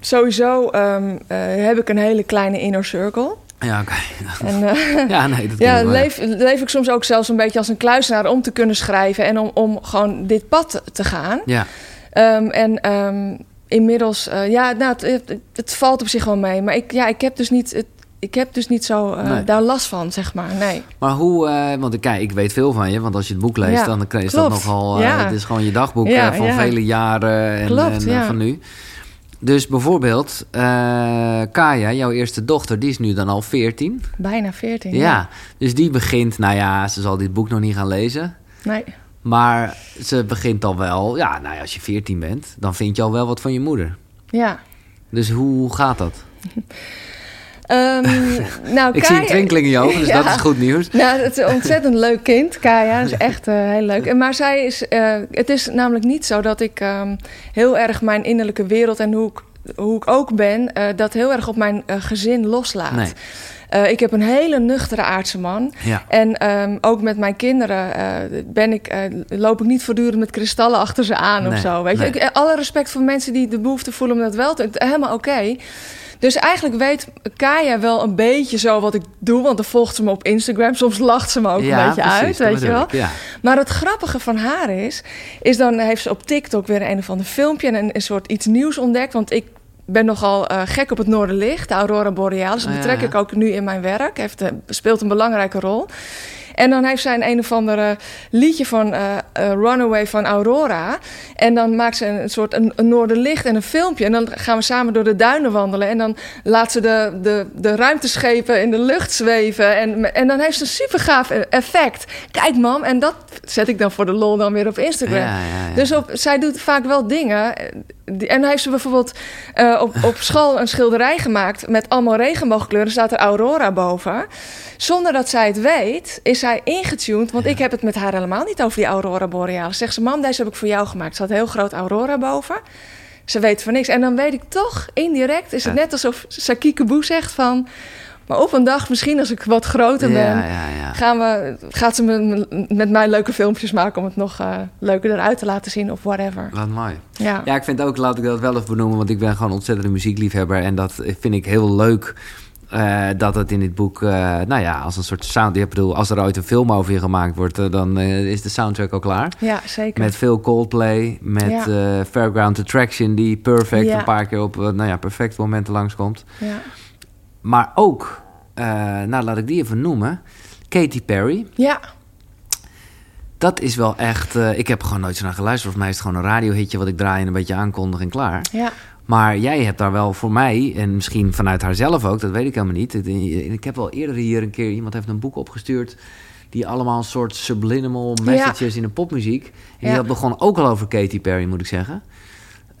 B: sowieso ehm, eh, heb ik een hele kleine inner circle.
A: Ja, oké.
B: En, eh,
A: Ja, nee, dat
B: Ja, leef, leef ik soms ook zelfs een beetje als een kluisenaar om te kunnen schrijven en om, om gewoon dit pad te- gaan.
A: Ja,
B: Ehm, en ehm, inmiddels, eh, ja, nou, het, het, het valt op zich wel mee. Maar ik, ja, ik heb dus niet, het, ik heb dus niet zo eh,
A: Nee.
B: daar last van, zeg maar. Nee.
A: maar hoe, eh, want ik, kijk, ik weet veel van je, want als je het boek leest,
B: Ja,
A: dan is dat nogal,
B: Ja.
A: het is gewoon je dagboek
B: Ja,
A: van
B: ja.
A: vele jaren en,
B: Klopt,
A: en,
B: ja.
A: van nu. Dus bijvoorbeeld, eh, Kaya, jouw eerste dochter, die is nu dan al 14.
B: Bijna 14.
A: Ja. dus die begint, nou ja, ze zal dit boek nog niet gaan lezen.
B: Nee.
A: Maar ze begint al wel, ja, nou ja, als je 14 bent, dan vind je al wel wat van je moeder.
B: Ja.
A: Dus hoe gaat dat?
B: Ehm, nou,
A: Ik zie een
B: Kaya-
A: twinkeling in je ogen, dus
B: Ja.
A: dat is goed nieuws.
B: Nou, het is een ontzettend leuk kind, Kaya. Dat is echt eh, heel leuk. Maar zij is, eh, het is namelijk niet zo dat ik ehm, heel erg mijn innerlijke wereld en hoe ik, hoe ik ook ben, eh, dat heel erg op mijn gezin loslaat.
A: Nee.
B: Eh, ik heb een hele nuchtere aardse man.
A: Ja.
B: En ehm, ook met mijn kinderen eh, ben ik, eh, loop ik niet voortdurend met kristallen achter ze aan of
A: Nee,
B: zo. Weet
A: nee.
B: je? Ik, alle respect voor mensen die de behoefte voelen om dat wel te Helemaal oké. Dus eigenlijk weet Kaya wel een beetje zo wat ik doe. Want dan volgt ze me op Instagram. Soms lacht ze me ook een beetje uit, weet je wel.
A: bedoel ik, Ja.
B: Maar het grappige van haar is... is dan heeft ze op TikTok weer een of ander filmpje... en een, een soort iets nieuws ontdekt. Want ik ben nogal uh, gek op het Noorderlicht, de Aurora Borealis. Dat
A: ja,
B: betrek ik ook nu in mijn werk. Heeft, uh, speelt een belangrijke rol. En dan heeft zij een, een of andere liedje van uh, uh, Runaway van Aurora. En dan maakt ze een, een soort een, een Noorderlicht en een filmpje. En dan gaan we samen door de duinen wandelen. En dan laat ze de, de, de ruimteschepen in de lucht zweven. En, en dan heeft ze een super gaaf effect. Kijk, mam. En dat zet ik dan voor de lol dan weer op Instagram.
A: Ja, ja, ja.
B: Dus op, zij doet vaak wel dingen. En dan heeft ze bijvoorbeeld uh, op, op school een schilderij gemaakt met allemaal regenboogkleuren. staat er Aurora boven. Zonder dat zij het weet, is zij ingetuned. Want ik heb het met haar helemaal niet over die Aurora Borealis. Zegt ze, mam, deze heb ik voor jou gemaakt. Ze had heel groot Aurora boven. Ze weet van niks. En dan weet ik toch, indirect, is het ja. net alsof Saki Kaboe zegt van... Maar op een dag, misschien als ik wat groter ben,
A: ja, ja,
B: Gaan we, gaat ze me, met mij leuke filmpjes maken om het nog uh, leuker eruit te laten zien of whatever.
A: Wat mooi.
B: Ja.
A: ja, ik vind ook, laat ik dat wel even benoemen, want ik ben gewoon ontzettend een muziekliefhebber. En dat vind ik heel leuk. Uh, dat het in dit boek, uh, nou ja, als een soort sound. Ik bedoel, als er ooit een film over je gemaakt wordt, uh, dan is de soundtrack al klaar.
B: Ja, zeker.
A: Met veel Coldplay, met ja. Fairground Attraction, die perfect ja. een paar keer op, nou ja, perfecte momenten langskomt.
B: Ja.
A: Maar ook, nou laat ik die even noemen, Katy Perry.
B: Ja.
A: Dat is wel echt. Uh, ik heb gewoon nooit zo naar geluisterd. Volgens mij is het gewoon een radiohitje wat ik draai en een beetje aankondig en klaar.
B: Ja.
A: Maar jij hebt daar wel voor mij, en misschien vanuit haar zelf ook, dat weet ik helemaal niet. Ik heb wel eerder hier een keer, iemand heeft een boek opgestuurd. Die allemaal een soort subliminal messages ja. in de popmuziek. En ja. dat begon ook al over Katy Perry, moet ik zeggen.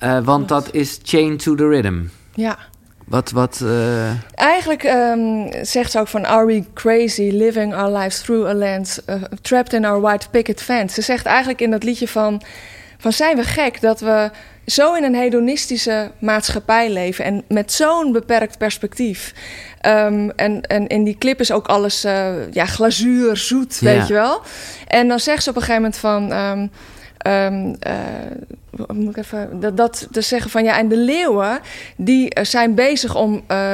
A: Uh, want dat is Chain to the Rhythm.
B: Ja.
A: Wat, wat... Uh...
B: Eigenlijk um, zegt ze ook van... Are we crazy living our lives through a lens... Uh, trapped in our white picket fence. Ze zegt eigenlijk in dat liedje van... van zijn we gek dat we zo in een hedonistische maatschappij leven... en met zo'n beperkt perspectief. Um, en, en in die clip is ook alles uh, ja, glazuur, zoet, weet je wel. En dan zegt ze op een gegeven moment van... Um, Um, uh, dat, dat te zeggen van ja, en de leeuwen die uh, zijn bezig om uh,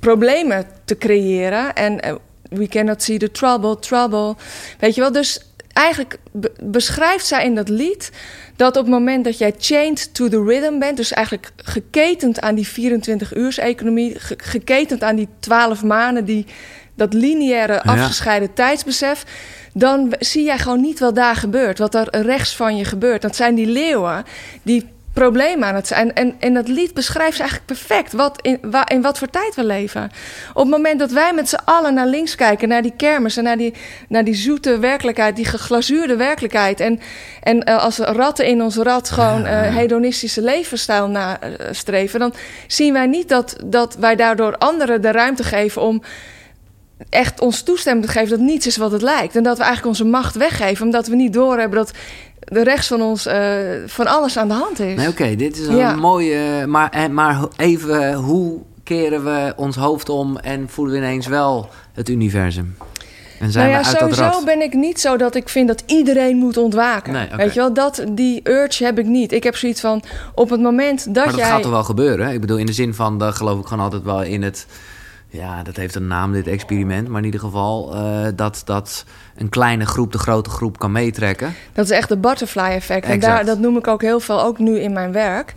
B: problemen te creëren en uh, we cannot see the trouble, trouble, weet je wel. Dus eigenlijk be beschrijft zij in dat lied dat op het moment dat jij chained to the rhythm bent, dus eigenlijk geketend aan die 24-uurs-economie, ge geketend aan die 12 maanden, die dat lineaire afgescheiden ja. tijdsbesef dan zie jij gewoon niet wat daar gebeurt, wat er rechts van je gebeurt. Dat zijn die leeuwen die problemen aan het zijn. En, en dat lied beschrijft ze eigenlijk perfect wat in, waar, in wat voor tijd we leven. Op het moment dat wij met z'n allen naar links kijken, naar die kermis en naar die, naar die zoete werkelijkheid, die geglazuurde werkelijkheid. En, en uh, als ratten in ons rad gewoon uh, hedonistische levensstijl nastreven, dan zien wij niet dat, dat wij daardoor anderen de ruimte geven om echt ons toestemming te geven dat niets is wat het lijkt. En dat we eigenlijk onze macht weggeven, omdat we niet doorhebben dat de rechts van ons uh, van alles aan de hand is.
A: Nee, Oké, okay, dit is een ja. mooie. Maar, maar even, hoe keren we ons hoofd om en voelen we ineens wel het universum? En zijn
B: nou ja,
A: we uit
B: sowieso ben ik niet zo dat ik vind dat iedereen moet ontwaken.
A: Nee, okay.
B: Weet je wel, dat, die urge heb ik niet. Ik heb zoiets van, op het moment dat
A: maar dat
B: jij...
A: gaat toch wel gebeuren? Ik bedoel, in de zin van, daar geloof ik gewoon altijd wel in het... Ja, dat heeft een naam, dit experiment. Maar in ieder geval uh, dat, dat een kleine groep de grote groep kan meetrekken.
B: Dat is echt de butterfly effect. En daar, dat noem ik ook heel veel, ook nu in mijn werk.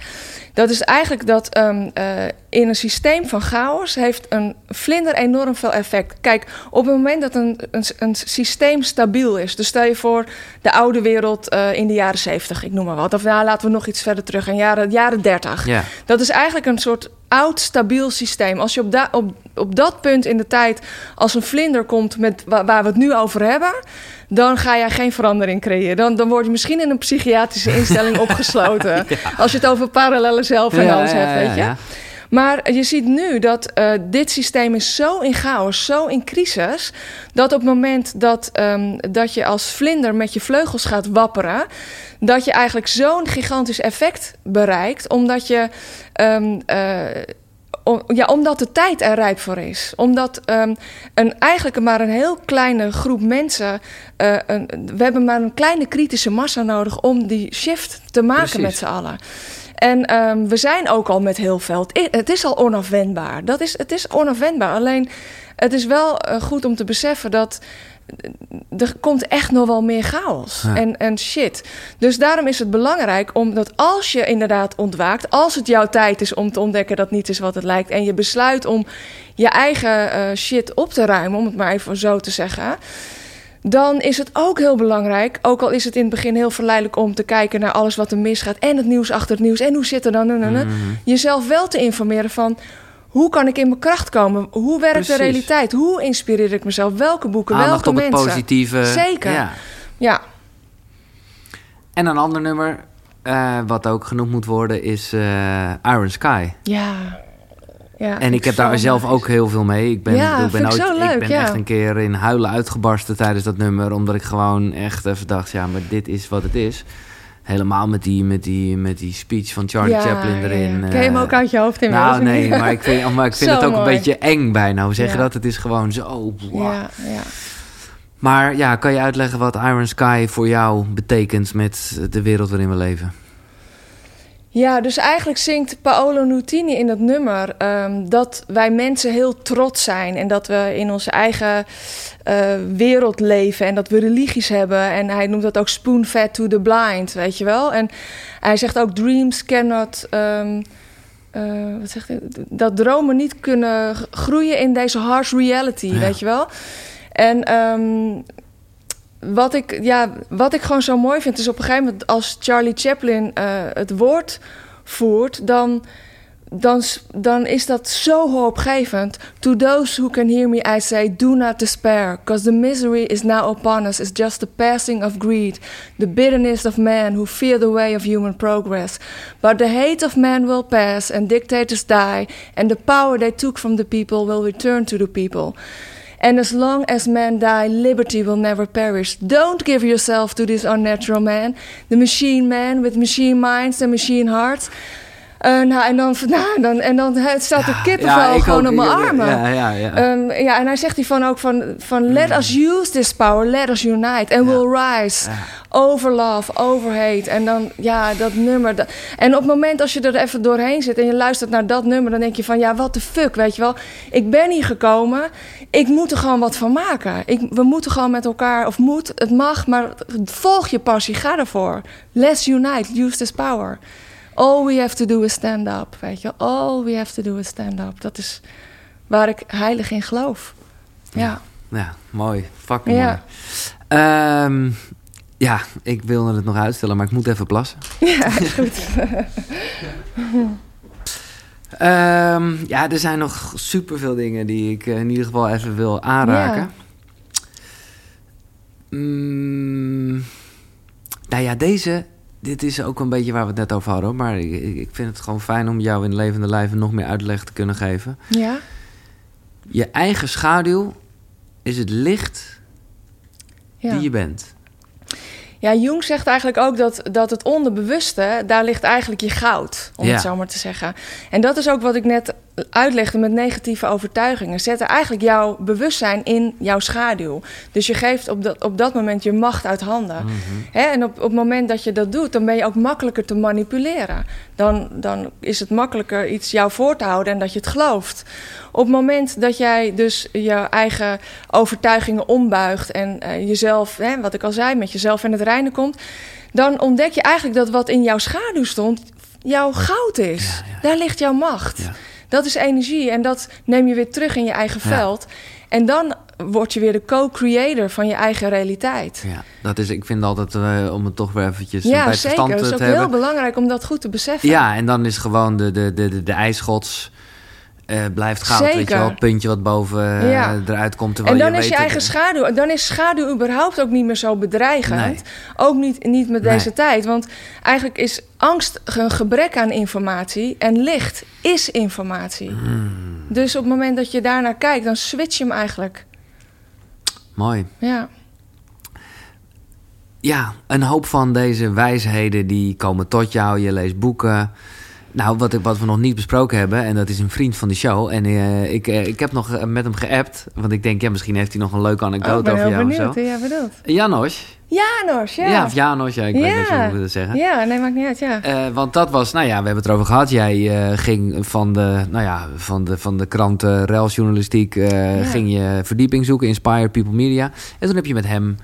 B: Dat is eigenlijk dat um, uh, in een systeem van chaos heeft een vlinder enorm veel effect. Kijk, op het moment dat een, een, een systeem stabiel is. Dus stel je voor de oude wereld uh, in de jaren 70, ik noem maar wat. Of nou, laten we nog iets verder terug, in jaren, jaren 30.
A: Ja.
B: Dat is eigenlijk een soort oud, stabiel systeem. Als je op, da, op, op dat punt in de tijd als een vlinder komt met waar we het nu over hebben, dan ga jij geen verandering creëren. Dan, dan word je misschien in een psychiatrische instelling opgesloten. ja. Als je het over parallele zelf en
A: ja,
B: alles hebt, weet je. Maar je ziet nu dat uh, dit systeem is zo in chaos, zo in crisis, dat op het moment dat, um, dat je als vlinder met je vleugels gaat wapperen, dat je eigenlijk zo'n gigantisch effect bereikt, omdat je. Um, uh, om, ja, omdat de tijd er rijp voor is. Omdat um, een, eigenlijk maar een heel kleine groep mensen. Uh, een, we hebben maar een kleine kritische massa nodig om die shift te maken
A: Precies.
B: met z'n allen. En ehm, we zijn ook al met heel veel. Het is al onafwendbaar. Dat is, het is onafwendbaar. Alleen, het is wel eh, goed om te beseffen dat er komt echt nog wel meer chaos
A: Ja.
B: en, en shit. Dus daarom is het belangrijk omdat als je inderdaad ontwaakt, als het jouw tijd is om te ontdekken dat niet is wat het lijkt, en je besluit om je eigen eh, shit op te ruimen, om het maar even zo te zeggen. Dan is het ook heel belangrijk, ook al is het in het begin heel verleidelijk om te kijken naar alles wat er misgaat en het nieuws achter het nieuws en hoe zit er dan,
A: Mhm.
B: jezelf wel te informeren van hoe kan ik in mijn kracht komen? Hoe werkt
A: Precies.
B: de realiteit? Hoe inspireer ik mezelf? Welke boeken?
A: Aandacht
B: welke
A: op het positieve.
B: Zeker.
A: Ja.
B: Ja,
A: En een ander nummer, eh, wat ook genoemd moet worden, is eh, Iron Sky.
B: ja. ja
A: En ik heb daar zelf ook heel veel mee. Ik ben,
B: Ja,
A: ik ben,
B: ik
A: ooit,
B: zo leuk,
A: ik ben
B: ja.
A: echt een keer in huilen uitgebarsten tijdens dat nummer. Omdat ik gewoon echt even dacht, ja, maar dit is wat het is. Helemaal met die, met die, met die speech van Charlie
B: Ja,
A: Chaplin
B: ja,
A: erin.
B: ja. Ken je hem
A: eh,
B: ook uit je hoofd inmiddels?
A: Nou, nee, maar ik vind, maar ik vind het ook
B: mooi.
A: een beetje eng bijna. Hoe zeg je
B: Ja.
A: dat? Het is gewoon zo... wow.
B: Ja, ja.
A: Maar ja, kan je uitleggen wat Iron Sky voor jou betekent met de wereld waarin we leven?
B: Ja, dus eigenlijk zingt Paolo Nutini in dat nummer ehm, dat wij mensen heel trots zijn en dat we in onze eigen eh, wereld leven en dat we religies hebben. En hij noemt dat ook spoon-fed to the blind, weet je wel. En hij zegt ook dreams cannot. ehm, eh, wat zegt hij? Dat dromen niet kunnen groeien in deze harsh reality,
A: Ja.
B: weet je wel. En ehm, wat, ik, ja, wat ik gewoon zo mooi vind, is op een gegeven moment als Charlie Chaplin eh, het woord voert, dan, dan, dan is dat zo hoopgevend. To those who can hear me, I say, do not despair, because the misery is now upon us, is just the passing of greed, the bitterness of man who fear the way of human progress. But the hate of man will pass, and dictators die, and the power they took from the people will return to the people. And as long as men die, liberty will never perish. Don't give yourself to this unnatural man, the machine man with machine minds and machine hearts. Eh, nou, en dan, nou, dan, en dan hè, staat de kippenvel gewoon op mijn armen.
A: Ja, ja, ja.
B: Ehm, ja, en hij zegt hij van ook van, van let us use this power, let us unite and we'll rise. Over love, over hate. En dan, ja, dat nummer. dat- En op het moment als je er even doorheen zit en je luistert naar dat nummer, dan denk je van, ja, what the fuck, weet je wel. Ik ben hier gekomen, ik moet er gewoon wat van maken. Ik, we moeten gewoon met elkaar, of moet, het mag, maar volg je passie, ga ervoor. Let's unite, use this power. All we have to do is stand up, weet je. All we have to do is stand up. Dat is waar ik heilig in geloof. Ja.
A: Ja, mooi. Fucking
B: Ja.
A: mooi. Ehm, ja, ik wilde het nog uitstellen, maar ik moet even plassen.
B: Ja, goed.
A: Ehm, ja, er zijn nog superveel dingen die ik eh, in ieder geval even wil aanraken. Mm, nou ja, deze... Dit is ook een beetje waar we het net over hadden. Maar ik, ik vind het gewoon fijn om jou in levende lijven nog meer uitleg te kunnen geven.
B: Ja?
A: Je eigen schaduw is het licht
B: Ja.
A: die je bent.
B: Ja, Jung zegt eigenlijk ook dat, dat het onderbewuste, daar ligt eigenlijk je goud, om
A: Ja.
B: het zo maar te zeggen. En dat is ook wat ik net uitlegde met negatieve overtuigingen. Zetten eigenlijk jouw bewustzijn in jouw schaduw. Dus je geeft op dat, op dat moment je macht uit handen.
A: Mhm.
B: Hè, en op, op het moment dat je dat doet, dan ben je ook makkelijker te manipuleren. Dan, dan is het makkelijker iets jou voor te houden en dat je het gelooft. Op het moment dat jij dus je eigen overtuigingen ombuigt en eh, jezelf, hè, wat ik al zei, met jezelf in het reinen komt, dan ontdek je eigenlijk dat wat in jouw schaduw stond, jouw goud is.
A: Ja, ja.
B: Daar ligt jouw macht.
A: Ja.
B: Dat is energie en dat neem je weer terug in je eigen
A: Ja.
B: veld. En dan word je weer de co-creator van je eigen realiteit.
A: Ja, dat is, ik vind altijd, eh, om het toch weer eventjes
B: Ja,
A: bij het
B: zeker.
A: verstand
B: Dat is
A: te
B: ook
A: hebben.
B: heel belangrijk om dat goed te beseffen.
A: Ja, en dan is gewoon de, de, de, de, de ijsgods eh, blijft goud. Weet je wel, het puntje wat boven eh,
B: Ja.
A: eruit komt.
B: En dan
A: je
B: is je eigen schaduw. En dan is schaduw überhaupt ook niet meer zo bedreigend.
A: Nee.
B: Ook niet, niet met deze tijd. Want eigenlijk is angst een gebrek aan informatie. En licht is informatie.
A: Hmm.
B: Dus op het moment dat je daarnaar kijkt, dan switch je hem eigenlijk.
A: Mooi.
B: Ja.
A: Ja, een hoop van deze wijsheden die komen tot jou. Je leest boeken. Nou, wat, ik- wat we nog niet besproken hebben, en dat is een vriend van de show. En eh, ik, eh, ik heb nog eh, met hem geappt. Want ik denk, ja, misschien heeft hij nog een leuke
B: Oh, ik
A: anekdote
B: ben
A: over
B: heel
A: jou of
B: benieuwd
A: zo.
B: hoe jij bedoelt.
A: Janos,
B: Janos, ja.
A: Ja, of Janos, ja, ik weet
B: Ja.
A: niet hoe ik het zeggen.
B: Ja, nee, maakt niet uit, ja.
A: Want dat was, nou ja, we hebben het erover gehad. Jij ging van de, nou ja, van de, van de krant uh,
B: Ja.
A: ging je verdieping zoeken, Inspired People Media. En toen heb je met hem,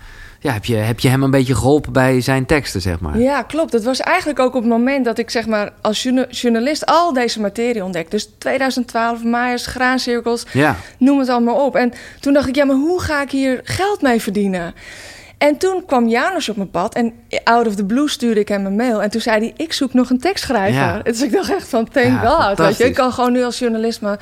A: ja, heb je, heb je hem een beetje geholpen bij zijn teksten, zeg maar.
B: Ja, klopt. Het was eigenlijk ook op het moment dat ik zeg maar als journa- journalist al deze materie ontdekte. Dus 2012, Maaiers, graancirkels,
A: Ja.
B: noem het allemaal op. En toen dacht ik, ja, maar hoe ga ik hier geld mee verdienen? En toen kwam Janos op mijn pad en out of the blue stuurde ik hem een mail. En toen zei hij, ik zoek nog een tekstschrijver.
A: Ja.
B: Dus ik dacht echt van, thank
A: Ja,
B: God. Weet je. Ik kan gewoon nu als journalist mijn,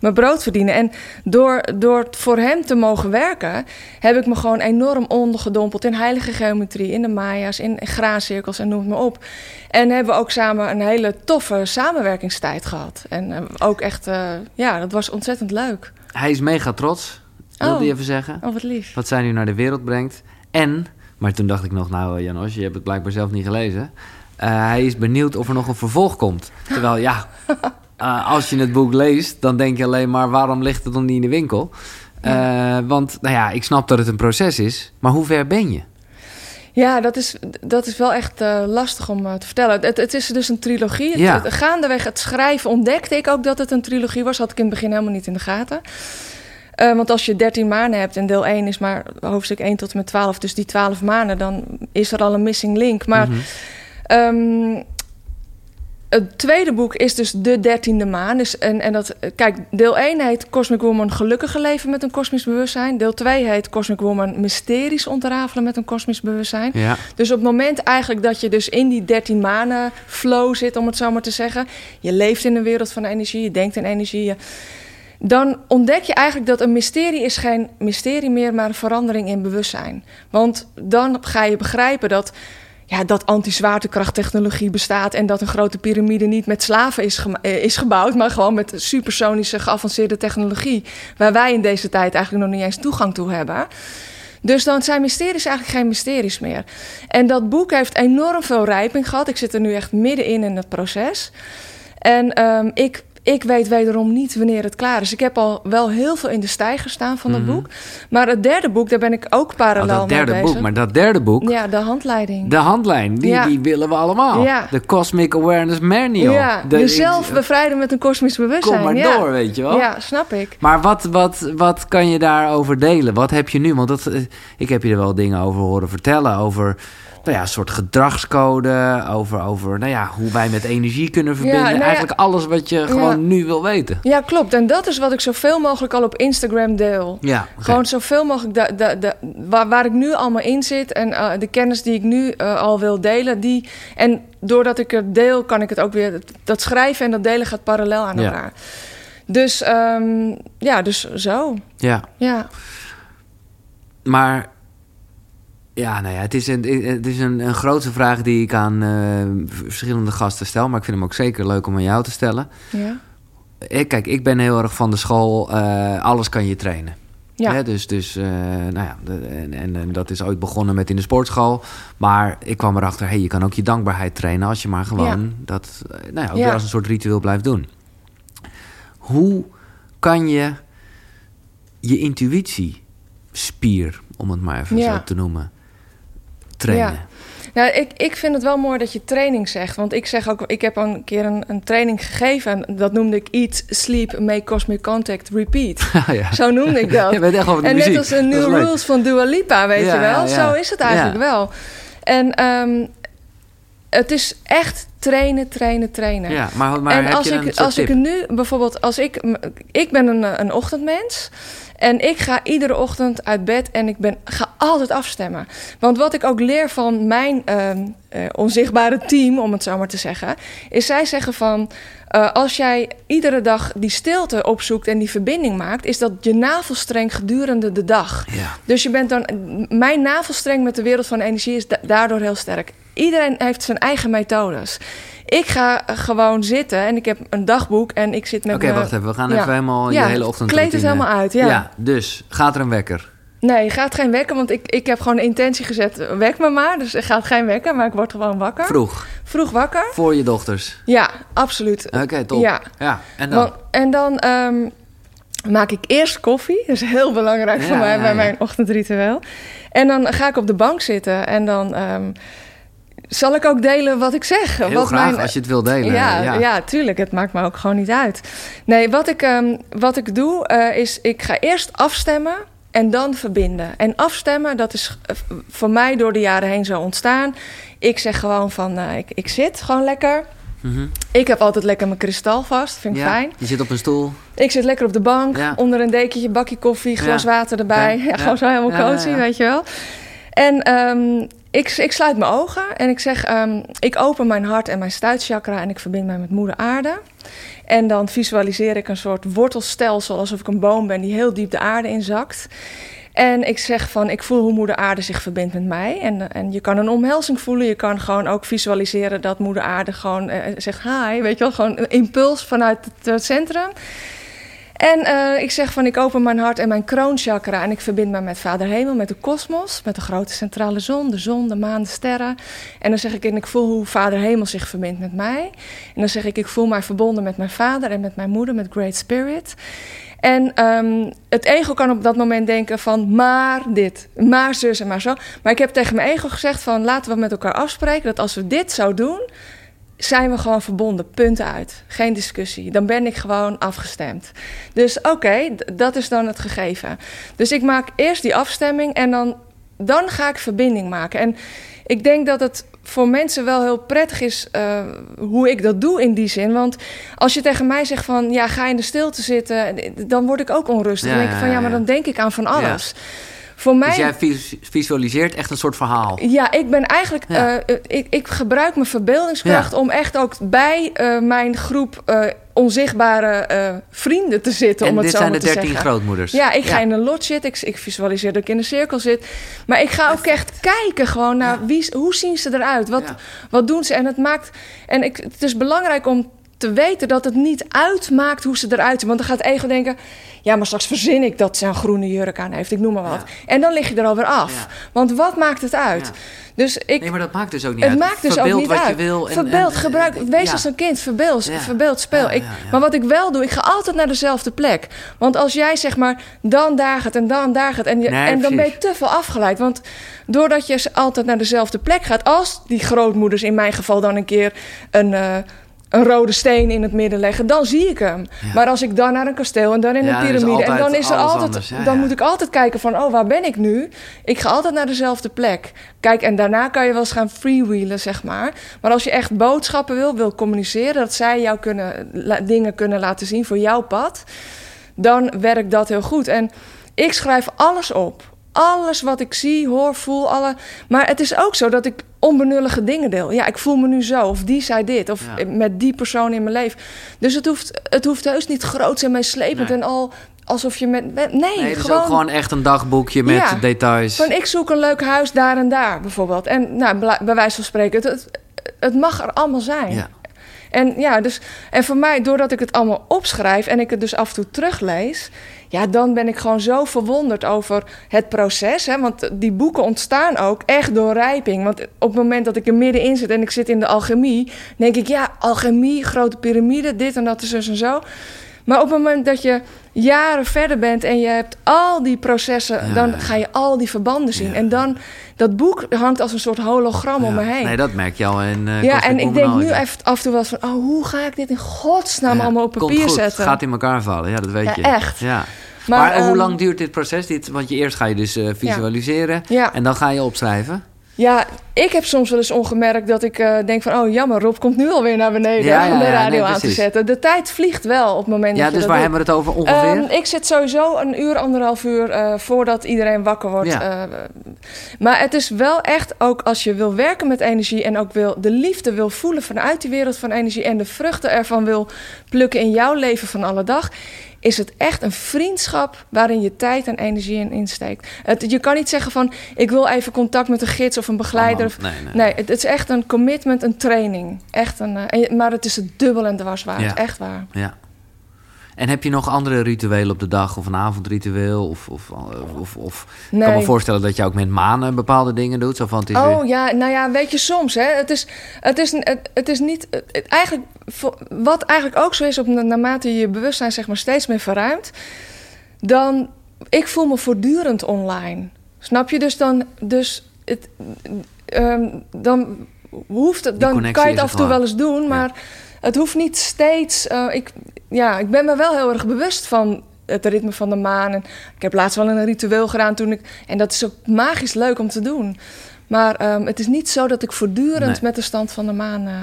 B: mijn brood verdienen. En door, door voor hem te mogen werken, heb ik me gewoon enorm ondergedompeld in heilige geometrie, in de Maya's, in graancirkels en noem het maar op. En hebben we ook samen een hele toffe samenwerkingstijd gehad. En eh, ook echt, eh, ja, dat was ontzettend leuk.
A: Hij is mega trots, wilde
B: Oh.
A: hij even zeggen.
B: Oh, wat lief.
A: Wat zij nu naar de wereld brengt. En, maar toen dacht ik nog, nou eh, Janos, je hebt het blijkbaar zelf niet gelezen. Eh, hij is benieuwd of er nog een vervolg komt. Terwijl ja, eh, als je het boek leest, dan denk je alleen maar waarom ligt het dan niet in de winkel? Want nou ja, ik snap dat het een proces is, maar hoe ver ben je?
B: Ja, dat is, dat is wel echt lastig om te vertellen. Het, het is dus een trilogie. Het,
A: Ja.
B: het- gaandeweg het schrijven ontdekte ik ook dat het een trilogie was. Had ik in het begin helemaal niet in de gaten. Eh, want als je 13 maanden hebt en deel 1 is maar hoofdstuk 1 tot en met 12, dus die 12 maanden, dan is er al een missing link. Maar
A: Mhm.
B: Ehm, het tweede boek is dus de dertiende maan. Dus, en, en dat, kijk, deel 1 heet Cosmic Woman Gelukkige leven met een kosmisch bewustzijn. Deel 2 heet Cosmic Woman Mysteries ontrafelen met een kosmisch bewustzijn.
A: Ja,
B: Dus op het moment eigenlijk dat je dus in die 13 manen flow zit, om het zo maar te zeggen. Je leeft in een wereld van energie, je denkt in energie. je- dan ontdek je eigenlijk dat een mysterie is geen mysterie meer, maar een verandering in bewustzijn. Want dan ga je begrijpen dat, ja, dat anti-zwaartekrachttechnologie bestaat en dat een grote piramide niet met slaven is, eh, is gebouwd, maar gewoon met supersonische geavanceerde technologie, waar wij in deze tijd eigenlijk nog niet eens toegang toe hebben. Dus dan zijn mysteries eigenlijk geen mysteries meer. En dat boek heeft enorm veel rijping gehad. Ik zit er nu echt middenin in het proces. En ehm, ik, ik weet wederom niet wanneer het klaar is. Ik heb al wel heel veel in de stijger staan van dat
A: Mhm.
B: boek. Maar het derde boek, daar ben ik ook
A: Oh,
B: parallel
A: dat derde
B: mee
A: boek,
B: bezig.
A: maar dat derde boek,
B: Ja, de handleiding.
A: de handlijn, die,
B: Ja.
A: die willen we allemaal.
B: Ja.
A: De Cosmic Awareness Manual.
B: ja,
A: De-
B: jezelf bevrijden met een kosmisch bewustzijn.
A: Kom maar
B: ja.
A: door, weet je wel.
B: Ja, snap ik.
A: Maar wat, wat, wat kan je daarover delen? Wat heb je nu? Want dat, eh, ik heb je er wel dingen over horen vertellen. Over nou ja, een soort gedragscode. Over, over nou ja, hoe wij met energie kunnen verbinden.
B: nou ja.
A: Eigenlijk alles wat je gewoon nu wil weten.
B: Ja, klopt. En dat is wat ik zoveel mogelijk al op Instagram deel.
A: Ja.
B: Gewoon zoveel mogelijk da, da, da- waar, waar ik nu allemaal in zit en eh, de kennis die ik nu eh, al wil delen. Die, en doordat ik het deel, kan ik het ook weer. Dat schrijven en dat delen gaat parallel aan elkaar. Dus ehm, ja, dus zo.
A: ja.
B: Ja.
A: Maar ja, nou ja, het is een, het is een, een grote vraag die ik aan eh, verschillende gasten stel. Maar ik vind hem ook zeker leuk om aan jou te stellen.
B: Ja.
A: Ik, kijk, ik ben heel erg van de school, eh, alles kan je trainen.
B: Ja.
A: Hè, dus, dus eh, nou ja, de- en, en, en dat is ooit begonnen met in de sportschool. Maar ik kwam erachter, hey, je kan ook je dankbaarheid trainen als je maar gewoon dat eh, nou ja, ook
B: Ja.
A: weer als een soort ritueel blijft doen. Hoe kan je je intuïtiespier, om het maar even zo te noemen, trainen?
B: Ja. Nou, ik, ik vind het wel mooi dat je training zegt. Want ik zeg ook, ik heb een keer een, een training gegeven. En dat noemde ik Eat, Sleep, Make Cosmic Contact, Repeat.
A: ja.
B: Zo noemde ik dat.
A: Je bent echt van de
B: En
A: muziek.
B: net als de New. Rules van Dua Lipa, weet
A: Ja,
B: je wel.
A: ja, ja.
B: Zo is het eigenlijk
A: Ja.
B: wel. En ehm, het is echt trainen, trainen, trainen.
A: Ja, maar, maar
B: en
A: heb
B: als
A: je
B: ik, als ik
A: tip?
B: nu bijvoorbeeld, als ik, ik ben een, een ochtendmens en ik ga iedere ochtend uit bed en ik ben, ga altijd afstemmen. Want wat ik ook leer van mijn ehm, eh, onzichtbare team, om het zo maar te zeggen, is zij zeggen van. eh, als jij iedere dag die stilte opzoekt en die verbinding maakt, is dat je navelstreng gedurende de dag.
A: Ja.
B: Dus je bent dan. Mijn navelstreng met de wereld van energie is da- daardoor heel sterk. Iedereen heeft zijn eigen methodes. Ik ga gewoon zitten en ik heb een dagboek en ik zit met
A: Oké, wacht even. We gaan
B: Ja.
A: even helemaal
B: Ja,
A: je hele ochtend.
B: kleed het helemaal uit, ja.
A: dus gaat er een wekker.
B: Nee, gaat geen wekken, want ik, ik heb gewoon de intentie gezet. Wek me maar, dus er gaat geen wekken, maar ik word gewoon wakker.
A: Vroeg.
B: Vroeg wakker?
A: Voor je dochters.
B: Ja, absoluut.
A: Oké, top.
B: Ja.
A: ja. En dan?
B: Want- en dan, ehm, maak ik eerst koffie. Dat is heel belangrijk voor mij
A: ja,
B: bij mijn ochtendritueel. En dan ga ik op de bank zitten en dan ehm, zal ik ook delen wat ik zeg.
A: Heel
B: wat
A: graag,
B: mijn-
A: als je het wil delen.
B: ja,
A: ja.
B: ja. tuurlijk. Het maakt me ook gewoon niet uit. Nee, wat ik, ehm, wat ik doe eh, is, ik ga eerst afstemmen en dan verbinden. En afstemmen, dat is eh, voor mij door de jaren heen zo ontstaan. Ik zeg gewoon van, eh, ik, ik zit gewoon lekker.
A: Mhm.
B: Ik heb altijd lekker mijn kristal vast, vind ik
A: Ja,
B: fijn.
A: Je zit op een stoel.
B: Ik zit lekker op de bank,
A: Ja.
B: onder een dekentje, bakje koffie, glas
A: Ja.
B: water erbij. Ja, gewoon zo helemaal cozy, weet je wel. En ehm, ik, ik sluit mijn ogen en ik zeg... ehm, ik open mijn hart en mijn stuitchakra en ik verbind mij met moeder aarde. En dan visualiseer ik een soort wortelstelsel... alsof ik een boom ben die heel diep de aarde inzakt. En ik zeg van, ik voel hoe moeder aarde zich verbindt met mij. En, en je kan een omhelzing voelen. Je kan gewoon ook visualiseren dat moeder aarde gewoon eh, zegt hi. Weet je wel, gewoon een impuls vanuit het centrum. En eh, ik zeg van, ik open mijn hart en mijn kroonchakra... en ik verbind me met Vader Hemel, met de kosmos... met de grote centrale zon, de zon, de maan, de sterren. En dan zeg ik, en ik voel hoe Vader Hemel zich verbindt met mij. En dan zeg ik, ik voel mij verbonden met mijn vader en met mijn moeder... met Great Spirit. En ehm, het ego kan op dat moment denken van maar dit, maar zus en maar zo. Maar ik heb tegen mijn ego gezegd van laten we met elkaar afspreken dat als we dit zo doen, zijn we gewoon verbonden. Punt uit. Geen discussie. Dan ben ik gewoon afgestemd. Dus oké, dat is dan het gegeven. Dus ik maak eerst die afstemming en dan, dan ga ik verbinding maken. En ik denk dat het voor mensen wel heel prettig is eh, hoe ik dat doe in die zin. Want als je tegen mij zegt van ja, ga in de stilte zitten, dan word ik ook onrustig.
A: Ja,
B: dan denk ik van
A: ja,
B: ja, maar
A: ja.
B: dan denk ik aan van alles. Voor mij.
A: Dus jij vis- visualiseert echt een soort verhaal.
B: Ja, ik ben eigenlijk.
A: Ja.
B: eh, ik, ik gebruik mijn verbeeldingskracht om echt ook bij eh, mijn groep eh, onzichtbare eh, vrienden te zitten.
A: En
B: om het
A: dit
B: zo
A: zijn
B: maar
A: de
B: te
A: 13
B: zeggen.
A: grootmoeders.
B: Ja, ik ga in een lot zitten. Ik, ik visualiseer dat ik in een cirkel zit. Maar ik ga ook echt kijken gewoon naar wie, hoe zien ze eruit? Wat,
A: Ja.
B: wat doen ze? En het maakt. En ik, het is belangrijk om te weten dat het niet uitmaakt hoe ze eruit zien. Want dan gaat het ego denken... ja, maar straks verzin ik dat ze een groene jurk aan heeft. Ik noem maar wat. En dan lig je er alweer af.
A: Ja.
B: Want wat maakt het uit?
A: Ja.
B: Dus ik...
A: Nee, maar dat maakt dus ook niet
B: Het
A: uit.
B: maakt dus
A: Verbeeld
B: ook niet
A: wat
B: uit.
A: je wil. En,
B: verbeeld,
A: en-
B: gebruik, wees
A: ja.
B: als een kind, verbeeld,
A: Ja.
B: verbeeld speel.
A: Ja,
B: ik,
A: ja, ja.
B: Maar wat ik wel doe, ik ga altijd naar dezelfde plek. Want als jij zeg maar, dan daar gaat en dan daar gaat... en, je,
A: Nee,
B: en dan ben je te veel afgeleid. Want doordat je altijd naar dezelfde plek gaat... als die grootmoeders in mijn geval dan een keer een... eh, een rode steen in het midden leggen, dan zie ik hem.
A: Ja.
B: Maar als ik dan naar een kasteel en dan in
A: Ja,
B: een piramide... en dan is er altijd,
A: anders. Ja,
B: dan moet ik altijd kijken van, oh, waar ben ik nu? Ik ga altijd naar dezelfde plek. Kijk, en daarna kan je wel eens gaan freewheelen, zeg maar. Maar als je echt boodschappen wil, wil communiceren... dat zij jou kunnen, la- dingen kunnen laten zien voor jouw pad... dan werkt dat heel goed. En ik schrijf alles op. Alles wat ik zie, hoor, voel, alle... Maar het is ook zo dat ik onbenullige dingen deel. Ja, ik voel me nu zo, of die zei dit, of
A: Ja.
B: met die persoon in mijn leven. Dus het hoeft, het hoeft heus niet groot en meeslepend
A: Nee.
B: en al alsof je met... nee,
A: Nee, het is
B: gewoon...
A: ook gewoon echt een dagboekje met
B: Ja.
A: details.
B: Van ik zoek een leuk huis daar en daar bijvoorbeeld. En nou, bij wijze van spreken, het, het, het mag er allemaal zijn.
A: Ja.
B: En ja, dus en voor mij, doordat ik het allemaal opschrijf en ik het dus af en toe teruglees, ja, dan ben ik gewoon zo verwonderd over het proces. Hè? Want die boeken ontstaan ook echt door rijping. Want op het moment dat ik er middenin zit en ik zit in de alchemie, denk ik, ja, alchemie, grote piramide, dit en dat, zus en zo. Maar op het moment dat je jaren verder bent en je hebt al die processen,
A: Ja,
B: dan
A: ja.
B: ga je al die verbanden zien.
A: Ja.
B: En dan, dat boek hangt als een soort hologram om me heen.
A: Nee, dat merk je al in eh
B: Ja, en ik denk nu even af en toe wel van... oh, hoe ga ik dit in godsnaam allemaal op papier
A: goed.
B: zetten?
A: Het gaat in elkaar vallen, ja, dat weet je.
B: echt.
A: Ja. Maar,
B: Maar,
A: hoe
B: ehm,
A: lang duurt dit proces? Dit, want je eerst ga je dus eh, visualiseren en dan ga je opschrijven.
B: Ja, ik heb soms wel eens ongemerkt dat ik eh, denk van... oh, jammer, Rob komt nu alweer naar beneden
A: Ja, ja,
B: om de radio
A: nee,
B: aan te zetten. De tijd vliegt wel op het moment
A: Ja,
B: dat je
A: dus
B: dat
A: waar
B: doet.
A: hebben we het over ongeveer?
B: Ehm, ik zit sowieso een uur, anderhalf uur eh, voordat iedereen wakker wordt. Eh, maar het is wel echt ook als je wil werken met energie en ook wil de liefde wil voelen vanuit die wereld van energie en de vruchten ervan wil plukken in jouw leven van alle dag. Is het echt een vriendschap waarin je tijd en energie in insteekt? Het, je kan niet zeggen van ik wil even contact met een gids of een begeleider.
A: Oh. Nee, nee.
B: Nee, het, het is echt een commitment, een training. Echt een, eh, maar het is het dubbel en dwars waard.
A: Ja.
B: Echt waar.
A: Ja. En heb je nog andere rituelen op de dag of een avondritueel? Of, of, of, of ik
B: Nee.
A: kan me voorstellen dat je ook met manen bepaalde dingen doet. Zo van, het is
B: Oh
A: weer-
B: ja, nou ja, weet je, soms hè. Het is, het is, het, het is niet. Het, eigenlijk, wat eigenlijk ook zo is, op, naarmate je je bewustzijn zeg maar steeds meer verruimt, dan. Ik voel me voortdurend online. Snap je? Dus dan. Dus het, ehm, dan hoeft het. Dan kan je het af en toe wel eens doen, maar het hoeft niet steeds. eh, ik, ja, ik ben me wel heel erg bewust van het ritme van de maan. En ik heb laatst wel een ritueel gedaan toen ik. En dat is ook magisch leuk om te doen. Maar ehm, het is niet zo dat ik voortdurend
A: Nee.
B: met de stand van de maan eh,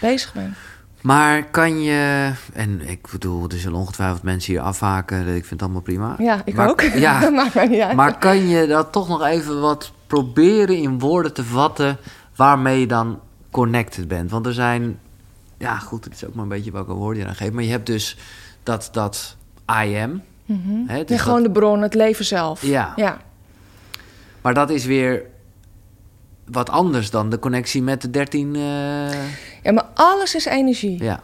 B: bezig ben.
A: Maar kan je... En ik bedoel, er zullen ongetwijfeld mensen hier afhaken. Ik vind het allemaal prima.
B: Ja, ik
A: Maar-
B: ook.
A: Ja,
B: Maakt mij niet uit.
A: Maar kan je dat toch nog even wat proberen in woorden te vatten waarmee je dan connected bent? Want er zijn, ja goed, het is ook maar een beetje welke woorden je dan geeft. Maar je hebt dus dat, dat I am.
B: Mhm.
A: Hè, dus
B: ja, gewoon de bron, het leven zelf.
A: Ja.
B: ja.
A: Maar dat is weer wat anders dan de connectie met de 13. eh,
B: Ja, maar alles is energie.
A: ja.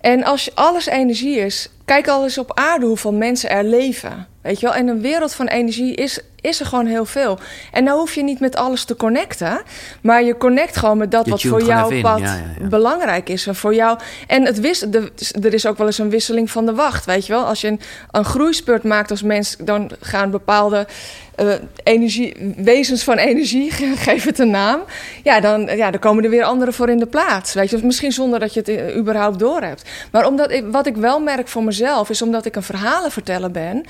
B: En als alles energie is, kijk al eens op aarde hoeveel mensen er leven. Weet je wel? En een wereld van energie is, is er gewoon heel veel. En nou hoef je niet met alles te connecten, maar je connect gewoon met dat
A: Je
B: wat voor pad
A: Ja, ja, ja.
B: belangrijk is. En voor jou. En het wis, de, er is ook wel eens een wisseling van de wacht. Weet je wel? Als je een, een groeispurt maakt als mens, dan gaan bepaalde eh, energie, wezens van energie, geef het een naam. Ja dan, ja, dan komen er weer anderen voor in de plaats. Weet je? Misschien zonder dat je het eh, überhaupt doorhebt. Maar omdat ik, wat ik wel merk voor mezelf, is omdat ik een verhalenverteller ben.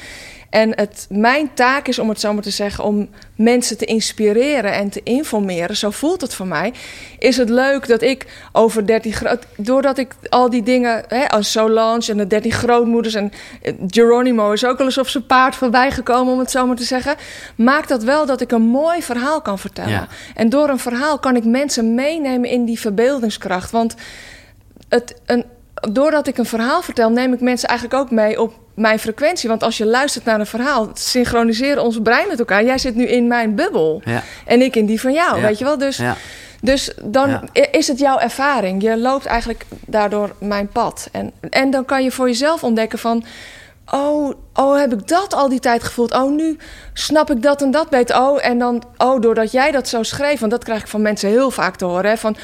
B: En het mijn taak is, om het zo maar te zeggen, om mensen te inspireren en te informeren. Zo voelt het voor mij. Is het leuk dat ik over 13 groot. Doordat ik al die dingen, hè, als Solange en de 13 grootmoeders en eh, Geronimo is ook wel eens op zijn paard voorbij gekomen, om het zo maar te zeggen. Maakt dat wel dat ik een mooi verhaal kan vertellen.
A: Ja.
B: En door een verhaal kan ik mensen meenemen in die verbeeldingskracht. Want het, een, doordat ik een verhaal vertel, neem ik mensen eigenlijk ook mee op mijn frequentie. Want als je luistert naar een verhaal, synchroniseren ons brein met elkaar. Jij zit nu in mijn bubbel
A: Ja.
B: en ik in die van jou,
A: Ja.
B: weet je wel? Dus,
A: Ja.
B: dus dan is het jouw ervaring. Je loopt eigenlijk daardoor mijn pad. En, en dan kan je voor jezelf ontdekken van... Oh, oh, heb ik dat al die tijd gevoeld? Oh, nu snap ik dat en dat beter. Oh, en dan, oh, doordat jij dat zo schreef, want dat krijg ik van mensen heel vaak te horen. Hè, van,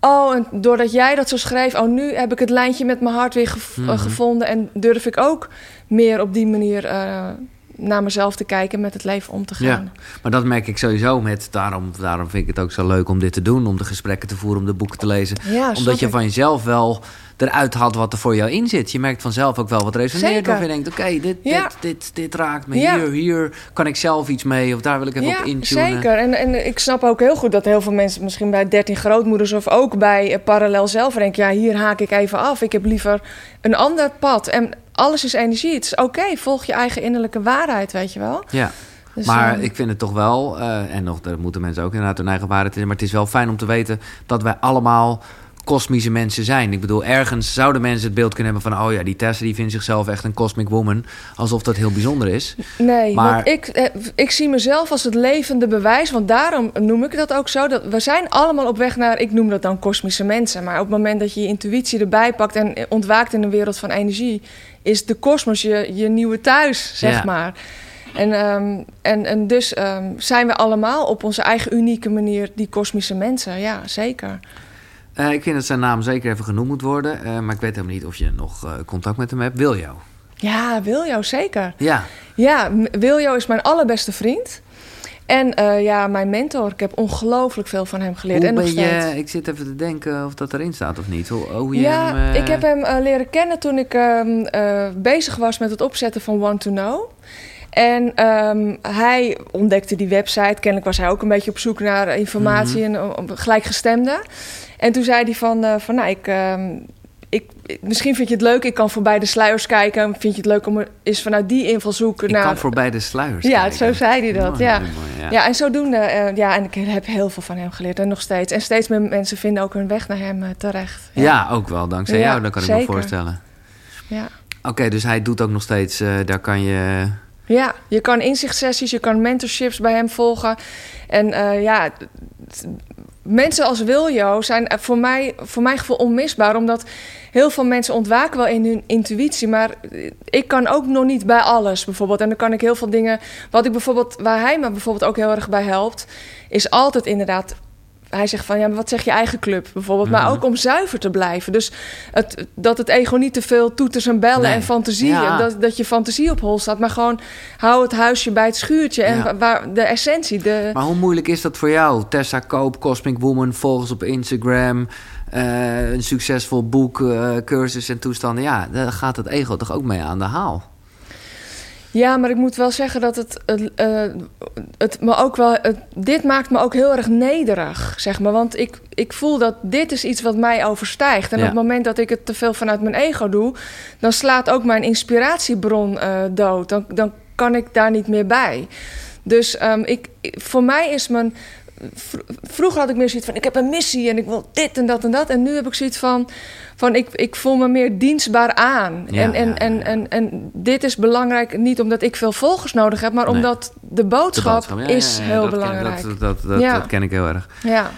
B: oh, en doordat jij dat zo schreef, oh, nu heb ik het lijntje met mijn hart weer gev-
A: Mhm.
B: gevonden. En durf ik ook meer op die manier eh, naar mezelf te kijken, met het leven om te gaan.
A: Ja, maar dat merk ik sowieso met. Daarom, daarom vind ik het ook zo leuk om dit te doen. Om de gesprekken te voeren, om de boeken te lezen.
B: Ja,
A: Omdat je
B: ik.
A: van jezelf wel eruit had wat er voor jou in zit. Je merkt vanzelf ook wel wat resoneert.
B: Zeker.
A: Of je denkt, oké, dit,
B: Ja.
A: dit, dit, dit raakt me.
B: Ja.
A: Hier, hier kan ik zelf iets mee. Of daar wil ik even
B: ja,
A: op intunen.
B: zeker. En, en ik snap ook heel goed dat heel veel mensen, misschien bij 13 grootmoeders of ook bij eh, Parallel zelf, denken: ja, hier haak ik even af. Ik heb liever een ander pad. En alles is energie. Het is oké, volg je eigen innerlijke waarheid, weet je wel.
A: Ja.
B: Dus,
A: maar
B: eh,
A: ik vind het toch wel, eh, en nog, daar moeten mensen ook inderdaad hun eigen waarheid in. Maar het is wel fijn om te weten dat wij allemaal kosmische mensen zijn. Ik bedoel, ergens zouden mensen het beeld kunnen hebben van... oh ja, die Tessa die vindt zichzelf echt een cosmic woman. Alsof dat heel bijzonder is.
B: Nee,
A: Maar-
B: want ik, eh, ik zie mezelf als het levende bewijs. Want daarom noem ik dat ook zo. Dat we zijn allemaal op weg naar, ik noem dat dan kosmische mensen. Maar op het moment dat je je intuïtie erbij pakt en ontwaakt in een wereld van energie, is de kosmos je, je nieuwe thuis, zeg
A: Ja.
B: maar. En, ehm, en, en dus ehm, zijn we allemaal op onze eigen unieke manier die kosmische mensen. Ja, zeker.
A: Eh, ik vind dat zijn naam zeker even genoemd moet worden. eh, maar ik weet helemaal niet of je nog eh, contact met hem hebt. Wil jou?
B: Ja, Wiljo, zeker.
A: Ja.
B: Ja, Wiljo is mijn allerbeste vriend. En ja, mijn mentor. Ik heb ongelooflijk veel van hem geleerd.
A: Hoe
B: en nog
A: ben
B: steeds.
A: ik zit even te denken of dat erin staat of niet. Hoe, hoe je
B: ja,
A: hem,
B: ik heb hem leren kennen toen ik ehm, eh, bezig was met het opzetten van Want to Know. En ehm, hij ontdekte die website. Kennelijk was hij ook een beetje op zoek naar informatie en uh, gelijkgestemde. En toen zei hij van, eh, van nou, ik, ehm, ik, misschien vind je het leuk. Ik kan voorbij de sluiers kijken. Vind je het leuk om eens vanuit die invalshoek
A: Ik
B: naar...
A: kan voorbij de sluiers
B: Ja,
A: kijken.
B: zo zei hij dat,
A: Mooi,
B: ja.
A: mooi, ja.
B: Ja, en zodoende, eh, ja, en ik heb heel veel van hem geleerd en nog steeds. En steeds meer mensen vinden ook hun weg naar hem eh, terecht.
A: Ja, ook wel dankzij jou, dat kan ik me voorstellen.
B: ja.
A: Oké, dus hij doet ook nog steeds, eh, daar kan je...
B: Ja, je kan inzichtssessies, je kan mentorships bij hem volgen. En eh, ja, mensen als Wiljo zijn eh, voor mij, voor mijn gevoel onmisbaar. Omdat heel veel mensen ontwaken wel in hun intuïtie. Maar eh, ik kan ook nog niet bij alles bijvoorbeeld. En dan kan ik heel veel dingen. Wat ik bijvoorbeeld, waar hij me bijvoorbeeld ook heel erg bij helpt, is altijd inderdaad hij zegt van ja, maar wat zeg je eigen club bijvoorbeeld? Maar ook om zuiver te blijven. Dus het, dat het ego niet te veel toeters en bellen
A: Nee.
B: en fantasieën.
A: Ja.
B: Dat, dat je fantasie op hol staat. Maar gewoon hou het huisje bij het schuurtje. En
A: Ja.
B: waar de essentie. De,
A: Maar hoe moeilijk is dat voor jou? Tessa Koop, Cosmic Woman, volgers op Instagram, eh, een succesvol boek, eh, cursus en toestanden. Ja, daar gaat het ego toch ook mee aan de haal.
B: Ja, maar ik moet wel zeggen dat het, eh, het me ook wel. het- dit maakt me ook heel erg nederig, zeg maar. Want ik, ik voel dat dit is iets wat mij overstijgt. En
A: Ja.
B: op het moment dat ik het te veel vanuit mijn ego doe, dan slaat ook mijn inspiratiebron eh, dood. Dan, dan kan ik daar niet meer bij. Dus ehm, ik, voor mij is mijn. Vr- Vroeger had ik meer zoiets van: ik heb een missie en ik wil dit en dat en dat. En nu heb ik zoiets van: van ik, ik voel me meer dienstbaar aan.
A: Ja,
B: en, en,
A: ja, ja.
B: En, en, en dit is belangrijk niet omdat ik veel volgers nodig heb, maar
A: Nee.
B: omdat de
A: De
B: boodschap, is heel
A: dat ken-
B: belangrijk.
A: dat, dat, dat ken ik heel erg.
B: ja.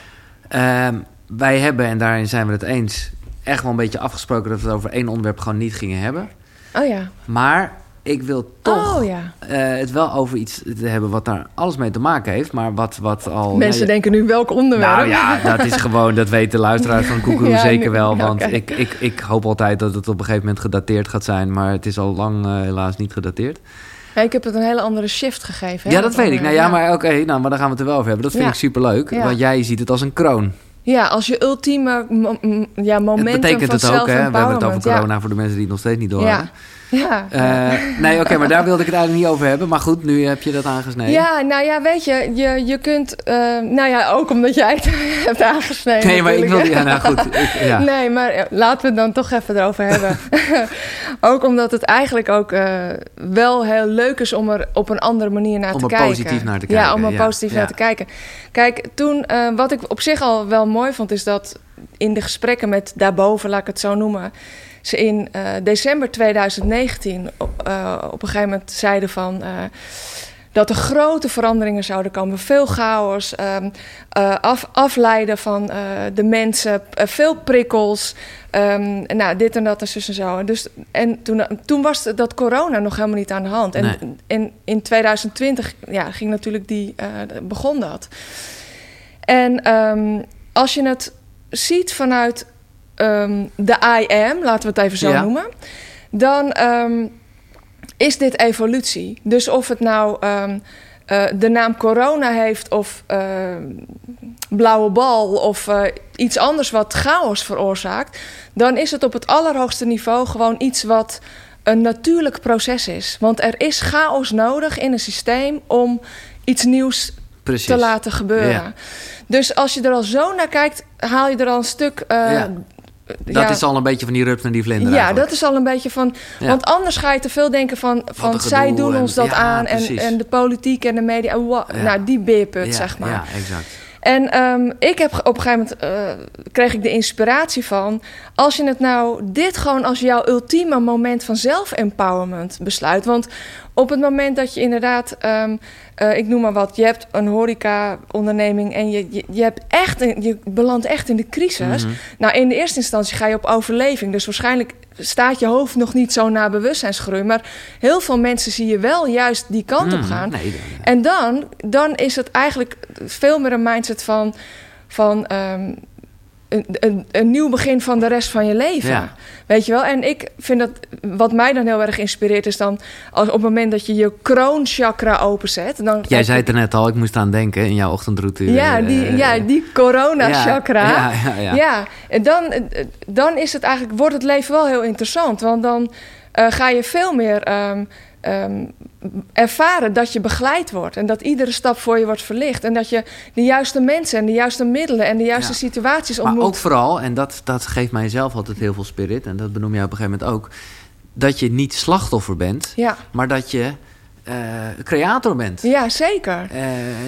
A: Ehm, wij hebben, en daarin zijn we het eens, echt wel een beetje afgesproken dat we het over één onderwerp gewoon niet gingen hebben.
B: Oh ja.
A: Maar ik wil toch
B: Oh ja.
A: eh, het wel over iets te hebben wat daar alles mee te maken heeft, maar wat, wat al.
B: Mensen
A: nou,
B: denken nu welk onderwerp.
A: Nou ja, dat is gewoon, dat weten de luisteraars van Koekeroe
B: Ja,
A: zeker
B: nu-
A: wel. Want ik, ik, ik hoop altijd dat het op een gegeven moment gedateerd gaat zijn. Maar het is al lang eh, helaas niet gedateerd.
B: Ja, ik heb het een hele andere shift gegeven. hè,
A: ja, dat weet ik. Nou ja, maar oké, nou, maar daar gaan we het er wel over hebben. Dat vind ik superleuk. Want jij ziet het als een kroon.
B: Ja, als je ultieme ja, momentum
A: betekent
B: van
A: het ook, hè? We hebben het over corona voor de mensen die het nog steeds niet doorhebben.
B: Ja. Ja.
A: Eh, nee, oké, maar daar wilde ik het eigenlijk niet over hebben. Maar goed, nu heb je dat aangesneden.
B: Ja, nou ja, weet je, je, je kunt... eh, nou ja, ook omdat jij het hebt aangesneden.
A: nee, maar ik wilde... Ja, nou goed. Ik, ja.
B: Nee, maar eh, laten we het dan toch even erover hebben. ook omdat het eigenlijk ook wel heel leuk is om er op een andere manier naar
A: Om
B: te
A: er
B: kijken.
A: positief naar te
B: Ja,
A: kijken,
B: om er
A: ja,
B: positief
A: ja.
B: naar te kijken. Kijk, toen, wat ik op zich al wel mooi vond, is dat in de gesprekken met daarboven, laat ik het zo noemen, ze in eh, december 2019 op, eh, op een gegeven moment zeiden van. eh, dat er grote veranderingen zouden komen. Veel chaos, ehm, eh, af, afleiden van de mensen, veel prikkels. ehm, nou, dit en dat en zus en zo. Dus, en toen, toen was dat corona nog helemaal niet aan de hand. En,
A: Nee.
B: en in 2020 ja, ging natuurlijk die, begon dat. En ehm, als je het ziet vanuit ehm, de I am, laten we het even zo
A: Ja.
B: noemen, dan ehm, is dit evolutie. Dus of het nou ehm, eh, de naam corona heeft of blauwe bal of eh, iets anders wat chaos veroorzaakt, dan is het op het allerhoogste niveau gewoon iets wat een natuurlijk proces is. Want er is chaos nodig in een systeem om iets nieuws
A: Precies.
B: te laten gebeuren.
A: Ja.
B: Dus als je er al zo naar kijkt, haal je er al een stuk. eh,
A: Ja. Dat
B: ja,
A: is al een beetje van die rups naar die vlinder
B: ja,
A: eigenlijk.
B: dat is al een beetje van.
A: Ja.
B: Want anders ga je te veel denken van. van zij doen
A: en-
B: ons dat
A: ja,
B: aan. En, en de politiek en de media. en. Nou, die beerput, zeg maar.
A: Ja, exact.
B: En ehm, ik heb op een gegeven moment eh, kreeg ik de inspiratie van. Als je het nou dit gewoon als jouw ultieme moment van zelf-empowerment besluit. Want op het moment dat je inderdaad, ehm, eh, ik noem maar wat, je hebt een horeca-onderneming en je, je, je, hebt echt een, je belandt echt in de crisis.
A: Mhm.
B: Nou, in de eerste instantie ga je op overleving. Dus waarschijnlijk staat je hoofd nog niet zo naar bewustzijnsgroei. Maar heel veel mensen zie je wel juist die kant op
A: Mhm.
B: gaan.
A: Nee,
B: En dan, dan is het eigenlijk veel meer een mindset van, van ehm, een, een, een nieuw begin van de rest van je leven.
A: Ja.
B: Weet je wel? En ik vind dat, wat mij dan heel erg inspireert, is dan als op het moment dat je je kroonchakra openzet. Dan
A: Jij zei het er net al, ik moest aan denken in jouw ochtendroute.
B: ja,
A: eh,
B: die, ja, die corona-chakra.
A: Ja, ja, ja.
B: Ja, en dan, dan is het eigenlijk, wordt het leven wel heel interessant. Want dan eh, ga je veel meer ehm, ehm, ervaren dat je begeleid wordt. En dat iedere stap voor je wordt verlicht. En dat je de juiste mensen en de juiste middelen en de juiste
A: Ja.
B: situaties
A: Maar
B: ontmoet.
A: ook vooral, en dat, dat geeft mij zelf altijd heel veel spirit... en dat benoem jij op een gegeven moment ook... dat je niet slachtoffer bent,
B: Ja,
A: maar dat je eh, creator bent.
B: ja, zeker.
A: Eh,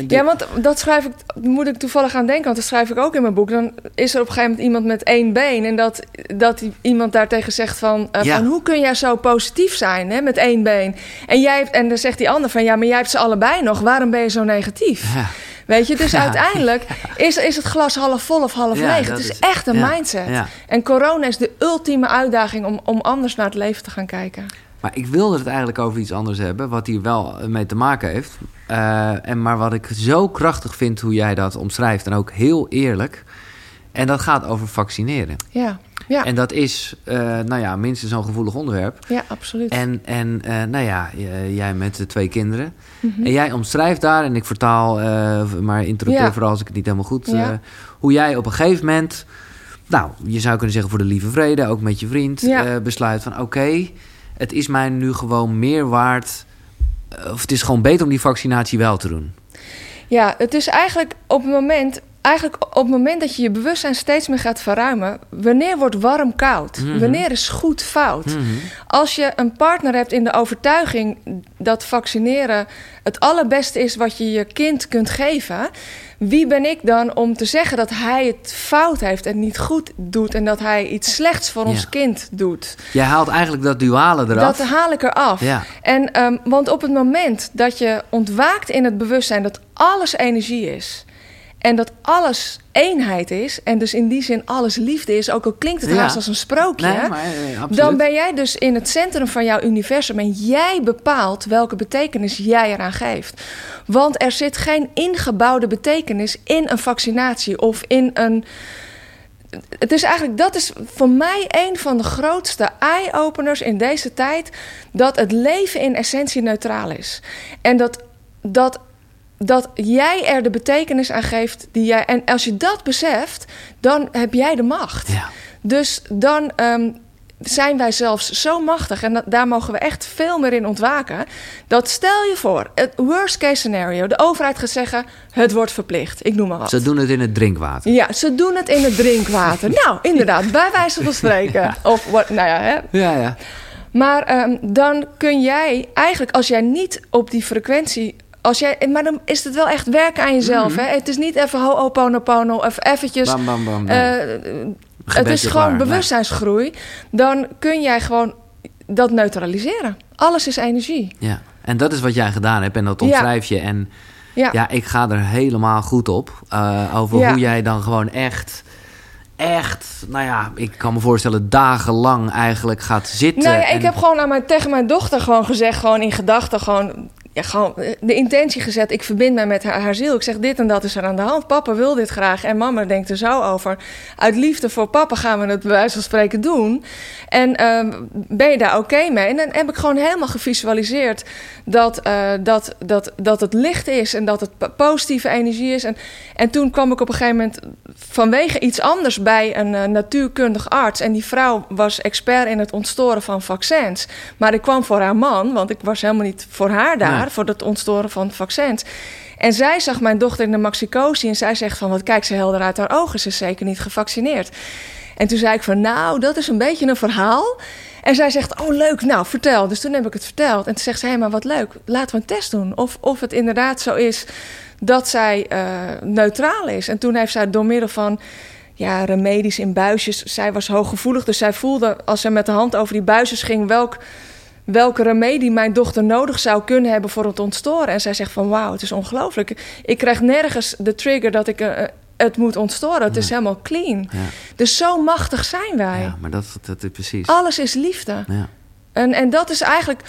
A: de-
B: Ja, want dat schrijf ik, moet ik toevallig aan denken, want dat schrijf ik ook in mijn boek. Dan is er op een gegeven moment iemand met één been en dat, dat iemand daartegen zegt van, eh,
A: Ja.
B: van hoe kun jij zo positief zijn hè, met één been? En, jij, hebt- en dan zegt die ander van, ja, maar jij hebt ze allebei nog, waarom ben je zo negatief?
A: Ja.
B: Weet je, dus
A: Ja.
B: uiteindelijk is, is het glas half vol of half leeg. Het is
A: is-
B: echt een mindset. En corona is de ultieme uitdaging om, om anders naar het leven te gaan kijken.
A: Maar ik wilde het eigenlijk over iets anders hebben, wat hier wel mee te maken heeft. Eh, en maar wat ik zo krachtig vind hoe jij dat omschrijft, en ook heel eerlijk. En dat gaat over vaccineren.
B: Ja, ja,
A: En dat is, eh, nou ja, minstens zo'n gevoelig onderwerp.
B: ja absoluut.
A: En, en eh, nou ja, jij met de twee kinderen.
B: Mhm.
A: En jij omschrijft daar, en ik vertaal, maar interrupeer
B: Ja.
A: vooral als ik het niet helemaal goed...
B: Ja.
A: hoe jij op een gegeven moment, nou, je zou kunnen zeggen voor de lieve vrede... ook met je vriend,
B: Ja.
A: besluit van oké, het is mij nu gewoon meer waard... eh, of het is gewoon beter om die vaccinatie wel te doen.
B: Ja, het is eigenlijk op het moment, eigenlijk op het moment dat je je bewustzijn steeds meer gaat verruimen. Wanneer wordt warm koud?
A: Mhm.
B: Wanneer is goed fout?
A: Mhm.
B: Als je een partner hebt in de overtuiging dat vaccineren het allerbeste is wat je je kind kunt geven, wie ben ik dan om te zeggen dat hij het fout heeft en niet goed doet en dat hij iets slechts voor ons kind doet?
A: Jij haalt eigenlijk dat duale eraf.
B: Dat haal ik eraf.
A: Ja.
B: En, ehm, want op het moment dat je ontwaakt in het bewustzijn dat alles energie is. En dat alles eenheid is. En dus in die zin alles liefde is. Ook al klinkt het
A: Ja.
B: haast als een sprookje.
A: Nee, maar eh, absoluut.
B: dan ben jij dus in het centrum van jouw universum. En jij bepaalt welke betekenis jij eraan geeft. Want er zit geen ingebouwde betekenis in een vaccinatie of in een. Het is eigenlijk, dat is voor mij een van de grootste eye-openers in deze tijd. Dat het leven in essentie neutraal is. En dat, dat, dat jij er de betekenis aan geeft die jij. En als je dat beseft, dan heb jij de macht.
A: Ja.
B: Dus dan ehm, zijn wij zelfs zo machtig, en dat, daar mogen we echt veel meer in ontwaken. Dat stel je voor, het worst case scenario, de overheid gaat zeggen: het wordt verplicht. Ik noem maar wat.
A: Ze doen het in het drinkwater.
B: Ja, ze doen het in het drinkwater. nou, inderdaad, bij wijze van spreken. Of wat, nou ja, hè.
A: Ja, ja.
B: Maar ehm, dan kun jij eigenlijk, als jij niet op die frequentie. Als jij, maar dan is het wel echt werken aan jezelf. Hè? Het is niet even ho'oponopono of eventjes.
A: Bam, bam, bam. nee.
B: eh, het is gewoon.
A: Nee.
B: bewustzijnsgroei. Dan kun jij gewoon dat neutraliseren. Alles is energie.
A: Ja, en dat is wat jij gedaan hebt en dat omschrijf je. En
B: Ja,
A: ja, ik ga er helemaal goed op. eh, over hoe jij dan gewoon echt, echt, nou ja, ik kan me voorstellen, dagenlang eigenlijk gaat zitten.
B: Nou ja,
A: en-
B: ik heb gewoon aan mijn, tegen mijn dochter gewoon gezegd, gewoon in gedachten, gewoon, ja, gewoon eh, de intentie gezet. Ik verbind mij met haar, ziel. Ik zeg, dit en dat is er aan de hand. Papa wil dit graag en mama denkt er zo over. Uit liefde voor papa gaan we het bij wijze van spreken doen. En ehm, ben je daar oké mee? En dan heb ik gewoon helemaal gevisualiseerd dat, eh, dat, dat, dat het licht is en dat het po- positieve energie is. En, en toen kwam ik op een gegeven moment vanwege iets anders bij een eh, natuurkundig arts. En die vrouw was expert in het ontstoren van vaccins. Maar ik kwam voor haar man, want ik was helemaal niet voor haar daar. Voor het ontstoren van vaccins. En zij zag mijn dochter in de maxicosi en zij zegt van... wat kijkt ze helder uit haar ogen, ze is zeker niet gevaccineerd. En toen zei ik van, nou, dat is een beetje een verhaal. En zij zegt, oh leuk, nou, vertel. Dus toen heb ik het verteld. En toen zegt ze, hé, maar wat leuk, laten we een test doen. Of, of het inderdaad zo is dat zij eh, neutraal is. En toen heeft zij door middel van ja, remedies in buisjes... zij was hooggevoelig, dus zij voelde als ze met de hand over die buisjes ging... welk welke remedie mijn dochter nodig zou kunnen hebben voor het ontstoren. En zij zegt van wauw, het is ongelooflijk. Ik krijg nergens de trigger dat ik eh, het moet ontstoren. Het is helemaal clean.
A: Ja,
B: Dus zo machtig zijn wij.
A: ja, maar dat, dat is precies.
B: Alles is liefde.
A: Ja.
B: En, en dat is eigenlijk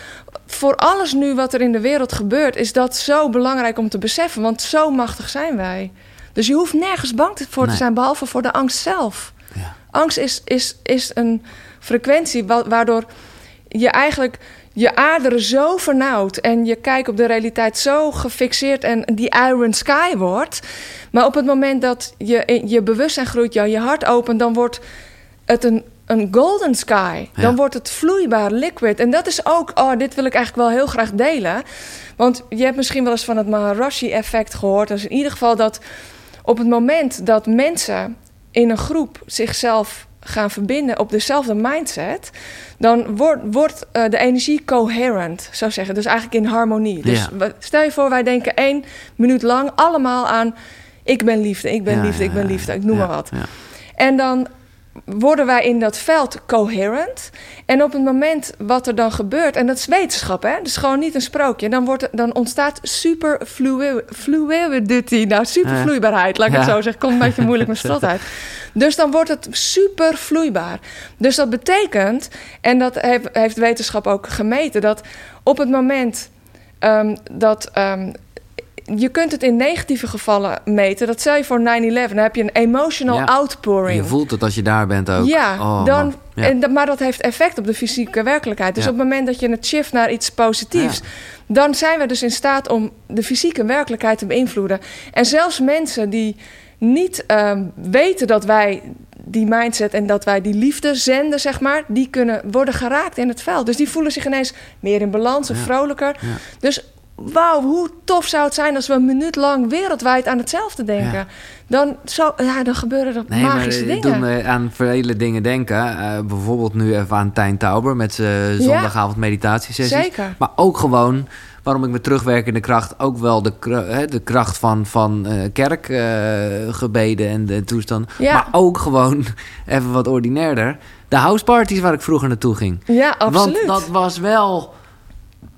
B: voor alles nu wat er in de wereld gebeurt, is dat zo belangrijk om te beseffen. Want zo machtig zijn wij. Dus je hoeft nergens bang voor
A: Nee.
B: te zijn, behalve voor de angst zelf.
A: Ja.
B: Angst is, is, is een frequentie wa- waardoor je eigenlijk je aderen zo vernauwt en je kijk op de realiteit zo gefixeerd en die iron sky wordt. Maar op het moment dat je, je bewustzijn groeit, jou je hart opent, dan wordt het een, een golden sky. Dan wordt het vloeibaar, liquid. En dat is ook, oh, dit wil ik eigenlijk wel heel graag delen. Want je hebt misschien wel eens van het Maharashi-effect gehoord. Dus in ieder geval dat op het moment dat mensen in een groep zichzelf gaan verbinden op dezelfde mindset, dan wordt, wordt eh, de energie coherent, zou zeggen. Dus eigenlijk in harmonie. Dus
A: Ja.
B: stel je voor, wij denken één minuut lang allemaal aan: ik ben liefde, ik ben
A: Ja,
B: liefde, ik ben liefde, ik noem maar wat. En dan worden wij in dat veld coherent. En op het moment wat er dan gebeurt, en dat is wetenschap, hè? Dus gewoon niet een sprookje. Dan, wordt, dan ontstaat super fluidity. Nou, super vloeibaarheid, laat ik het zo zeggen. Komt een beetje moeilijk met strot uit. Dus dan wordt het super vloeibaar. Dus dat betekent, en dat heeft, heeft wetenschap ook gemeten, dat op het moment um, dat um, je kunt het in negatieve gevallen meten. Dat zei je voor 9-11. Dan heb je een emotional outpouring.
A: Je voelt het als je daar bent ook.
B: Ja, oh, dan, En, maar dat heeft effect op de fysieke werkelijkheid. Dus op het moment dat je het shift naar iets positiefs... dan zijn we dus in staat om de fysieke werkelijkheid te beïnvloeden. En zelfs mensen die niet um, weten dat wij die mindset en dat wij die liefde zenden, zeg maar, die kunnen worden geraakt in het veld. Dus die voelen zich ineens meer in balans of vrolijker. Dus wauw, hoe tof zou het zijn als we een minuut lang wereldwijd aan hetzelfde denken. Dan, zo, ja, dan gebeuren er nee, magische maar, dingen.
A: doen aan vele dingen denken. Uh, bijvoorbeeld nu even aan Tijn Tauber met zijn zondagavond meditatiesessies.
B: Zeker.
A: Maar ook gewoon waarom ik met terugwerkende kracht ook wel de, de kracht van, van uh, kerkgebeden uh, en de toestand. Ja. Maar ook gewoon even wat ordinairder. De houseparties waar ik vroeger naartoe ging.
B: Ja, absoluut.
A: Want dat was wel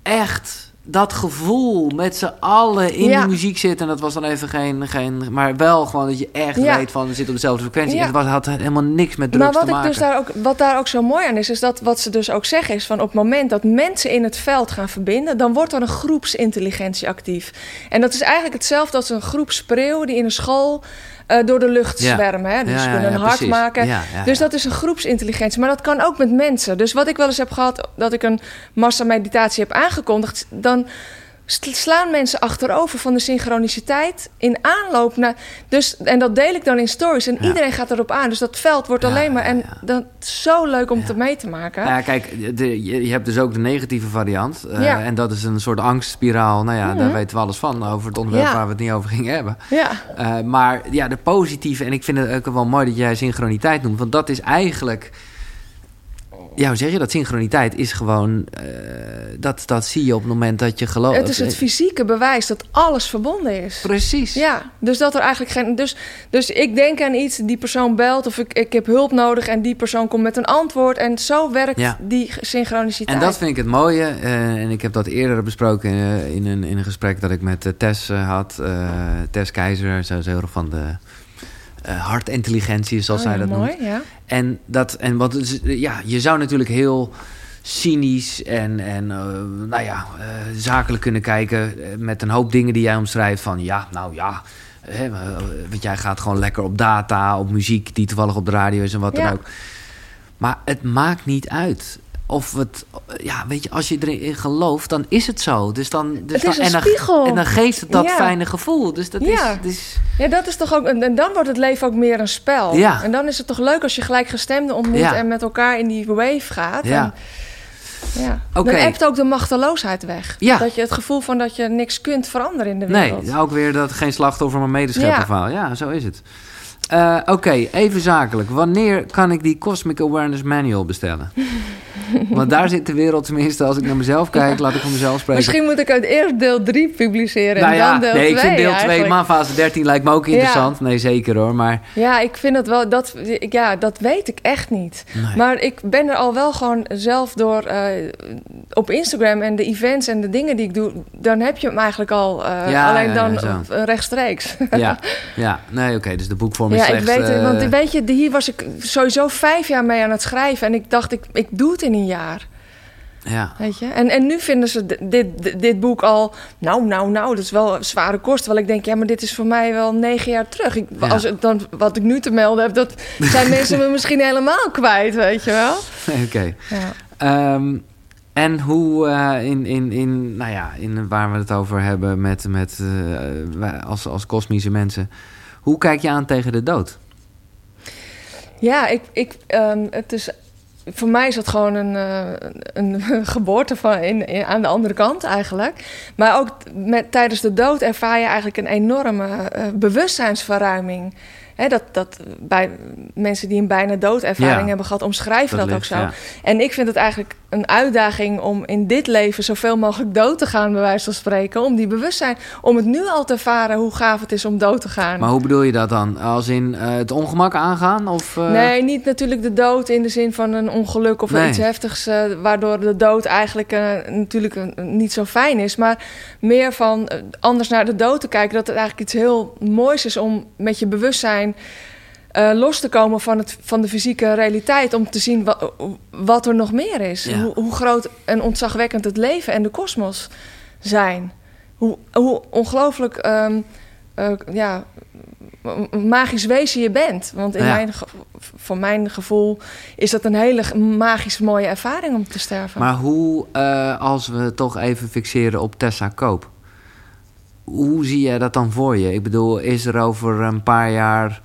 A: echt dat gevoel met z'n allen in ja. de muziek zitten. En dat was dan even geen, geen... Maar wel gewoon dat je echt weet van... zit op dezelfde frequentie. Het was, had helemaal niks met drugs
B: maar wat
A: te maken.
B: Ik dus daar ook, wat daar ook zo mooi aan is... is dat wat ze dus ook zeggen is van... op het moment dat mensen in het veld gaan verbinden... dan wordt er een groepsintelligentie actief. En dat is eigenlijk hetzelfde als een groep spreeuwen... die in een school uh, door de lucht zwermen. Hè? Dus ja, kunnen een hart maken. Dus dat is een groepsintelligentie. Maar dat kan ook met mensen. Dus wat ik wel eens heb gehad, dat ik een massameditatie heb aangekondigd, dan slaan mensen achterover van de synchroniciteit in aanloop naar. Dus, en dat deel ik dan in stories. En iedereen gaat erop aan. Dus dat veld wordt alleen maar. En dat is zo leuk om te mee te maken.
A: Ja, kijk, de, je, hebt dus ook de negatieve variant. Uh, en dat is een soort angstspiraal. Nou ja, daar mhm. weten we alles van. Over het onderwerp waar we het niet over gingen hebben.
B: Ja.
A: Uh, maar ja, de positieve. En ik vind het ook wel mooi dat jij synchroniteit noemt. Want dat is eigenlijk ja, hoe zeg je dat? Synchroniteit is gewoon... Uh, dat, dat zie je op het moment dat je gelooft.
B: Het is het fysieke bewijs dat alles verbonden is.
A: Precies.
B: Ja, dus dat er eigenlijk geen... Dus, dus ik denk aan iets, die persoon belt... of ik, ik heb hulp nodig en die persoon komt met een antwoord... en zo werkt ja. die synchroniciteit.
A: En dat vind ik het mooie. Uh, en ik heb dat eerder besproken uh, in, een, in een gesprek... dat ik met Tess had. Tess Keizer, zo is heel erg van de hartintelligentie, zoals
B: oh,
A: zij dat
B: mooi,
A: noemt.
B: Ja.
A: En dat, en wat, ja, je zou natuurlijk heel cynisch en, en uh, nou ja, uh, zakelijk kunnen kijken met een hoop dingen die jij omschrijft van ja, nou ja. Hè, want jij gaat gewoon lekker op data, op muziek die toevallig op de radio is en wat dan ook. Maar het maakt niet uit of het, ja, weet je, als je erin gelooft, dan is het zo. Dus dan, dus
B: het is
A: dan,
B: een
A: en,
B: spiegel.
A: Dan, en dan geeft het dat fijne gevoel. Dus dat
B: ja.
A: is, is.
B: Ja, dat is toch ook. En dan wordt het leven ook meer een spel.
A: Ja.
B: En dan is het toch leuk als je gelijkgestemden ontmoet ja. en met elkaar in die wave gaat.
A: Ja.
B: En, ja. Okay. Dan hebt ook de machteloosheid weg.
A: Ja.
B: Dat je het gevoel van dat je niks kunt veranderen in de wereld.
A: Nee, ook weer dat geen slachtoffer maar medeschepper ja. ja, zo is het. Uh, Oké, okay, even zakelijk. Wanneer kan ik die Cosmic Awareness Manual bestellen? Want daar zit de wereld tenminste, als ik naar mezelf kijk, laat ik van mezelf spreken.
B: Misschien moet ik uit eerst deel 3 publiceren
A: nou
B: en
A: ja,
B: dan deel 2
A: Nee, ik vind deel
B: 2,
A: maar fase 13 lijkt me ook interessant. Ja. Nee, zeker hoor, maar...
B: Ja, ik vind het wel, dat, ja, dat weet ik echt niet.
A: Nee.
B: Maar ik ben er al wel gewoon zelf door, uh, op Instagram en de events en de dingen die ik doe, dan heb je hem eigenlijk al, uh,
A: ja,
B: alleen dan rechtstreeks.
A: ja, ja, nee, oké, okay, dus de boekvorm
B: ja, ik weet het,
A: uh...
B: want weet je, hier was ik sowieso vijf jaar mee aan het schrijven en ik dacht, ik, ik doe het in een jaar.
A: Ja.
B: Weet je? En, en nu vinden ze dit, dit, dit boek al, nou, nou, nou, dat is wel zware kost. Terwijl ik denk, ja, maar dit is voor mij wel negen jaar terug. Ik,
A: Ja.
B: als, dan, wat ik nu te melden heb, dat zijn mensen me misschien helemaal kwijt, weet je wel.
A: Oké.
B: Ja.
A: Um, en hoe uh, in, in, in, nou ja, in waar we het over hebben met, met uh, als, als kosmische mensen. Hoe kijk je aan tegen de dood?
B: Ja, ik, ik, um, het is voor mij is dat gewoon een, uh, een geboorte van in, aan de andere kant eigenlijk. Maar ook met, tijdens de dood ervaar je eigenlijk een enorme uh, bewustzijnsverruiming. Hè, dat, dat bij mensen die een bijna doodervaring
A: ja,
B: hebben gehad, omschrijven dat,
A: dat
B: ligt,
A: ook zo.
B: Ja. En ik vind het eigenlijk een uitdaging om in dit leven zoveel mogelijk dood te gaan, bij wijze van spreken. Om die bewustzijn, om het nu al te ervaren hoe gaaf het is om dood te gaan.
A: Maar hoe bedoel je dat dan? Als in eh, het ongemak aangaan? Of, uh...
B: Nee, niet natuurlijk de dood in de zin van een ongeluk of
A: Nee.
B: iets heftigs, eh, waardoor de dood eigenlijk eh, natuurlijk eh, niet zo fijn is. Maar meer van eh, anders naar de dood te kijken, dat het eigenlijk iets heel moois is om met je bewustzijn eh, los te komen van, het, van de fysieke realiteit. Om te zien wat, wat er nog meer is.
A: Ja.
B: Hoe, hoe groot en ontzagwekkend het leven en de kosmos zijn. Hoe, hoe ongelooflijk ehm, eh, ja, magisch wezen je bent. Want in
A: Ja.
B: mijn, voor mijn gevoel is dat een hele magisch mooie ervaring om te sterven.
A: Maar hoe, eh, als we toch even fixeren op Tessa Koop... hoe zie jij dat dan voor je? Ik bedoel, is er over een paar jaar...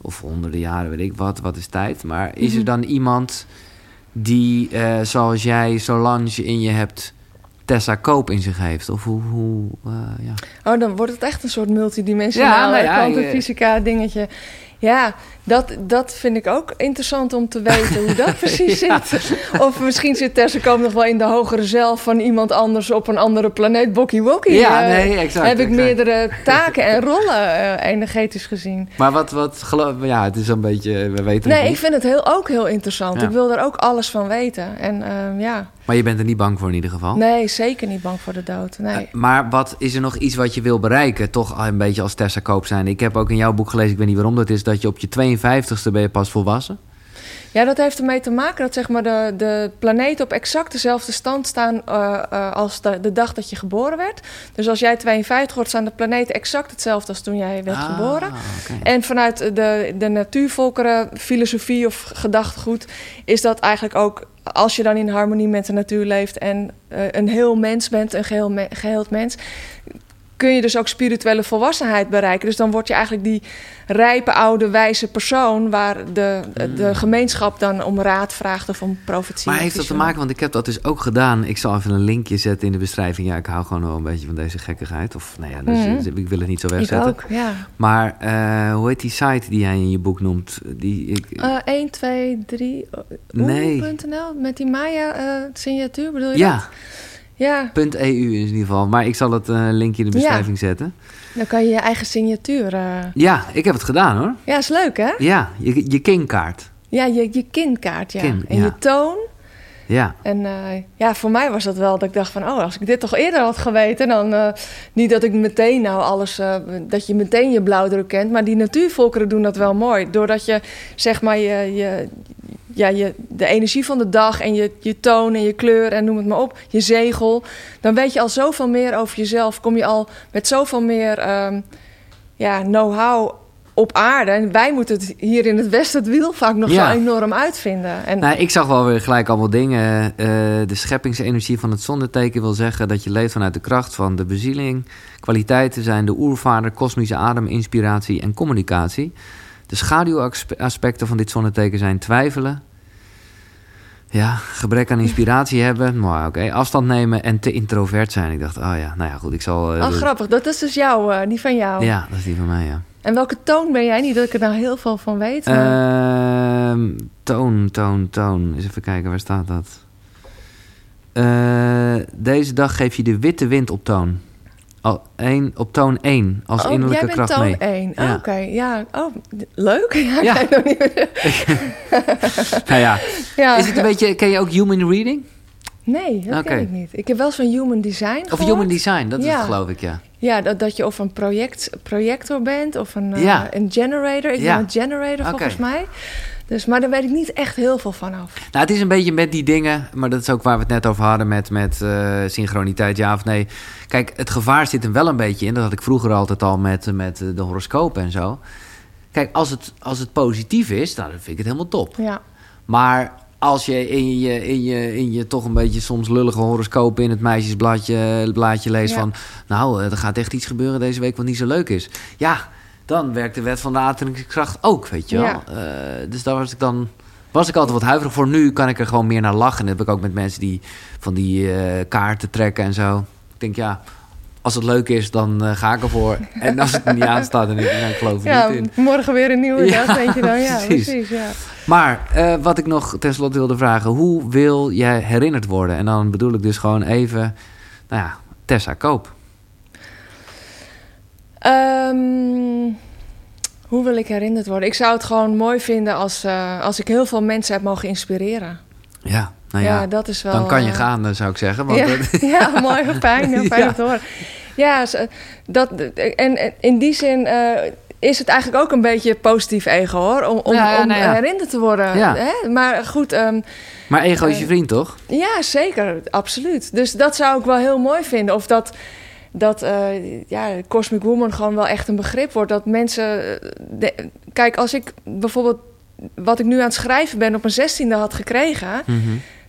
A: of honderden jaren, weet ik wat, wat is tijd... maar is er
B: Mhm.
A: dan iemand die, eh, zoals jij, Solange in je hebt... Tessa Koop in zich heeft? Of hoe... hoe eh, ja.
B: Oh, dan wordt het echt een soort multidimensionaal
A: Ja, nou ja,
B: kwantumfysica dingetje. Ja, dat, dat vind ik ook interessant om te weten hoe dat precies zit. Of misschien zit Tessekoop nog wel in de hogere zelf van iemand anders op een andere planeet. Bokkie Wokkie.
A: Ja,
B: Eh,
A: nee, exact,
B: Heb ik
A: exact.
B: meerdere taken en rollen eh, energetisch gezien.
A: Maar wat, wat geloof... Ja, het is een beetje... We weten het
B: Nee, ik vind het heel, ook heel interessant.
A: Ja.
B: Ik wil er ook alles van weten. En ehm, ja,
A: Maar je bent er niet bang voor in ieder geval?
B: nee, zeker niet bang voor de dood. Nee.
A: Eh, maar wat is er nog iets wat je wil bereiken? Toch een beetje als Tessa Koop zijn. Ik heb ook in jouw boek gelezen, ik weet niet waarom dat is... dat je op je 52ste ben je pas volwassen.
B: Ja, dat heeft ermee te maken dat zeg maar, de, de planeten op exact dezelfde stand staan eh, eh, als de, de dag dat je geboren werd. Dus als jij 52 wordt, staan de planeten exact hetzelfde als toen jij werd
A: Ah,
B: geboren. En vanuit de, de natuurvolkeren, filosofie of gedachtegoed, is dat eigenlijk ook als je dan in harmonie met de natuur leeft en eh, een heel mens bent, een geheel, me- geheeld mens, kun je dus ook spirituele volwassenheid bereiken. Dus dan word je eigenlijk die rijpe, oude, wijze persoon waar de, de gemeenschap dan om raad vraagt of om profetie.
A: Hmm. Maar heeft dat te maken, want ik heb dat dus ook gedaan. Ik zal even een linkje zetten in de beschrijving. Ja, ik hou gewoon wel een beetje van deze gekkigheid. Of nou ja, dus,
B: Mhm.
A: ik wil het niet zo
B: Ik
A: wegzetten.
B: ook, ja.
A: Maar eh, hoe heet die site die jij in je boek noemt? Die, ik,
B: Eh 1, 2, 3,
A: Nee.
B: oe.nl met die Maya-signatuur, bedoel je
A: ja,
B: dat? Ja,
A: .eu is in ieder geval. Maar ik zal het eh, linkje in de
B: Ja.
A: beschrijving zetten.
B: dan kan je je eigen signatuur... eh,
A: Ja, ik heb het gedaan hoor.
B: Ja, is leuk, hè?
A: Ja, je, je kingkaart.
B: Ja, je, je kinkaart, ja.
A: Kin,
B: en
A: ja.
B: je toon.
A: Ja.
B: En eh, ja, voor mij was dat wel dat ik dacht van... oh, als ik dit toch eerder had geweten... dan eh, niet dat ik meteen nou alles... eh, dat je meteen je blauwdruk kent... maar die natuurvolkeren doen dat wel mooi. Doordat je, zeg maar, je, je, ja, je, de energie van de dag... en je, je toon en je kleur en noem het maar op... je zegel... dan weet je al zoveel meer over jezelf. Kom je al met zoveel meer ehm, ja, know-how op aarde. En wij moeten het hier in het Westen het wiel vaak nog
A: Ja.
B: zo enorm uitvinden. En,
A: Nou, ik zag wel weer gelijk allemaal dingen. Eh, de scheppingsenergie van het zonneteken wil zeggen dat je leeft vanuit de kracht van de bezieling. Kwaliteiten zijn de oervader, kosmische adem, inspiratie en communicatie. De schaduwaspecten van dit zonneteken zijn twijfelen. Ja, gebrek aan inspiratie hebben. Maar oké, afstand nemen en te introvert zijn. Ik dacht, oh ja, nou ja, goed, ik zal... eh,
B: oh, grappig. Dat is dus jouw, eh, die van jou.
A: Ja, dat is die van mij, ja.
B: En welke toon ben jij? Niet dat ik er nou heel veel van weet. maar-
A: Ehm, toon, toon, toon. Eens even kijken, waar staat dat? Eh, deze dag geef je de witte wind op toon. Al, één, op toon 1, als
B: oh,
A: innerlijke
B: jij bent
A: kracht
B: toon
A: mee.
B: 1.
A: Ja.
B: Oké, ja. Oh, leuk. Ja,
A: Ja.
B: ik weet nog niet-
A: Nou ja,
B: ja.
A: is het een beetje, ken je ook human reading?
B: Nee, dat
A: Oké.
B: ken ik niet. Ik heb wel van human design
A: Of
B: gehoord.
A: human design, dat is het geloof ik, ja.
B: Ja, dat, dat je of een project, projector bent of een, eh,
A: Ja.
B: een generator. Ik
A: Ja.
B: ben een generator volgens mij. Dus, maar daar weet ik niet echt heel veel van af.
A: Nou, het is een beetje met die dingen, maar dat is ook waar we het net over hadden met, met eh, synchroniteit, ja of nee. Kijk, het gevaar zit er wel een beetje in. Dat had ik vroeger altijd al met, met eh, de horoscopen en zo. Kijk, als het, als het positief is, nou, dan vind ik het helemaal top.
B: Ja,
A: Maar als je in je, in je, in je toch een beetje soms lullige horoscopen in het meisjesbladje blaadje leest
B: Ja.
A: van... nou, eh, er gaat echt iets gebeuren deze week wat niet zo leuk is. Ja, dan werkt de wet van de aantrekkingskracht ook, weet je wel. Eh, dus daar was ik dan... Was ik altijd wat huiverig voor. Nu kan ik er gewoon meer naar lachen. En dat heb ik ook met mensen die van die eh, kaarten trekken en zo. Ik denk, ja, als het leuk is, dan eh, ga ik ervoor. En als het niet aanstaat, dan denk ik, nou, ik geloof er
B: Ja,
A: niet in.
B: morgen weer een nieuwe
A: Ja,
B: dag, denk je dan. Ja,
A: precies.
B: precies. ja.
A: Maar eh, wat ik nog tenslotte wilde vragen, hoe wil jij herinnerd worden? En dan bedoel ik dus gewoon even, nou ja, Tessa Koop.
B: Ehm, hoe wil ik herinnerd worden? Ik zou het gewoon mooi vinden als, eh, als ik heel veel mensen heb mogen inspireren.
A: Ja, nou ja,
B: ja, dat is wel...
A: dan kan je
B: eh,
A: gaan, eh, zou ik zeggen. Want
B: ja,
A: dat-
B: ja, mooi, fijn, heel fijn
A: Ja.
B: om te horen. Ja, dat, en, in die zin eh, is het eigenlijk ook een beetje positief ego, hoor. Om, om,
A: Ja, ja,
B: om
A: nou
B: herinnerd te worden.
A: Ja.
B: Hè? Maar goed, ehm,
A: maar ego is je
B: Eh,
A: vriend, toch?
B: ja, zeker, absoluut. Dus dat zou ik wel heel mooi vinden. Of dat, dat eh, ja, Cosmic Woman gewoon wel echt een begrip wordt. Dat mensen... eh, de- kijk, als ik bijvoorbeeld wat ik nu aan het schrijven ben op mijn zestiende had gekregen...
A: Mhm.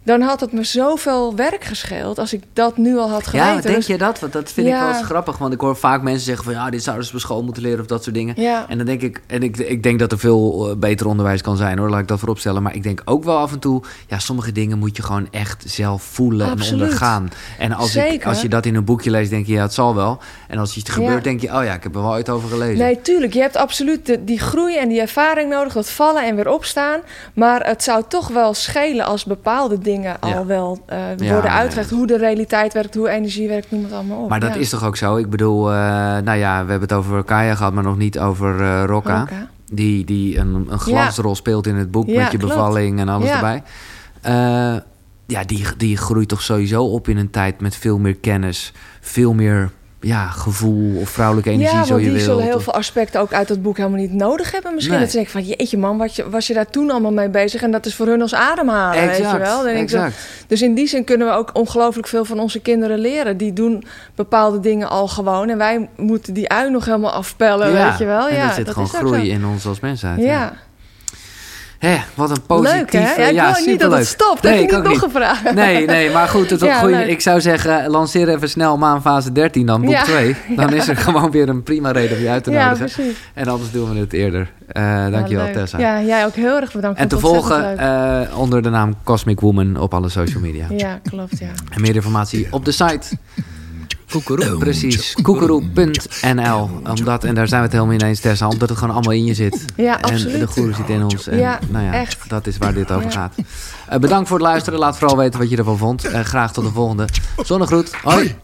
B: Dan had het me zoveel werk gescheeld als ik dat nu al had geweten.
A: Ja, denk
B: Dus-
A: je dat? Want dat vind ik wel eens grappig. Want ik hoor vaak mensen zeggen van... ja, dit zouden ze op school moeten leren of dat soort dingen.
B: Ja,
A: En dan denk ik... en ik, ik denk dat er veel eh, beter onderwijs kan zijn, hoor. Laat ik dat voorop stellen. Maar ik denk ook wel af en toe... ja, sommige dingen moet je gewoon echt zelf voelen en ondergaan. En als, ik, als je dat in een boekje leest, denk je... ja, het zal wel. En als iets gebeurt,
B: Ja.
A: denk je... oh ja, ik heb er wel ooit over gelezen.
B: nee, tuurlijk. Je hebt absoluut de- die groei en die ervaring nodig, dat vallen en weer opstaan. Maar het zou toch wel schelen als bepaalde dingen
A: Ja.
B: al wel eh,
A: Ja,
B: worden
A: nee.
B: uitgelegd. Hoe de realiteit werkt, hoe energie werkt, noem het allemaal op.
A: Maar dat
B: Ja.
A: is toch ook zo? Ik bedoel, eh, nou ja, we hebben het over Kaya gehad... maar nog niet over eh Rocca.
B: Rocca.
A: Die, die een, een glansrol speelt in het boek
B: Ja,
A: met je
B: klopt.
A: bevalling en alles
B: Ja.
A: erbij. Ja, die, die groeit toch sowieso op in een tijd met veel meer kennis, veel meer ja, gevoel of vrouwelijke energie,
B: ja,
A: zo je
B: die
A: wilt.
B: zullen heel
A: Of-
B: veel aspecten ook uit dat boek helemaal niet nodig hebben. Misschien
A: Nee.
B: dat ze denken van, jeetje man, wat je, was je daar toen allemaal mee bezig? En dat is voor hun als ademhalen, weet je wel. Dan. Dus in die zin kunnen we ook ongelooflijk veel van onze kinderen leren. Die doen bepaalde dingen al gewoon. En wij moeten die ui nog helemaal afpellen,
A: ja,
B: weet je wel.
A: en
B: ja,
A: er zit
B: dat
A: gewoon
B: is
A: groei in ons als mensheid.
B: Ja,
A: Hè, wat een positief...
B: leuk hè? Ja, ik wil niet dat het stopt.
A: Nee,
B: heb
A: ik
B: niet nog gevraagd?
A: Nee, nee, maar goed, het
B: Ja,
A: goeie- ik zou zeggen, lanceer even snel maanfase 13 dan, boek
B: Ja,
A: 2. Dan is er gewoon weer een prima reden om je uit te nodigen. en anders doen we het eerder. Eh dankjewel,
B: leuk.
A: Tessa.
B: Ja, jij ook heel erg bedankt.
A: En te volgen eh, onder de naam Cosmic Woman op alle social media.
B: Ja, klopt, ja.
A: En meer informatie op de site. Precies, koekeroe.nl. Omdat, en daar zijn we het helemaal ineens, Tessa, omdat het gewoon allemaal in je zit.
B: Ja,
A: en
B: absoluut.
A: de goede zit in ons. En,
B: Ja,
A: nou ja,
B: echt.
A: dat is waar dit over
B: Ja.
A: gaat. Eh, bedankt voor het luisteren. Laat vooral weten wat je ervan vond. Eh, graag tot de volgende. Zonnegroet. Hoi.